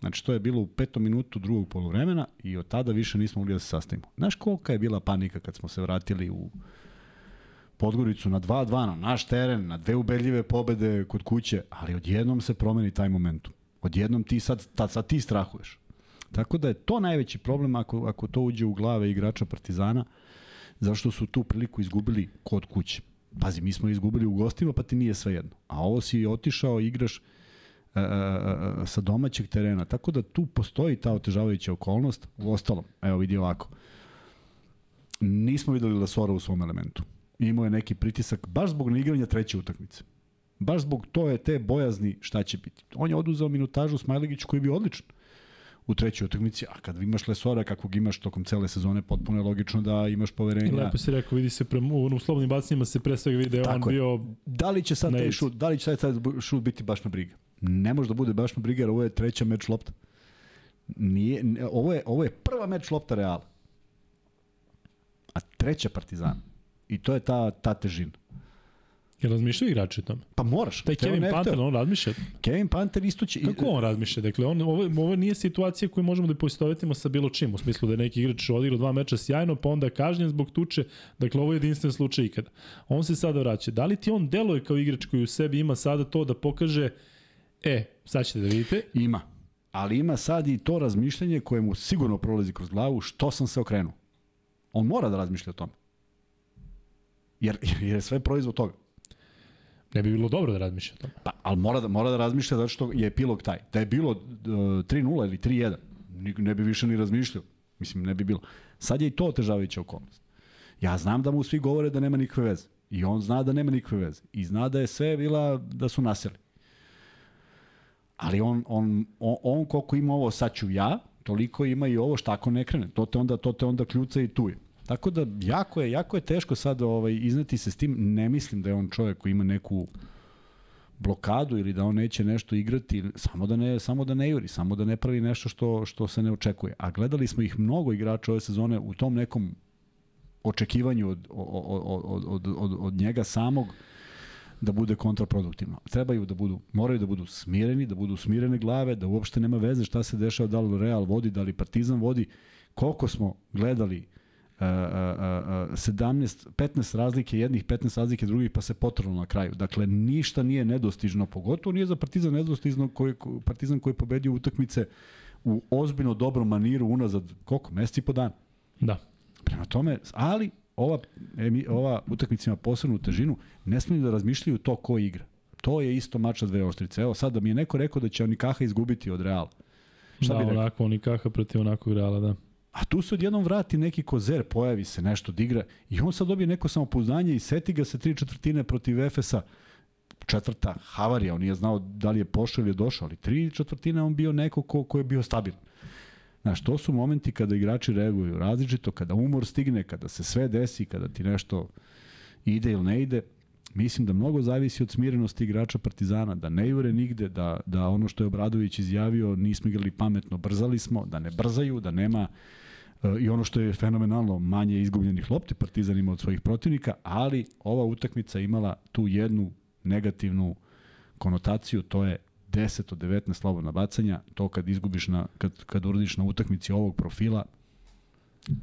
B: Znači, to je bilo u petom minutu drugog polovremena i od tada više nismo mogli da se sastavimo. Znaš kolika je bila panika kad smo se vratili u Podgoricu na 2-2 na naš teren, na dve ubedljive pobede kod kuće, ali odjednom se promeni taj momentum. Odjednom ti sad, tad, sad ti strahuješ. Tako da je to najveći problem ako, ako to uđe u glave igrača Partizana, zašto su tu priliku izgubili kod kuće. Pazi, mi smo izgubili u gostima, pa ti nije sve jedno. A ovo si otišao, igraš sa domaćeg terena. Tako da tu postoji ta otežavajuća okolnost. U ostalom, evo vidi ovako. Nismo videli Lasora u svom elementu. Imao je neki pritisak baš zbog neigranja treće utakmice. Baš zbog to je te bojazni šta će biti. On je oduzeo minutažu Smajlegiću koji je bio odličan u trećoj utakmici, a kad imaš Lesora kakvog imaš tokom cele sezone, potpuno je logično da imaš
A: I
B: poverenja.
A: lepo si rekao, vidi se prema, u, u slobodnim bacanjima se pre svega vidi da je on
B: je.
A: bio
B: Da li će sad taj šut, da li će sad, sad šut biti baš na briga? Ne može da bude baš na briga, jer ovo je treća meč lopta. Nije, ne, ovo, je, ovo je prva meč lopta Reala. A treća Partizana. I to je ta, ta težina.
A: Je razmišljaju igrači o tome?
B: Pa moraš.
A: Taj Kevin Panter,
B: hteo.
A: on razmišlja.
B: Kevin Panter isto će...
A: Kako on razmišlja? Dakle, on, ovo, ovo nije situacija koju možemo da poistovetimo sa bilo čim, u smislu da je neki igrač odigrao dva meča sjajno, pa onda kažnjen zbog tuče. Dakle, ovo je jedinstven slučaj ikada. On se sada vraća. Da li ti on deluje kao igrač koji u sebi ima sada to da pokaže e, sad ćete da vidite,
B: Ima. Ali ima sad i to razmišljanje koje mu sigurno prolazi kroz glavu što sam se okrenuo. On mora da razmišlja o tome. Jer, jer je sve proizvod toga.
A: ne bi bilo dobro da razmišlja o tome.
B: Pa, ali mora da, mora da razmišlja zato što je epilog taj. Da je bilo uh, 3-0 ili 3-1, ni- ne bi više ni razmišljao. Mislim, ne bi bilo. Sad je i to otežavajuća okolnost. Ja znam da mu svi govore da nema nikakve veze. I on zna da nema nikakve veze. I zna da je sve bila da su naseli. Ali on, on, on, on koliko ima ovo sad ću ja, toliko ima i ovo šta ako ne krene. To te onda, to te onda kljuca i tu je. Tako da jako je, jako je teško sad ovaj, izneti se s tim. Ne mislim da je on čovjek koji ima neku blokadu ili da on neće nešto igrati, samo da ne samo da ne juri, samo da ne pravi nešto što što se ne očekuje. A gledali smo ih mnogo igrača ove sezone u tom nekom očekivanju od, od, od, od, od, od njega samog da bude kontraproduktivno. Trebaju da budu, moraju da budu smireni, da budu smirene glave, da uopšte nema veze šta se dešava, da li Real vodi, da li Partizan vodi. Koliko smo gledali uh, uh, uh, 17, 15 razlike jednih, 15 razlike drugih, pa se potrlo na kraju. Dakle, ništa nije nedostižno, pogotovo nije za Partizan nedostižno, koji, ko- Partizan koji je pobedio utakmice u ozbiljno dobrom maniru unazad, koliko, meseci i po dana.
A: Da.
B: Prema tome, ali ova, ova utakmica ima posebnu težinu, ne smiju da razmišljaju to ko igra. To je isto mača dve oštrice. Evo sad da mi je neko rekao da će Onikaha izgubiti od Reala. Šta
A: da,
B: bi rekao?
A: onako, Onikaha protiv onakog Reala, da.
B: A tu se odjednom vrati neki kozer, pojavi se nešto da igra i on sad dobije neko samopouzdanje i seti ga se tri četvrtine protiv Efesa četvrta havarija, on nije znao da li je pošao ili je došao, ali tri četvrtine on bio neko ko, ko je bio stabilan. Znaš, to su momenti kada igrači reaguju različito, kada umor stigne, kada se sve desi, kada ti nešto ide ili ne ide. Mislim da mnogo zavisi od smirenosti igrača Partizana, da ne jure nigde, da, da ono što je Obradović izjavio, nismo igrali pametno, brzali smo, da ne brzaju, da nema E, I ono što je fenomenalno, manje izgubljenih lopti Partizan ima od svojih protivnika, ali ova utakmica imala tu jednu negativnu konotaciju, to je 10 od 19 slobodna bacanja, to kad izgubiš na, kad, kad uradiš na utakmici ovog profila,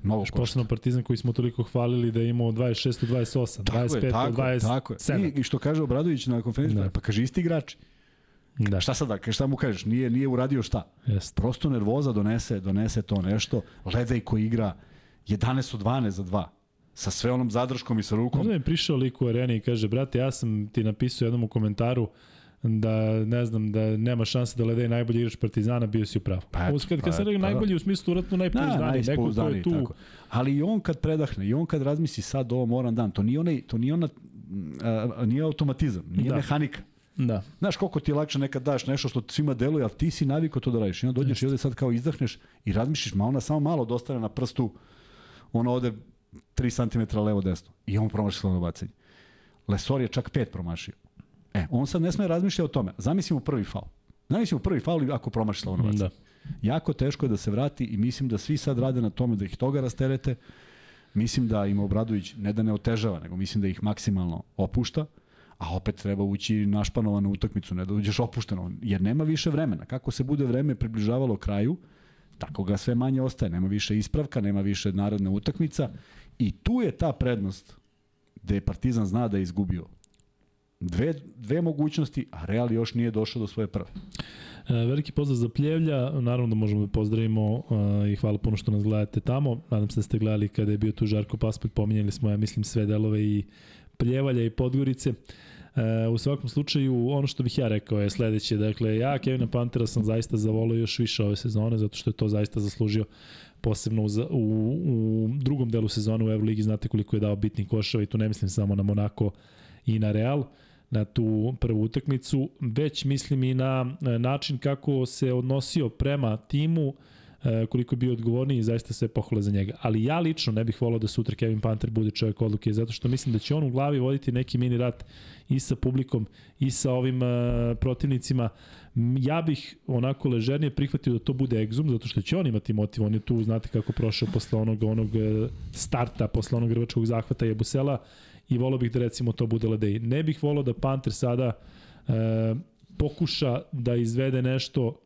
B: mnogo košta.
A: Posebno Partizan koji smo toliko hvalili da je imao 26 od 28,
B: Tako
A: 25
B: je, tako,
A: od 27.
B: tako je. I, I što kaže Obradović na konferenciji,
A: Da.
B: pa kaže isti igrači.
A: Da,
B: Šta sad, da- šta mu kažeš? Nije, nije uradio šta?
A: jeste.
B: Prosto nervoza donese, donese to nešto. Ledej koji igra 11 od 12 za 2. Sa sve onom zadrškom i sa rukom.
A: Mi je prišao lik u areni i kaže, brate, ja sam ti napisao jednom u komentaru da ne znam da nema šanse da Ledej najbolji igrač Partizana, bio si u pravu.
B: Pa eto,
A: Uz, kad,
B: pa
A: kad sam rekao
B: pa da.
A: najbolji u smislu vratno
B: Da,
A: najpouzdaniji, neko ko je tu.
B: tako. Ali i on kad predahne, i on kad razmisli sad ovo moram dan, to nije, onaj, to nije, ona, a, nije automatizam, nije
A: Da.
B: da. mehanika.
A: Da.
B: Znaš koliko ti je lakše nekad daš nešto što svima deluje, ali ti si navikao to da radiš. I onda dođeš i ovde sad kao izdahneš i razmišljaš, ma ona samo malo dostane na prstu, ona ode 3 cm levo desno. I on promaši slovno bacanje. Lesor je čak 5 promašio. E, on sad ne sme razmišlja o tome. Zamislimo prvi faul. Zamislimo prvi faul ako promaši bacanje.
A: Da.
B: Jako teško je da se vrati i mislim da svi sad rade na tome da ih toga rasterete. Mislim da im Obradović ne da ne otežava, nego mislim da ih maksimalno opušta, a opet treba ući našpanovan u utakmicu, ne da uđeš opušteno, jer nema više vremena. Kako se bude vreme približavalo kraju, tako ga sve manje ostaje. Nema više ispravka, nema više narodna utakmica i tu je ta prednost gde Partizan zna da je izgubio dve, dve mogućnosti, a Real još nije došao do svoje prve.
A: E, veliki pozdrav za Pljevlja, naravno da možemo da pozdravimo e, i hvala puno što nas gledate tamo. Nadam se da ste gledali kada je bio tu Žarko Paspalj, pominjali smo, ja mislim, sve delove i Pljevalja i Podgorice. E, u svakom slučaju, ono što bih ja rekao je sledeće. Dakle, ja Kevina Pantera sam zaista zavolio još više ove sezone, zato što je to zaista zaslužio posebno u, u, u drugom delu sezone u Euroligi. Znate koliko je dao bitnih košava i tu ne mislim samo na Monako i na Real na tu prvu utakmicu, već mislim i na e, način kako se odnosio prema timu, e, koliko je bio odgovorniji i zaista sve pohvale za njega. Ali ja lično ne bih volao da sutra Kevin Panter bude čovjek odluke, zato što mislim da će on u glavi voditi neki mini rat i sa publikom i sa ovim e, protivnicima. Ja bih onako ležernije prihvatio da to bude egzum, zato što će on imati motiv. On je tu, znate kako prošao posle onog, onog starta, posle onog grvačkog zahvata Jebusela i volao bih da recimo to bude Ledej. Ne bih volao da Panter sada e, pokuša da izvede nešto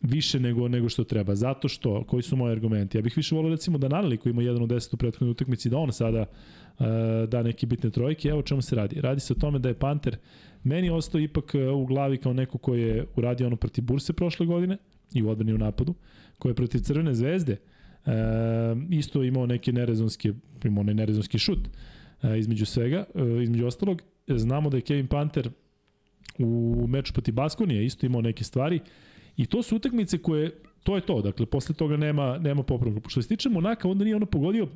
A: više nego nego što treba. Zato što, koji su moji argumenti? Ja bih više volao recimo da Naneli koji ima 1 od 10 u prethodnoj utakmici, da on sada e, da neke bitne trojke. Evo čemu se radi. Radi se o tome da je Panter meni ostao ipak e, u glavi kao neko ko je uradio ono protiv Burse prošle godine i u odbrani u napadu, koji je protiv Crvene zvezde e, isto imao neke nerezonske, imao onaj nerezonski šut e, između svega, e, između ostalog. Znamo da je Kevin Panter u meču protiv Baskonije isto imao neke stvari i to su utakmice koje to je to, dakle posle toga nema nema popravka. Što se tiče Monaka, onda nije ono pogodio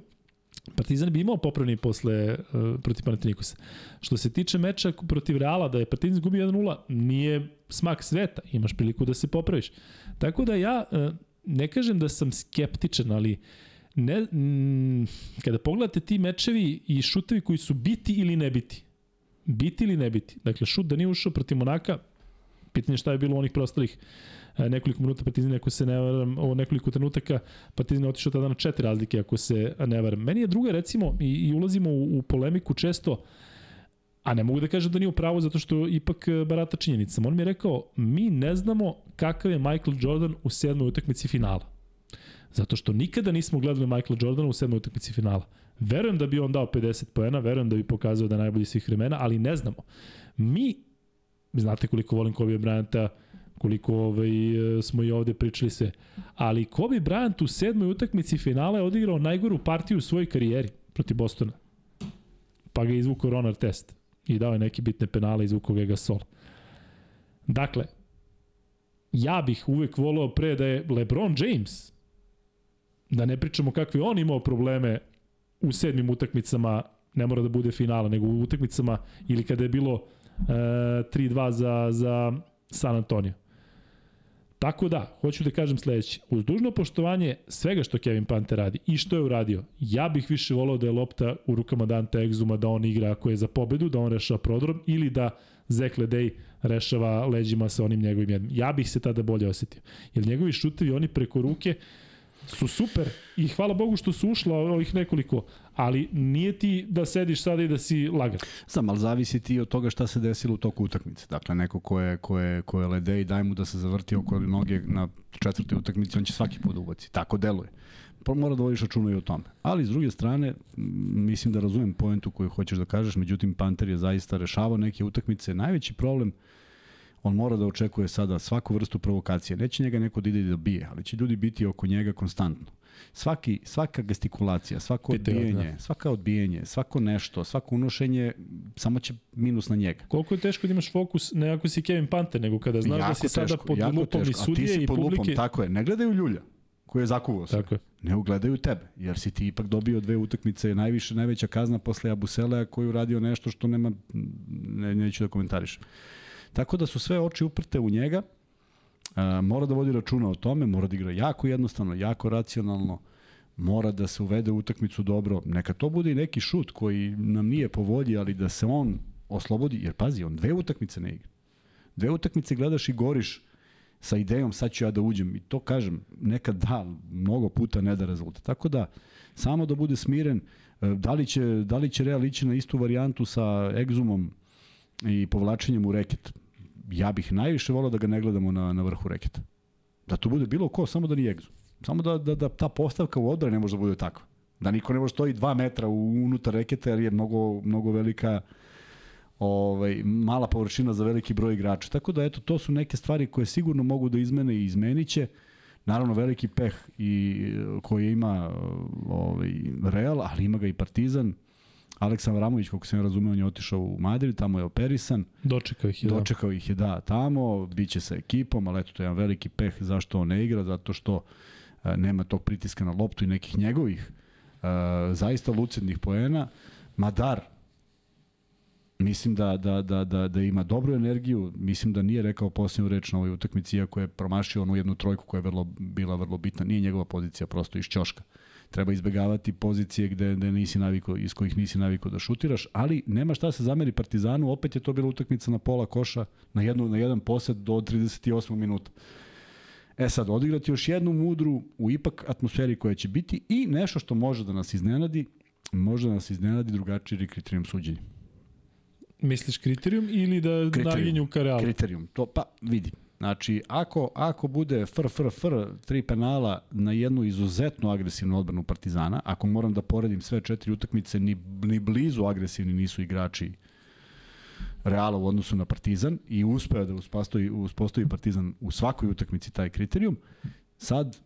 A: Partizan bi imao popravni posle uh, protiv Panathinaikosa. Što se tiče meča protiv Reala, da je Partizan izgubio 1-0, nije smak sveta, imaš priliku da se popraviš. Tako da ja uh, ne kažem da sam skeptičan, ali ne, m, kada pogledate ti mečevi i šutevi koji su biti ili ne biti, biti ili ne biti, dakle šut da nije ušao protiv Monaka, pitanje šta je bilo onih prostalih e, nekoliko minuta Partizan, ako se ne varam, o nekoliko trenutaka Partizan je otišao tada na četiri razlike, ako se ne varam. Meni je druga, recimo, i, i ulazimo u, u polemiku često, a ne mogu da kažem da nije u pravu zato što ipak e, barata činjenicama. On mi je rekao, mi ne znamo kakav je Michael Jordan u sedmoj utakmici finala. Zato što nikada nismo gledali Michaela Jordana u sedmoj utakmici finala. Verujem da bi on dao 50 poena, verujem da bi pokazao da je najbolji svih vremena, ali ne znamo. Mi, znate koliko volim Kobe Bryanta, koliko ovaj, smo i ovde pričali sve, ali Kobe Bryant u sedmoj utakmici finala je odigrao najgoru partiju u svojoj karijeri protiv Bostona. Pa ga izvukao Ronar test i dao je neke bitne penale, izvukao ga Gasol. Dakle, ja bih uvek volao pre da je LeBron James, da ne pričamo kakve on imao probleme u sedmim utakmicama, ne mora da bude finala, nego u utakmicama ili kada je bilo e, 3-2 za, za San Antonio. Tako da, hoću da kažem sledeće. Uz dužno poštovanje svega što Kevin Pante radi i što je uradio, ja bih više volao da je lopta u rukama Dante Exuma, da on igra ako je za pobedu, da on rešava prodrom ili da Zek Ledej rešava leđima sa onim njegovim jednim. Ja bih se tada bolje osetio. Jer njegovi šutevi, oni preko ruke, su super i hvala Bogu što su ušla ovih nekoliko, ali nije ti da sediš sada i da si lagan.
B: Znam, ali zavisi ti od toga šta se desilo u toku utakmice. Dakle, neko ko je, ko je, ko je lede i daj mu da se zavrti oko noge na četvrtoj utakmici, on će svaki put da ubaci. Tako deluje. Pa mora da vodiš računa i o tome. Ali s druge strane, mislim da razumem poentu koju hoćeš da kažeš, međutim Panter je zaista rešavao neke utakmice. Najveći problem on mora da očekuje sada svaku vrstu provokacije. Neće njega neko da ide da bije, ali će ljudi biti oko njega konstantno. Svaki, svaka gestikulacija, svako
A: Pite
B: odbijenje,
A: da.
B: svaka odbijenje, svako nešto, svako unošenje, samo će minus na njega.
A: Koliko je teško da imaš fokus ne ako si Kevin Pante, nego kada znaš da si sada pod
B: jako
A: lupom i
B: teško.
A: Sudije i
B: pod
A: publike.
B: Lupom, tako je, ne gledaju ljulja koji je zakuvao sve.
A: Tako je.
B: Ne ugledaju tebe, jer si ti ipak dobio dve utakmice, najviše, najveća kazna posle Abuselea koji je uradio nešto što nema, ne, neću da komentarišem. Tako da su sve oči uprte u njega, a, mora da vodi računa o tome, mora da igra jako jednostavno, jako racionalno, mora da se uvede u utakmicu dobro. Neka to bude i neki šut koji nam nije po volji, ali da se on oslobodi, jer pazi, on dve utakmice ne igra. Dve utakmice gledaš i goriš sa idejom sad ću ja da uđem i to kažem, nekad da, mnogo puta ne da rezultat. Tako da, samo da bude smiren, e, da li će, da li će Real ići na istu varijantu sa egzumom i povlačenjem u reket? Ja bih najviše volao da ga ne gledamo na, na vrhu reketa. Da to bude bilo ko, samo da nije egzum. Samo da, da, da ta postavka u odbrani ne može da bude takva. Da niko ne može stoji dva metra u, unutar reketa jer je mnogo, mnogo velika ovaj, mala površina za veliki broj igrača. Tako da, eto, to su neke stvari koje sigurno mogu da izmene i izmeniće. Naravno, veliki peh i, koji ima ovaj, Real, ali ima ga i Partizan. Aleksan Vramović, kako sam ja razumeo, on je otišao u Madrid, tamo je operisan.
A: Dočekao ih je. da.
B: Dočekao ih je da tamo, biće sa ekipom, ali eto to je jedan veliki peh zašto on ne igra, zato što a, nema tog pritiska na loptu i nekih njegovih a, zaista lucidnih poena. Madar, mislim da, da, da, da, da ima dobru energiju, mislim da nije rekao posljednju reč na ovoj utakmici, iako je promašio onu jednu trojku koja je vrlo, bila vrlo bitna. Nije njegova pozicija, prosto iz ćoška. Treba izbegavati pozicije gde, gde nisi naviko, iz kojih nisi naviko da šutiraš, ali nema šta se zameri Partizanu, opet je to bila utakmica na pola koša, na, jednu, na jedan posed do 38. minuta. E sad, odigrati još jednu mudru u ipak atmosferi koja će biti i nešto što može da nas iznenadi, može da nas iznenadi drugačiji kriterijum suđenja.
A: Misliš kriterijum ili da naginju ka realu?
B: Kriterijum. To, pa, vidi. Znači, ako, ako bude fr, fr, fr, tri penala na jednu izuzetno agresivnu odbranu Partizana, ako moram da poredim sve četiri utakmice, ni, ni blizu agresivni nisu igrači Reala u odnosu na Partizan i uspeo da uspostavi, uspostavi Partizan u svakoj utakmici taj kriterijum. Sad,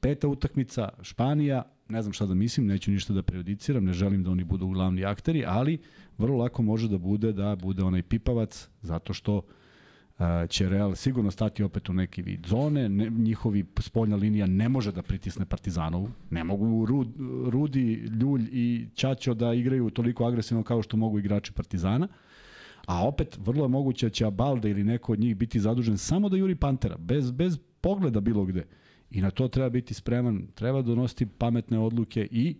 B: peta utakmica, Španija, ne znam šta da mislim, neću ništa da prejudiciram, ne želim da oni budu glavni akteri, ali vrlo lako može da bude da bude onaj pipavac, zato što će Real sigurno stati opet u neki vid zone, ne, njihovi spoljna linija ne može da pritisne Partizanovu, ne mogu Rud, Rudi, Ljulj i Ćaćo da igraju toliko agresivno kao što mogu igrači Partizana, a opet vrlo je moguće da će Abalde ili neko od njih biti zadužen samo da juri Pantera, bez, bez pogleda bilo gde. I na to treba biti spreman, treba donositi pametne odluke i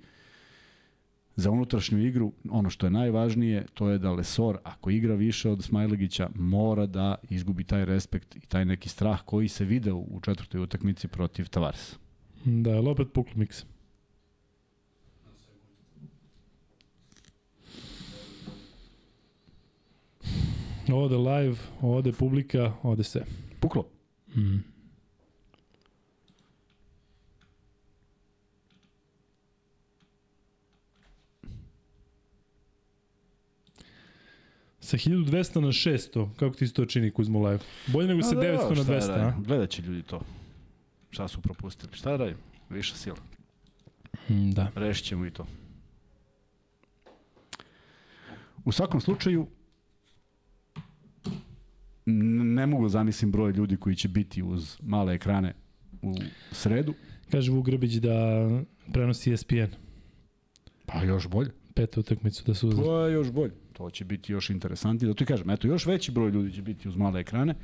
B: za unutrašnju igru, ono što je najvažnije, to je da Lesor, ako igra više od Smajlegića, mora da izgubi taj respekt i taj neki strah koji se video u četvrtoj utakmici protiv Tavaresa.
A: Da, je opet puklo miks? Ode live, ode publika, ode sve.
B: Puklo.
A: Mm. Sa 1200 na 600, kako ti se to čini Kuzmo live? Bolje nego sa 900 na 200, a?
B: Gledat će ljudi to. Šta su propustili? Šta da radim? Viša sila.
A: Mm, da.
B: Rešit ćemo i to. U svakom slučaju, ne mogu da zamislim broj ljudi koji će biti uz male ekrane u sredu.
A: Kaže Vuk Grbić da prenosi ESPN.
B: Pa još bolje.
A: Peta utakmicu da su uzeli.
B: Je još bolje. To će biti još interesantnije. Da ti kažem, eto, još veći broj ljudi će biti uz male ekrane.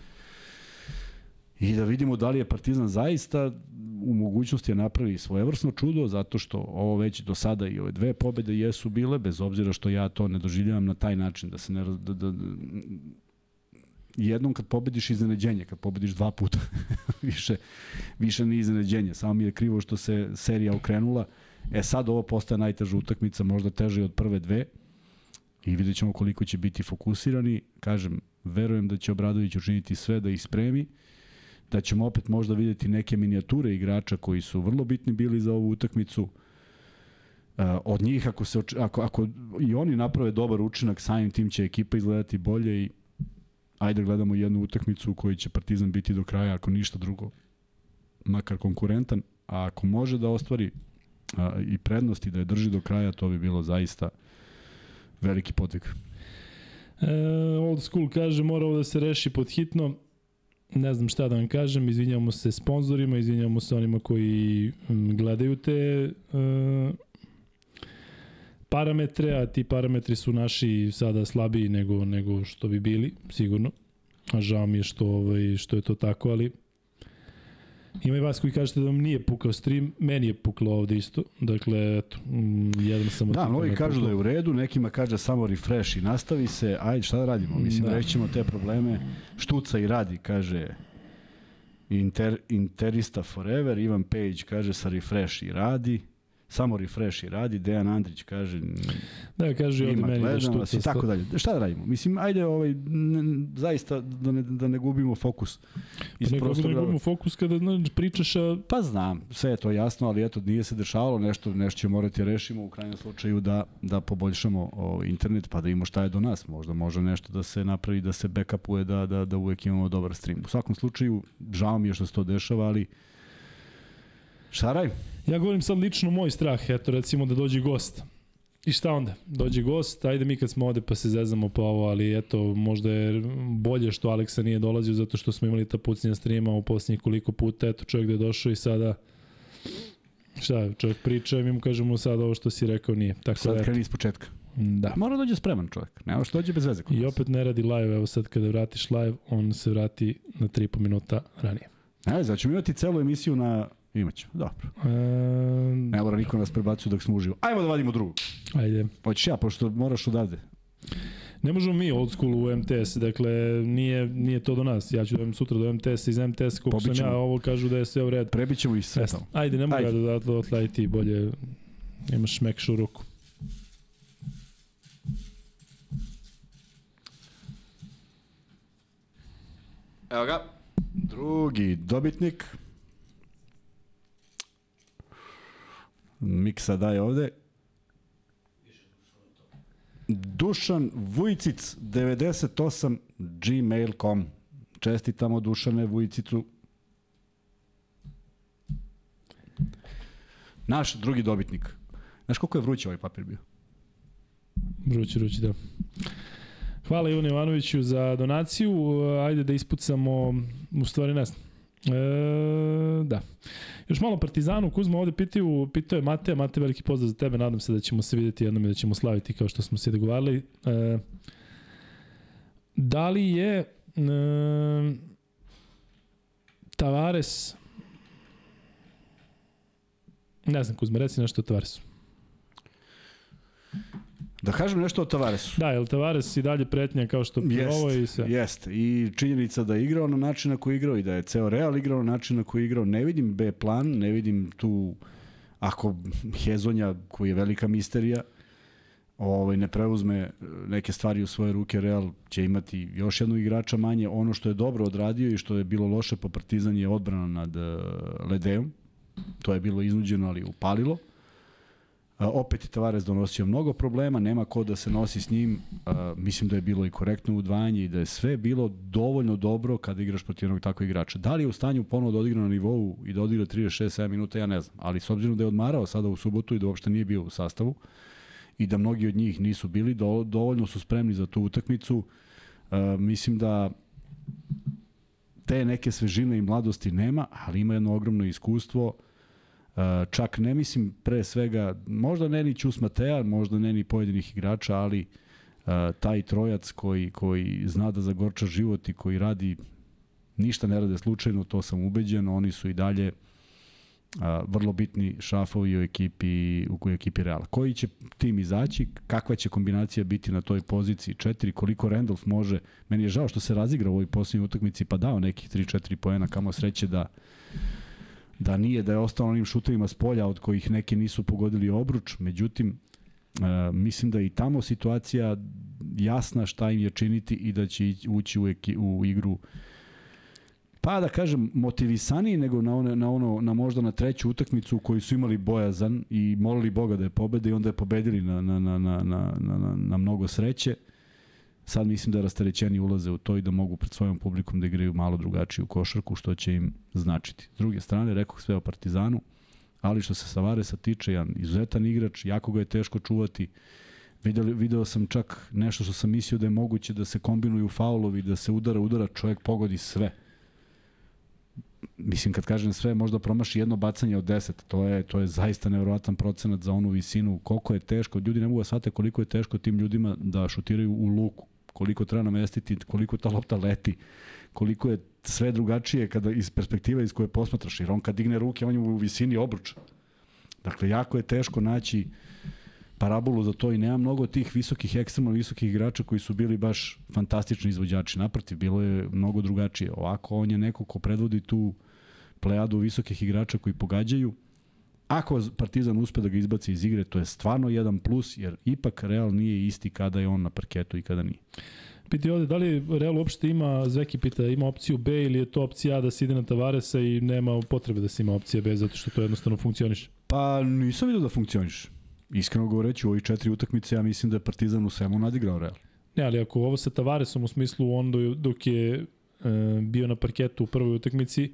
B: I da vidimo da li je Partizan zaista u mogućnosti da napravi svojevrsno čudo, zato što ovo već do sada i ove dve pobede jesu bile, bez obzira što ja to ne doživljavam na taj način, da se ne... raz- Da, da, jednom kad pobediš iznenađenje, kad pobediš dva puta, *laughs* više, više nije iznenađenje. Samo mi je krivo što se serija okrenula. E sad ovo postaje najteža utakmica, možda teže i od prve dve. I vidjet ćemo koliko će biti fokusirani. Kažem, verujem da će Obradović učiniti sve da ih spremi da ćemo opet možda videti neke minijature igrača koji su vrlo bitni bili za ovu utakmicu. Uh, od njih, ako, se, ako, ako i oni naprave dobar učinak, samim tim će ekipa izgledati bolje i ajde gledamo jednu utakmicu u kojoj će Partizan biti do kraja, ako ništa drugo, makar konkurentan, a ako može da ostvari a, i prednosti da je drži do kraja, to bi bilo zaista veliki podvig.
A: E, old school kaže mora ovo da se reši pod hitno ne znam šta da vam kažem, izvinjamo se sponzorima, izvinjamo se onima koji gledaju te uh, parametre, a ti parametri su naši sada slabiji nego nego što bi bili, sigurno. A žao mi je što ovaj što je to tako, ali Ima i vas koji kažete da vam nije pukao stream, meni je puklo ovde isto. Dakle, eto, jedan sam
B: Da, mnogi kažu da je u redu, nekima kaže samo refresh i nastavi se, ajde šta da radimo? Mislim, da. rećemo te probleme, štuca i radi, kaže Inter, Interista Forever, Ivan Page kaže sa refresh i radi samo refresh i radi, Dejan Andrić kaže
A: da kaže ovde meni da što
B: i tako dalje. Šta da radimo? Mislim ajde ovaj n, zaista da ne da ne gubimo fokus.
A: Iz pa ne, da ne gubimo fokus kada znači pričaš a...
B: pa znam, sve je to jasno, ali eto nije se dešavalo nešto, nešto ćemo morati da rešimo u krajnjem slučaju da da poboljšamo o, internet pa da imamo šta je do nas. Možda može nešto da se napravi da se backupuje da da da uvek imamo dobar stream. U svakom slučaju žao mi je što se to dešava, ali šta radimo?
A: Ja govorim sad lično moj strah, eto recimo da dođe gost. I šta onda? Dođe gost, ajde mi kad smo ovde pa se zezamo po ovo, ali eto, možda je bolje što Aleksa nije dolazio zato što smo imali ta pucnja streama u posljednjih koliko puta, eto čovjek da je došao i sada šta, čovjek priča i mi mu kažemo sad ovo što si rekao nije. Tako
B: sad da, kreni iz početka.
A: Da.
B: Mora dođe spreman čovjek, nema što dođe bez veze.
A: I opet ne radi live, evo sad kada vratiš live, on se vrati na 3,5 minuta ranije.
B: Ne, znači imati celu emisiju na Imaćemo, dobro. E... Ne mora niko nas prebacuje dok smo uživo. Ajmo da vadimo drugu.
A: Ajde.
B: Hoćeš ja, pošto moraš odavde.
A: Ne možemo mi old school u MTS, dakle nije, nije to do nas. Ja ću da sutra do MTS iz MTS, koliko Pobićemo. sam ja, ovo kažu da je sve u redu.
B: Prebićemo i sve tamo.
A: Ajde, ne mogu Ajde. da da otlaj ti bolje, imaš mekšu ruku.
B: Evo ga. Drugi dobitnik. Miksa daje ovde. Dušan Vujcic 98 gmail.com Čestitamo Dušane Vujcicu. Naš drugi dobitnik. Znaš koliko je vruć ovaj papir bio?
A: Vrući, vrući, da. Hvala Ivan Ivanoviću za donaciju. Ajde da ispucamo, u stvari znam. E, da. Još malo Partizanu, Kuzma ovde pitaju, pitao je Mate, Mate veliki pozdrav za tebe, nadam se da ćemo se videti jednom i da ćemo slaviti kao što smo se dogovarali. E, da li je e, Tavares ne znam Kuzma, reci nešto o Tavaresu.
B: Da kažem nešto o Tavaresu.
A: Da, je Tavares i dalje pretnja kao što jest, ovo i sve?
B: Jeste, i činjenica da je igrao na način na koji je igrao i da je ceo Real igrao na način na koji je igrao. Ne vidim B plan, ne vidim tu, ako Hezonja, koji je velika misterija, ovaj, ne preuzme neke stvari u svoje ruke, Real će imati još jednog igrača manje. Ono što je dobro odradio i što je bilo loše po Partizan je odbrana nad uh, Ledeom. To je bilo iznuđeno, ali upalilo. Opet je Tavares donosio mnogo problema, nema ko da se nosi s njim. A, mislim da je bilo i korektno udvajanje i da je sve bilo dovoljno dobro kada igraš protiv jednog takvog igrača. Da li je u stanju ponovo da odigra na nivou i da odigra 36-7 minuta, ja ne znam. Ali s obzirom da je odmarao sada u subotu i da uopšte nije bio u sastavu i da mnogi od njih nisu bili, do, dovoljno su spremni za tu utakmicu. A, mislim da te neke svežine i mladosti nema, ali ima jedno ogromno iskustvo čak ne mislim pre svega, možda ne ni Ćus Matea, možda ne ni pojedinih igrača, ali uh, taj trojac koji, koji zna da zagorča život i koji radi, ništa ne rade slučajno, to sam ubeđen, oni su i dalje a, vrlo bitni šafovi u ekipi, u ekipi Reala. Koji će tim izaći, kakva će kombinacija biti na toj poziciji 4, koliko Randolph može, meni je žao što se razigra u ovoj posljednjoj utakmici pa dao nekih 3-4 poena, kamo sreće da da nije da je ostao onim šutovima s polja od kojih neki nisu pogodili obruč, međutim e, mislim da i tamo situacija jasna šta im je činiti i da će ući u, eki, u igru pa da kažem motivisaniji nego na one, na ono na možda na treću utakmicu u kojoj su imali bojazan i molili Boga da je pobede i onda je pobedili na na na na na na, na mnogo sreće. Sad mislim da rasterećeni ulaze u to i da mogu pred svojom publikom da igraju malo drugačiju košarku, što će im značiti. S druge strane, rekao sve o Partizanu, ali što se Savaresa tiče, jedan izuzetan igrač, jako ga je teško čuvati. Video, video sam čak nešto što sam mislio da je moguće da se kombinuju faulovi, da se udara, udara, čovjek pogodi sve mislim kad kažem sve možda promaši jedno bacanje od 10 to je to je zaista neverovatan procenat za onu visinu koliko je teško ljudi ne mogu da shvate koliko je teško tim ljudima da šutiraju u luku koliko treba namestiti koliko ta lopta leti koliko je sve drugačije kada iz perspektive iz koje posmatraš jer on kad digne ruke on je u visini obruča dakle jako je teško naći parabolu za to i nema mnogo tih visokih, ekstremno visokih igrača koji su bili baš fantastični izvođači. Naprotiv, bilo je mnogo drugačije. Ovako, on je neko ko predvodi tu plejadu visokih igrača koji pogađaju. Ako Partizan uspe da ga izbaci iz igre, to je stvarno jedan plus, jer ipak Real nije isti kada je on na parketu i kada nije.
A: Piti ovde, da li Real uopšte ima, Zveki pita, ima opciju B ili je to opcija A da se ide na Tavaresa i nema potrebe da se ima opcija B zato što to jednostavno funkcioniše?
B: Pa nisam vidio da funkcioniše iskreno govoreći, u ovih četiri utakmice ja mislim da je Partizan u svemu nadigrao Real.
A: Ne, ali ako ovo sa Tavaresom u smislu on dok je e, bio na parketu u prvoj utakmici,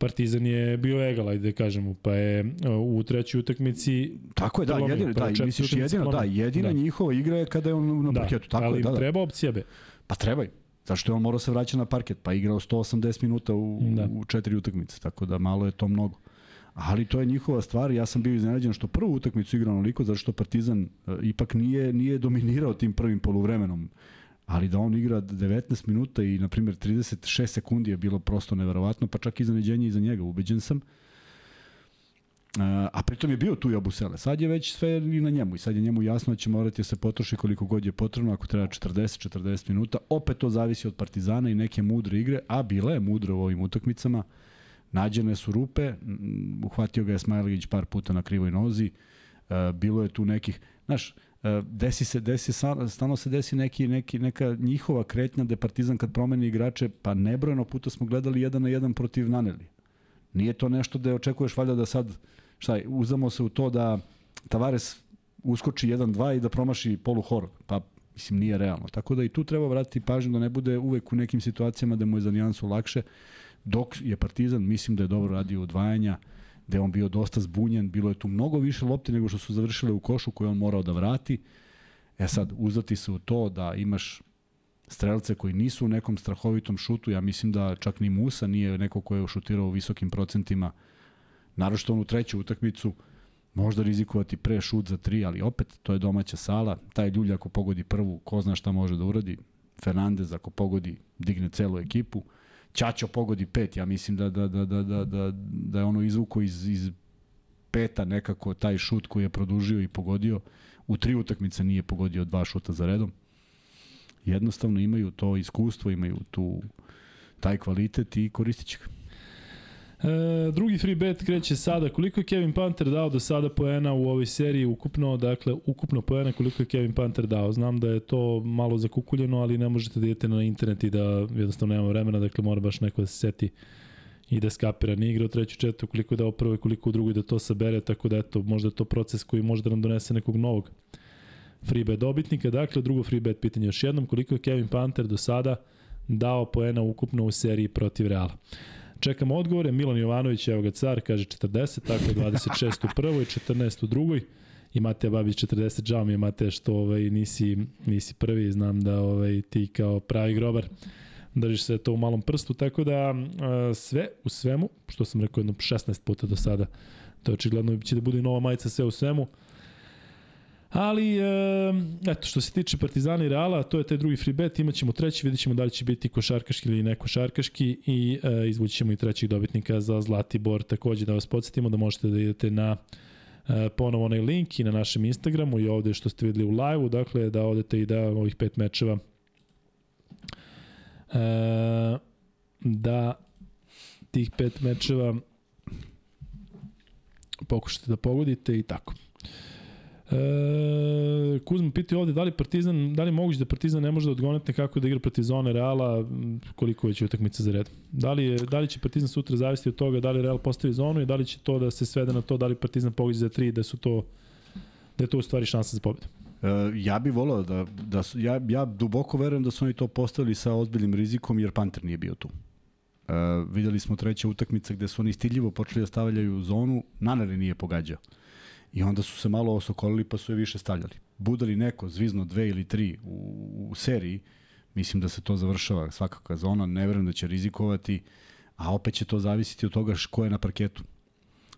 A: Partizan je bio egal, ajde da kažemo, pa je e, u trećoj utakmici
B: Tako je, da, jedino, da, misliš jedino, da, jedina da. njihova igra je kada je on na da, parketu, tako ali
A: je,
B: da, da.
A: treba opcija be.
B: Pa treba Zašto je on morao se vraćati na parket? Pa igrao 180 minuta u, da. u četiri utakmice, tako da malo je to mnogo. Ali to je njihova stvar. Ja sam bio iznenađen što prvu utakmicu igrao onoliko, zato što Partizan uh, ipak nije, nije dominirao tim prvim poluvremenom. Ali da on igra 19 minuta i, na primjer, 36 sekundi je bilo prosto neverovatno, pa čak iznenađenje i za njega, ubeđen sam. A pritom je bio tu i Abusele. Sad je već sve i na njemu i sad je njemu jasno da će morati da se potroši koliko god je potrebno, ako treba 40-40 minuta. Opet to zavisi od Partizana i neke mudre igre, a bila je mudra u ovim utakmicama. Nađene su rupe, uhvatio ga je Smajlegić par puta na krivoj nozi, bilo je tu nekih, znaš, desi se, desi, stano se desi neki, neki, neka njihova kretnja da Partizan kad promeni igrače, pa nebrojeno puta smo gledali jedan na jedan protiv Naneli. Nije to nešto da očekuješ valjda da sad, šta, uzamo se u to da Tavares uskoči 1-2 i da promaši polu hor. Pa mislim nije realno. Tako da i tu treba vratiti pažnju da ne bude uvek u nekim situacijama da mu je za nijansu lakše dok je Partizan, mislim da je dobro radio odvajanja, je on bio dosta zbunjen, bilo je tu mnogo više lopte nego što su završile u košu koje on morao da vrati. E sad, uzati se u to da imaš strelce koji nisu u nekom strahovitom šutu, ja mislim da čak ni Musa nije neko ko je šutirao u visokim procentima, naročito on u treću utakmicu, možda rizikovati pre šut za tri, ali opet to je domaća sala, taj ljulj ako pogodi prvu, ko zna šta može da uradi, Fernandez ako pogodi, digne celu ekipu, Ćaćo pogodi pet, ja mislim da, da, da, da, da, da, da je ono izvuko iz, iz peta nekako taj šut koji je produžio i pogodio. U tri utakmice nije pogodio dva šuta za redom. Jednostavno imaju to iskustvo, imaju tu taj kvalitet i koristit će ga.
A: E, drugi free bet kreće sada. Koliko je Kevin Panter dao do sada poena u ovoj seriji ukupno? Dakle, ukupno poena koliko je Kevin Panter dao. Znam da je to malo zakukuljeno, ali ne možete da idete na internet i da jednostavno nema vremena, dakle mora baš neko da se seti i da skapira. Nije igrao treću četvrtu, koliko je dao prvoj, koliko u drugoj da to sabere, tako da eto, možda je to proces koji može da nam donese nekog novog free bet dobitnika. Dakle, drugo free bet pitanje još jednom, koliko je Kevin Panter do sada dao poena ukupno u seriji protiv Reala. Čekamo odgovore. Milan Jovanović, evo ga car, kaže 40, tako 26 u prvoj, 14 u drugoj. I Mateja Babić 40, žao mi je Mateja što ovaj, nisi, nisi prvi, znam da ovaj, ti kao pravi grobar držiš se to u malom prstu, tako da sve u svemu, što sam rekao jedno 16 puta do sada, to je očigledno će da bude nova majica sve u svemu. Ali, eto, što se tiče Partizana i Reala, to je taj drugi free bet, imat ćemo treći, vidjet ćemo da li će biti košarkaški ili ne košarkaški i e, izvući ćemo i trećeg dobitnika za Zlatibor. Takođe da vas podsjetimo da možete da idete na e, ponovo onaj link i na našem Instagramu i ovde što ste videli u live-u, dakle da odete i da ovih pet mečeva e, da tih pet mečeva pokušate da pogodite i tako. E, Kuzma piti ovde da li Partizan, da li moguće da Partizan ne može da odgonetne kako da igra protiv zone Reala, koliko već utakmica za red. Da li, je, da li će Partizan sutra zavisiti od toga da li Real postavi zonu i da li će to da se svede na to da li Partizan pogađa za tri, da su to da je to u stvari šansa za pobedu.
B: E, ja bih volao da, da su, ja, ja duboko verujem da su oni to postavili sa ozbiljnim rizikom jer Panter nije bio tu. E, videli smo treća utakmica gde su oni stiljivo počeli da stavljaju zonu, Nanari nije pogađao. I onda su se malo osokolili pa su je više stavljali. Bude li neko zvizno dve ili tri u, u seriji, mislim da se to završava svakakva zona, ne verujem da će rizikovati, a opet će to zavisiti od toga ko je na parketu.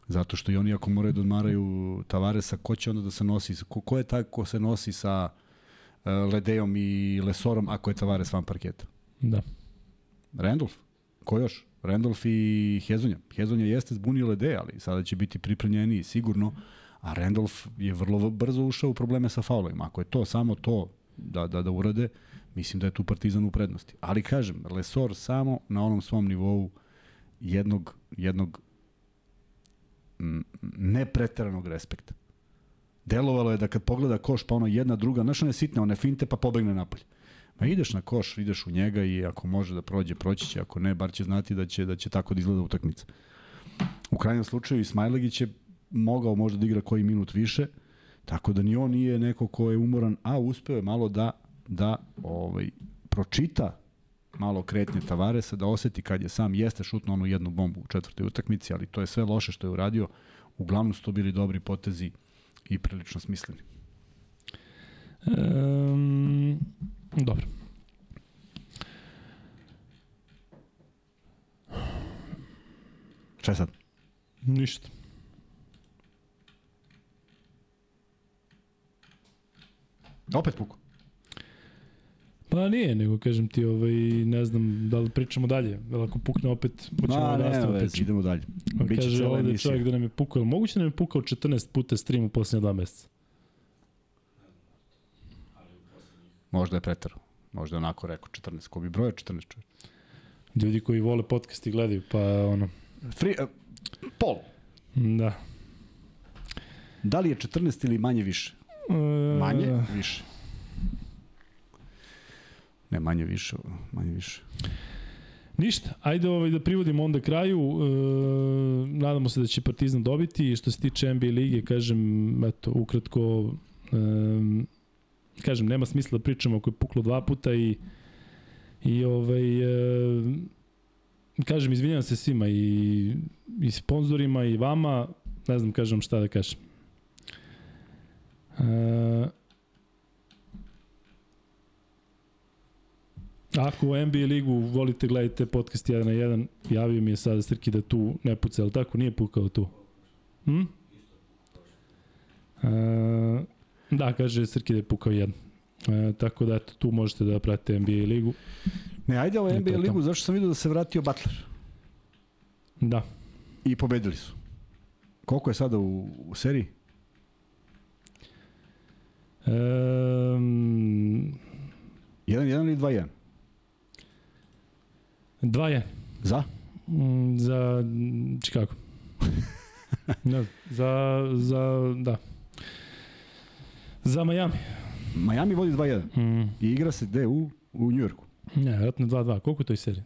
B: Zato što i oni ako moraju da odmaraju Tavaresa, ko će onda da se nosi, ko, ko je taj ko se nosi sa uh, Ledejom i Lesorom ako je Tavares van parketa?
A: Da.
B: Randolph? Ko još? Randolph i Hezonja. Hezonja jeste zbunio Ledeja, ali sada će biti pripremljeniji sigurno, a Randolph je vrlo brzo ušao u probleme sa faulovima. Ako je to samo to da, da, da urade, mislim da je tu Partizan u prednosti. Ali kažem, Lesor samo na onom svom nivou jednog, jednog nepreteranog respekta. Delovalo je da kad pogleda koš, pa ono jedna, druga, znaš one sitne, one finte, pa pobegne napolje. Ma ideš na koš, ideš u njega i ako može da prođe, proći će, ako ne, bar će znati da će, da će tako da izgleda utakmica. U krajnjem slučaju Ismajlegić je mogao možda da igra koji minut više, tako da ni on nije neko ko je umoran, a uspeo je malo da, da ovaj, pročita malo kretnje Tavaresa, da oseti kad je sam jeste šutno onu jednu bombu u četvrtoj utakmici, ali to je sve loše što je uradio. Uglavnom su to bili dobri potezi i prilično smisleni.
A: Um, dobro.
B: Šta je sad?
A: Ništa.
B: Opet puko.
A: Pa nije, nego kažem ti, ovaj, ne znam da li pričamo dalje. Jel ako pukne opet, hoćemo
B: Ma,
A: da nastavimo priču.
B: idemo dalje.
A: On
B: Biće
A: kaže ovde
B: emisija.
A: čovjek da nam je pukao. Jel Moguće da nam je pukao 14 puta stream u posljednje dva meseca.
B: Možda je pretero. Možda je onako rekao 14. Ko bi brojao 14 čovjek?
A: Ljudi koji vole podcast i gledaju, pa ono,
B: Free, uh, pol.
A: da.
B: Da li je 14 ili manje više?
A: E,
B: Manje? Više. Ne, manje više, manje više.
A: Ništa, ajde ovaj, da privodimo onda kraju. E, nadamo se da će Partizan dobiti. Što se tiče NBA lige, kažem, eto, ukratko, e, kažem, nema smisla da pričamo ako je puklo dva puta i i ovaj, e, kažem, izvinjam se svima i, i sponzorima i vama, ne znam, kažem šta da kažem. E, Ako u NBA ligu volite gledajte podcast 1 na 1, javio mi je sada Srki da tu ne puca, ali tako nije pukao tu. Hm? E, da, kaže Srki da je pukao jedan. E, tako da eto, tu možete da pratite NBA ligu.
B: Ne, ajde ovo
A: to
B: NBA ligu, zašto sam vidio da se vratio Butler.
A: Da.
B: I pobedili su. Koliko je sada u, u seriji?
A: E,
B: 1-1 ili 2-1?
A: 2-1
B: Za?
A: Mm, za Chicago. *laughs* ne, za, za, da. Za Miami.
B: Miami vodi 2-1.
A: Mm.
B: I igra se gde? U, u Njujorku.
A: Ne, vjerojatno 2-2. Koliko je to iz serije?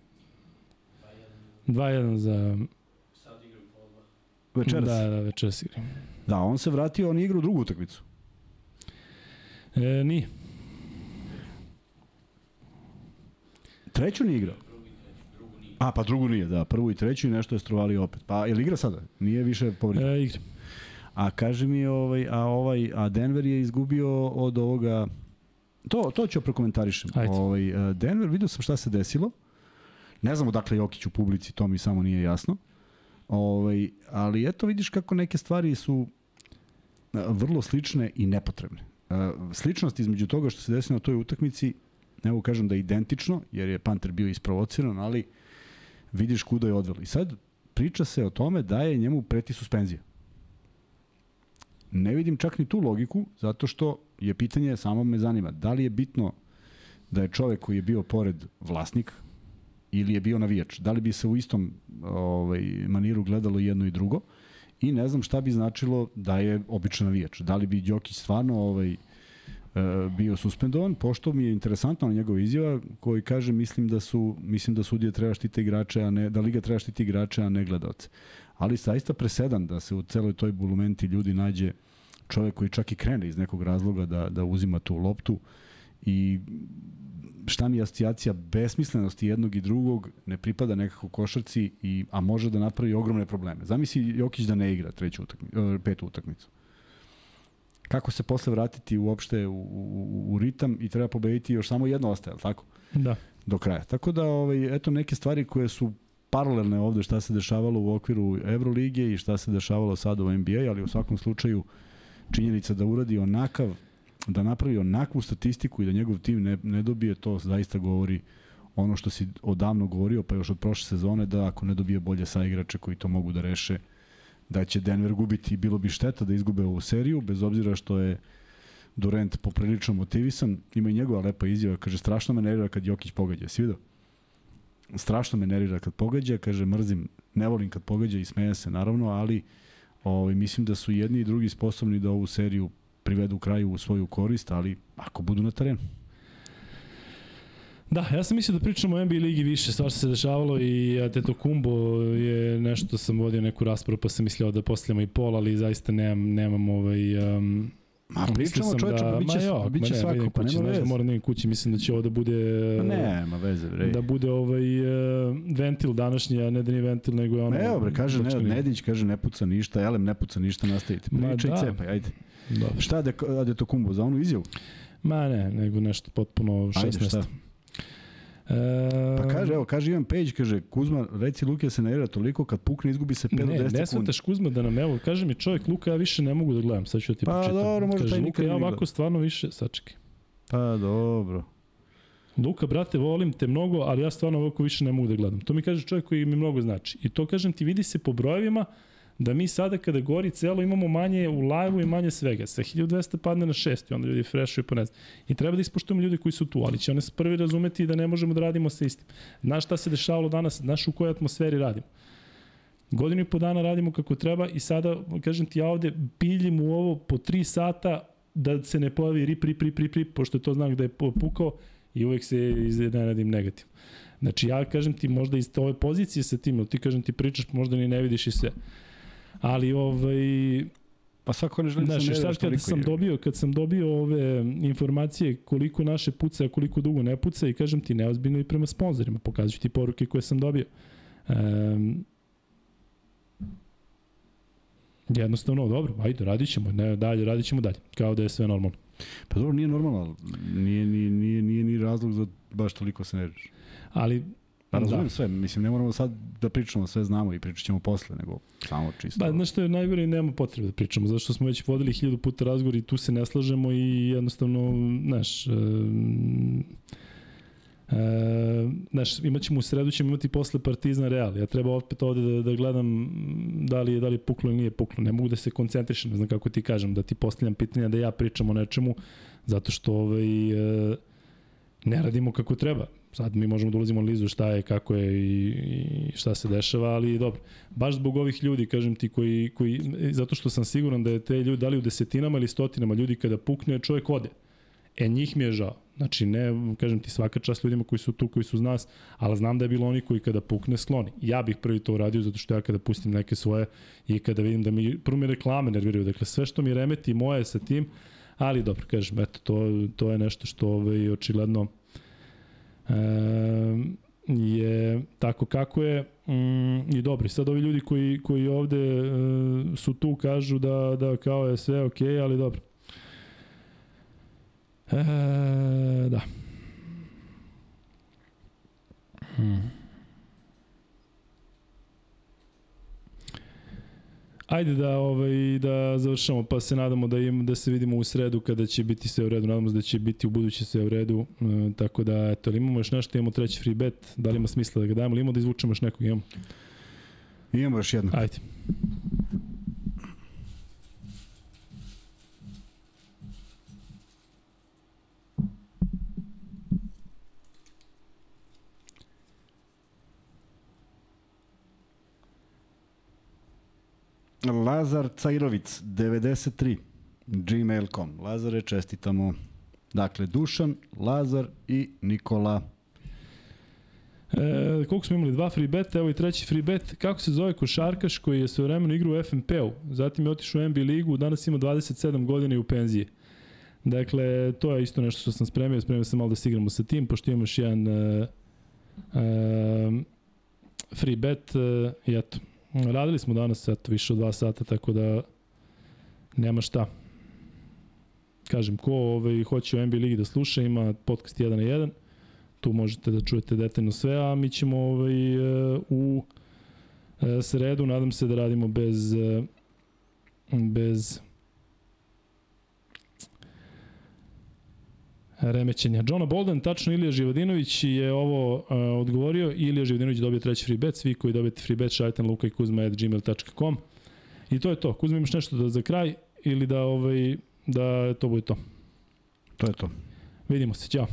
A: 2-1 za...
C: Sad igram pola dva.
B: Večeras.
A: Da, da, večeras igram.
B: da, on se vratio, on igra u drugu utakmicu.
A: E, nije.
B: Treću nije igrao. A, pa drugu nije, da. Prvu i treću i nešto je strovalio opet. Pa, je li igra sada? Nije više povređen.
A: E, igra.
B: A kaže mi, ovaj, a, ovaj, a Denver je izgubio od ovoga... To, to ću prokomentarišem.
A: Ajde.
B: Ovaj, a, Denver, vidio sam šta se desilo. Ne znam odakle Jokić u publici, to mi samo nije jasno. Ovaj, ali eto vidiš kako neke stvari su a, vrlo slične i nepotrebne. Sličnost između toga što se desilo na toj utakmici, ne mogu kažem da je identično, jer je Panter bio isprovociran, ali vidiš kuda je odvelo. I sad priča se o tome da je njemu preti suspenzija. Ne vidim čak ni tu logiku, zato što je pitanje, samo me zanima, da li je bitno da je čovek koji je bio pored vlasnik ili je bio navijač, da li bi se u istom ovaj, maniru gledalo jedno i drugo i ne znam šta bi značilo da je običan navijač. Da li bi Đokić stvarno ovaj, e, bio suspendovan, pošto mi je interesantna njegova izjava koji kaže mislim da su mislim da sudije treba štiti igrače, a ne da liga treba štiti igrače, a ne gledaoce. Ali saista presedan da se u celoj toj bulumenti ljudi nađe čovek koji čak i krene iz nekog razloga da da uzima tu loptu i šta mi je asocijacija besmislenosti jednog i drugog, ne pripada nekako košarci, i, a može da napravi ogromne probleme. Zamisli Jokić da ne igra treću utakmicu, e, petu utakmicu. Kako se posle vratiti uopšte u, u, u ritam i treba pobediti još samo jedno ostaje, tako?
A: Da.
B: Do kraja. Tako da, ovaj, eto neke stvari koje su paralelne ovde šta se dešavalo u okviru Evrolige i šta se dešavalo sada u NBA, ali u svakom slučaju činjenica da uradi onakav da napravi onakvu statistiku i da njegov tim ne, ne dobije, to zaista govori ono što si odavno govorio, pa još od prošle sezone, da ako ne dobije bolje saigrače koji to mogu da reše, da će Denver gubiti, bilo bi šteta da izgube ovu seriju, bez obzira što je Durant poprilično motivisan, ima i njegova lepa izjava, kaže strašno me nervira kad Jokić pogađa, si vidio? Strašno me nervira kad pogađa, kaže mrzim, ne volim kad pogađa i smeje se naravno, ali ovaj, mislim da su jedni i drugi sposobni da ovu seriju privedu kraju u svoju korist, ali ako budu na terenu.
A: Da, ja sam mislio da pričamo o NBA ligi više, stvar se dešavalo i Teto Kumbo je nešto, sam vodio neku raspravu pa sam mislio da postavljamo i pol, ali zaista nemam, nemam ovaj... Um,
B: Ma pričamo čoveče,
A: da,
B: pa biće,
A: ma jo,
B: biće
A: ne,
B: svako, pa
A: kući,
B: nema
A: znaš da
B: veze.
A: moram da idem kući, mislim da će ovo da bude...
B: Pa nema veze, bre.
A: Da bude ovaj uh, ventil današnji, a ne da nije ventil, nego je ono...
B: Evo bre, kaže ne,
A: brčkani.
B: Nedić kaže ne puca ništa, Elem ne puca ništa, nastavite.
A: Ma
B: Pričaj
A: da.
B: cepaj, ajde.
A: Dobro.
B: Šta to kumbo za onu izjavu?
A: Ma ne, nego nešto potpuno 16.
B: Ajde, šta?
A: E,
B: Pa kaže, evo, kaže Ivan Page, kaže, Kuzma, reci Luke se nervira toliko kad pukne izgubi se 5 do
A: Ne,
B: 10
A: ne
B: sekundi.
A: svataš Kuzma da nam, evo, kaže mi čovjek, Luka, ja više ne mogu da gledam, sad ću da ti
B: Pa
A: pročitam.
B: dobro, možda
A: kaže,
B: taj
A: Luka, ja ovako stvarno više, sačekaj.
B: Pa dobro.
A: Luka, brate, volim te mnogo, ali ja stvarno ovako više ne mogu da gledam. To mi kaže čovjek koji mi mnogo znači. I to, kažem ti, vidi se po brojevima da mi sada kada gori celo imamo manje u live-u i manje svega. Sve 1200 padne na 6 i onda ljudi freshuju po ne znam. I treba da ispoštujemo ljudi koji su tu, ali će one prvi razumeti da ne možemo da radimo sa istim. Znaš šta se dešavalo danas, znaš u kojoj atmosferi radimo. Godinu i po dana radimo kako treba i sada, kažem ti, ja ovde piljim u ovo po 3 sata da se ne pojavi rip, rip, rip, rip, rip, pošto je to znak da je pukao i uvek se iznenadim negativno. Znači ja kažem ti možda iz ove pozicije sa tim, ti kažem ti pričaš, možda ni ne vidiš i sve. Ali ovaj
B: Pa svako ne želi da
A: Znaš,
B: se nervira
A: sad kad sam
B: je.
A: dobio, kad sam dobio ove informacije koliko naše puca, a koliko dugo ne puca i kažem ti neozbiljno i prema sponzorima, pokazuju ti poruke koje sam dobio. Um, jednostavno, dobro, ajde, radit ćemo, ne, dalje, radit ćemo dalje, kao da je sve normalno.
B: Pa dobro, nije normalno, nije, nije, nije, nije ni razlog za baš toliko se nerviraš.
A: Ali,
B: Pa razumem
A: da.
B: sve, mislim, ne moramo sad da pričamo, sve znamo i pričat ćemo posle, nego samo čisto.
A: Pa, znaš što je najgore i nema potrebe da pričamo, zato što smo već vodili hiljadu puta razgovor i tu se ne slažemo i jednostavno, znaš, um, E, znaš, imat ćemo u sredu, ćemo imati posle Partizan Real. Ja treba opet ovde da, da gledam da li je, da li je puklo ili nije puklo. Ne mogu da se koncentrišem, ne znam kako ti kažem, da ti postavljam pitanja, da ja pričam o nečemu, zato što ovaj, e, ne radimo kako treba. Sad mi možemo da ulazimo analizu šta je, kako je i, i šta se dešava, ali dobro. Baš zbog ovih ljudi, kažem ti, koji, koji, zato što sam siguran da je te ljudi, da li u desetinama ili stotinama ljudi kada pukne, čovjek ode. E, njih mi je žao. Znači, ne, kažem ti, svaka čast ljudima koji su tu, koji su uz nas, ali znam da je bilo oni koji kada pukne skloni. Ja bih prvi to uradio zato što ja kada pustim neke svoje i kada vidim da mi, prvo mi reklame nerviraju, dakle sve što mi remeti moje sa tim, ali dobro, kažem, eto, to, to je nešto što ovaj, očigledno je tako kako je mm, i dobro. Sad ovi ljudi koji, koji ovde e, su tu kažu da, da kao je sve okay, ali dobro. E, da. Hmm. Ajde da ovaj da završamo, pa se nadamo da im da se vidimo u sredu kada će biti sve u redu. Nadamo se da će biti u buduće sve u redu. E, tako da eto, ali imamo još nešto, imamo treći free bet. Da li ima smisla da ga dajemo ili imamo da izvučemo još nekog? Imamo.
B: Imamo još jedno.
A: Ajde.
B: Lazar Cajrovic, 93, gmail.com. Lazare, čestitamo. Dakle, Dušan, Lazar i Nikola.
A: E, koliko smo imali? Dva free beta, evo i treći free bet. Kako se zove košarkaš koji je svojevremeno igrao u FNP-u, zatim je otišao u NBA ligu, danas ima 27 godina i u penziji. Dakle, to je isto nešto što sam spremio, spremio sam malo da se igramo sa tim, pošto imamo još jedan uh, uh, free bet uh, i eto, radili smo danas eto, više od dva sata, tako da nema šta. Kažem, ko ovaj, hoće u NBA ligi da sluša, ima podcast 1 na 1, tu možete da čujete detaljno sve, a mi ćemo ovaj, e, u e, sredu, nadam se da radimo bez e, bez remećenja. Johna Bolden, tačno Ilija Živadinović je ovo uh, odgovorio. Ilija Živadinović dobio treći free bet. Svi koji dobijete free bet, šaljite na lukajkuzma.gmail.com I to je to. Kuzma imaš nešto da za kraj ili da, ovaj, da to bude to.
B: To je to.
A: Vidimo se. Ćao.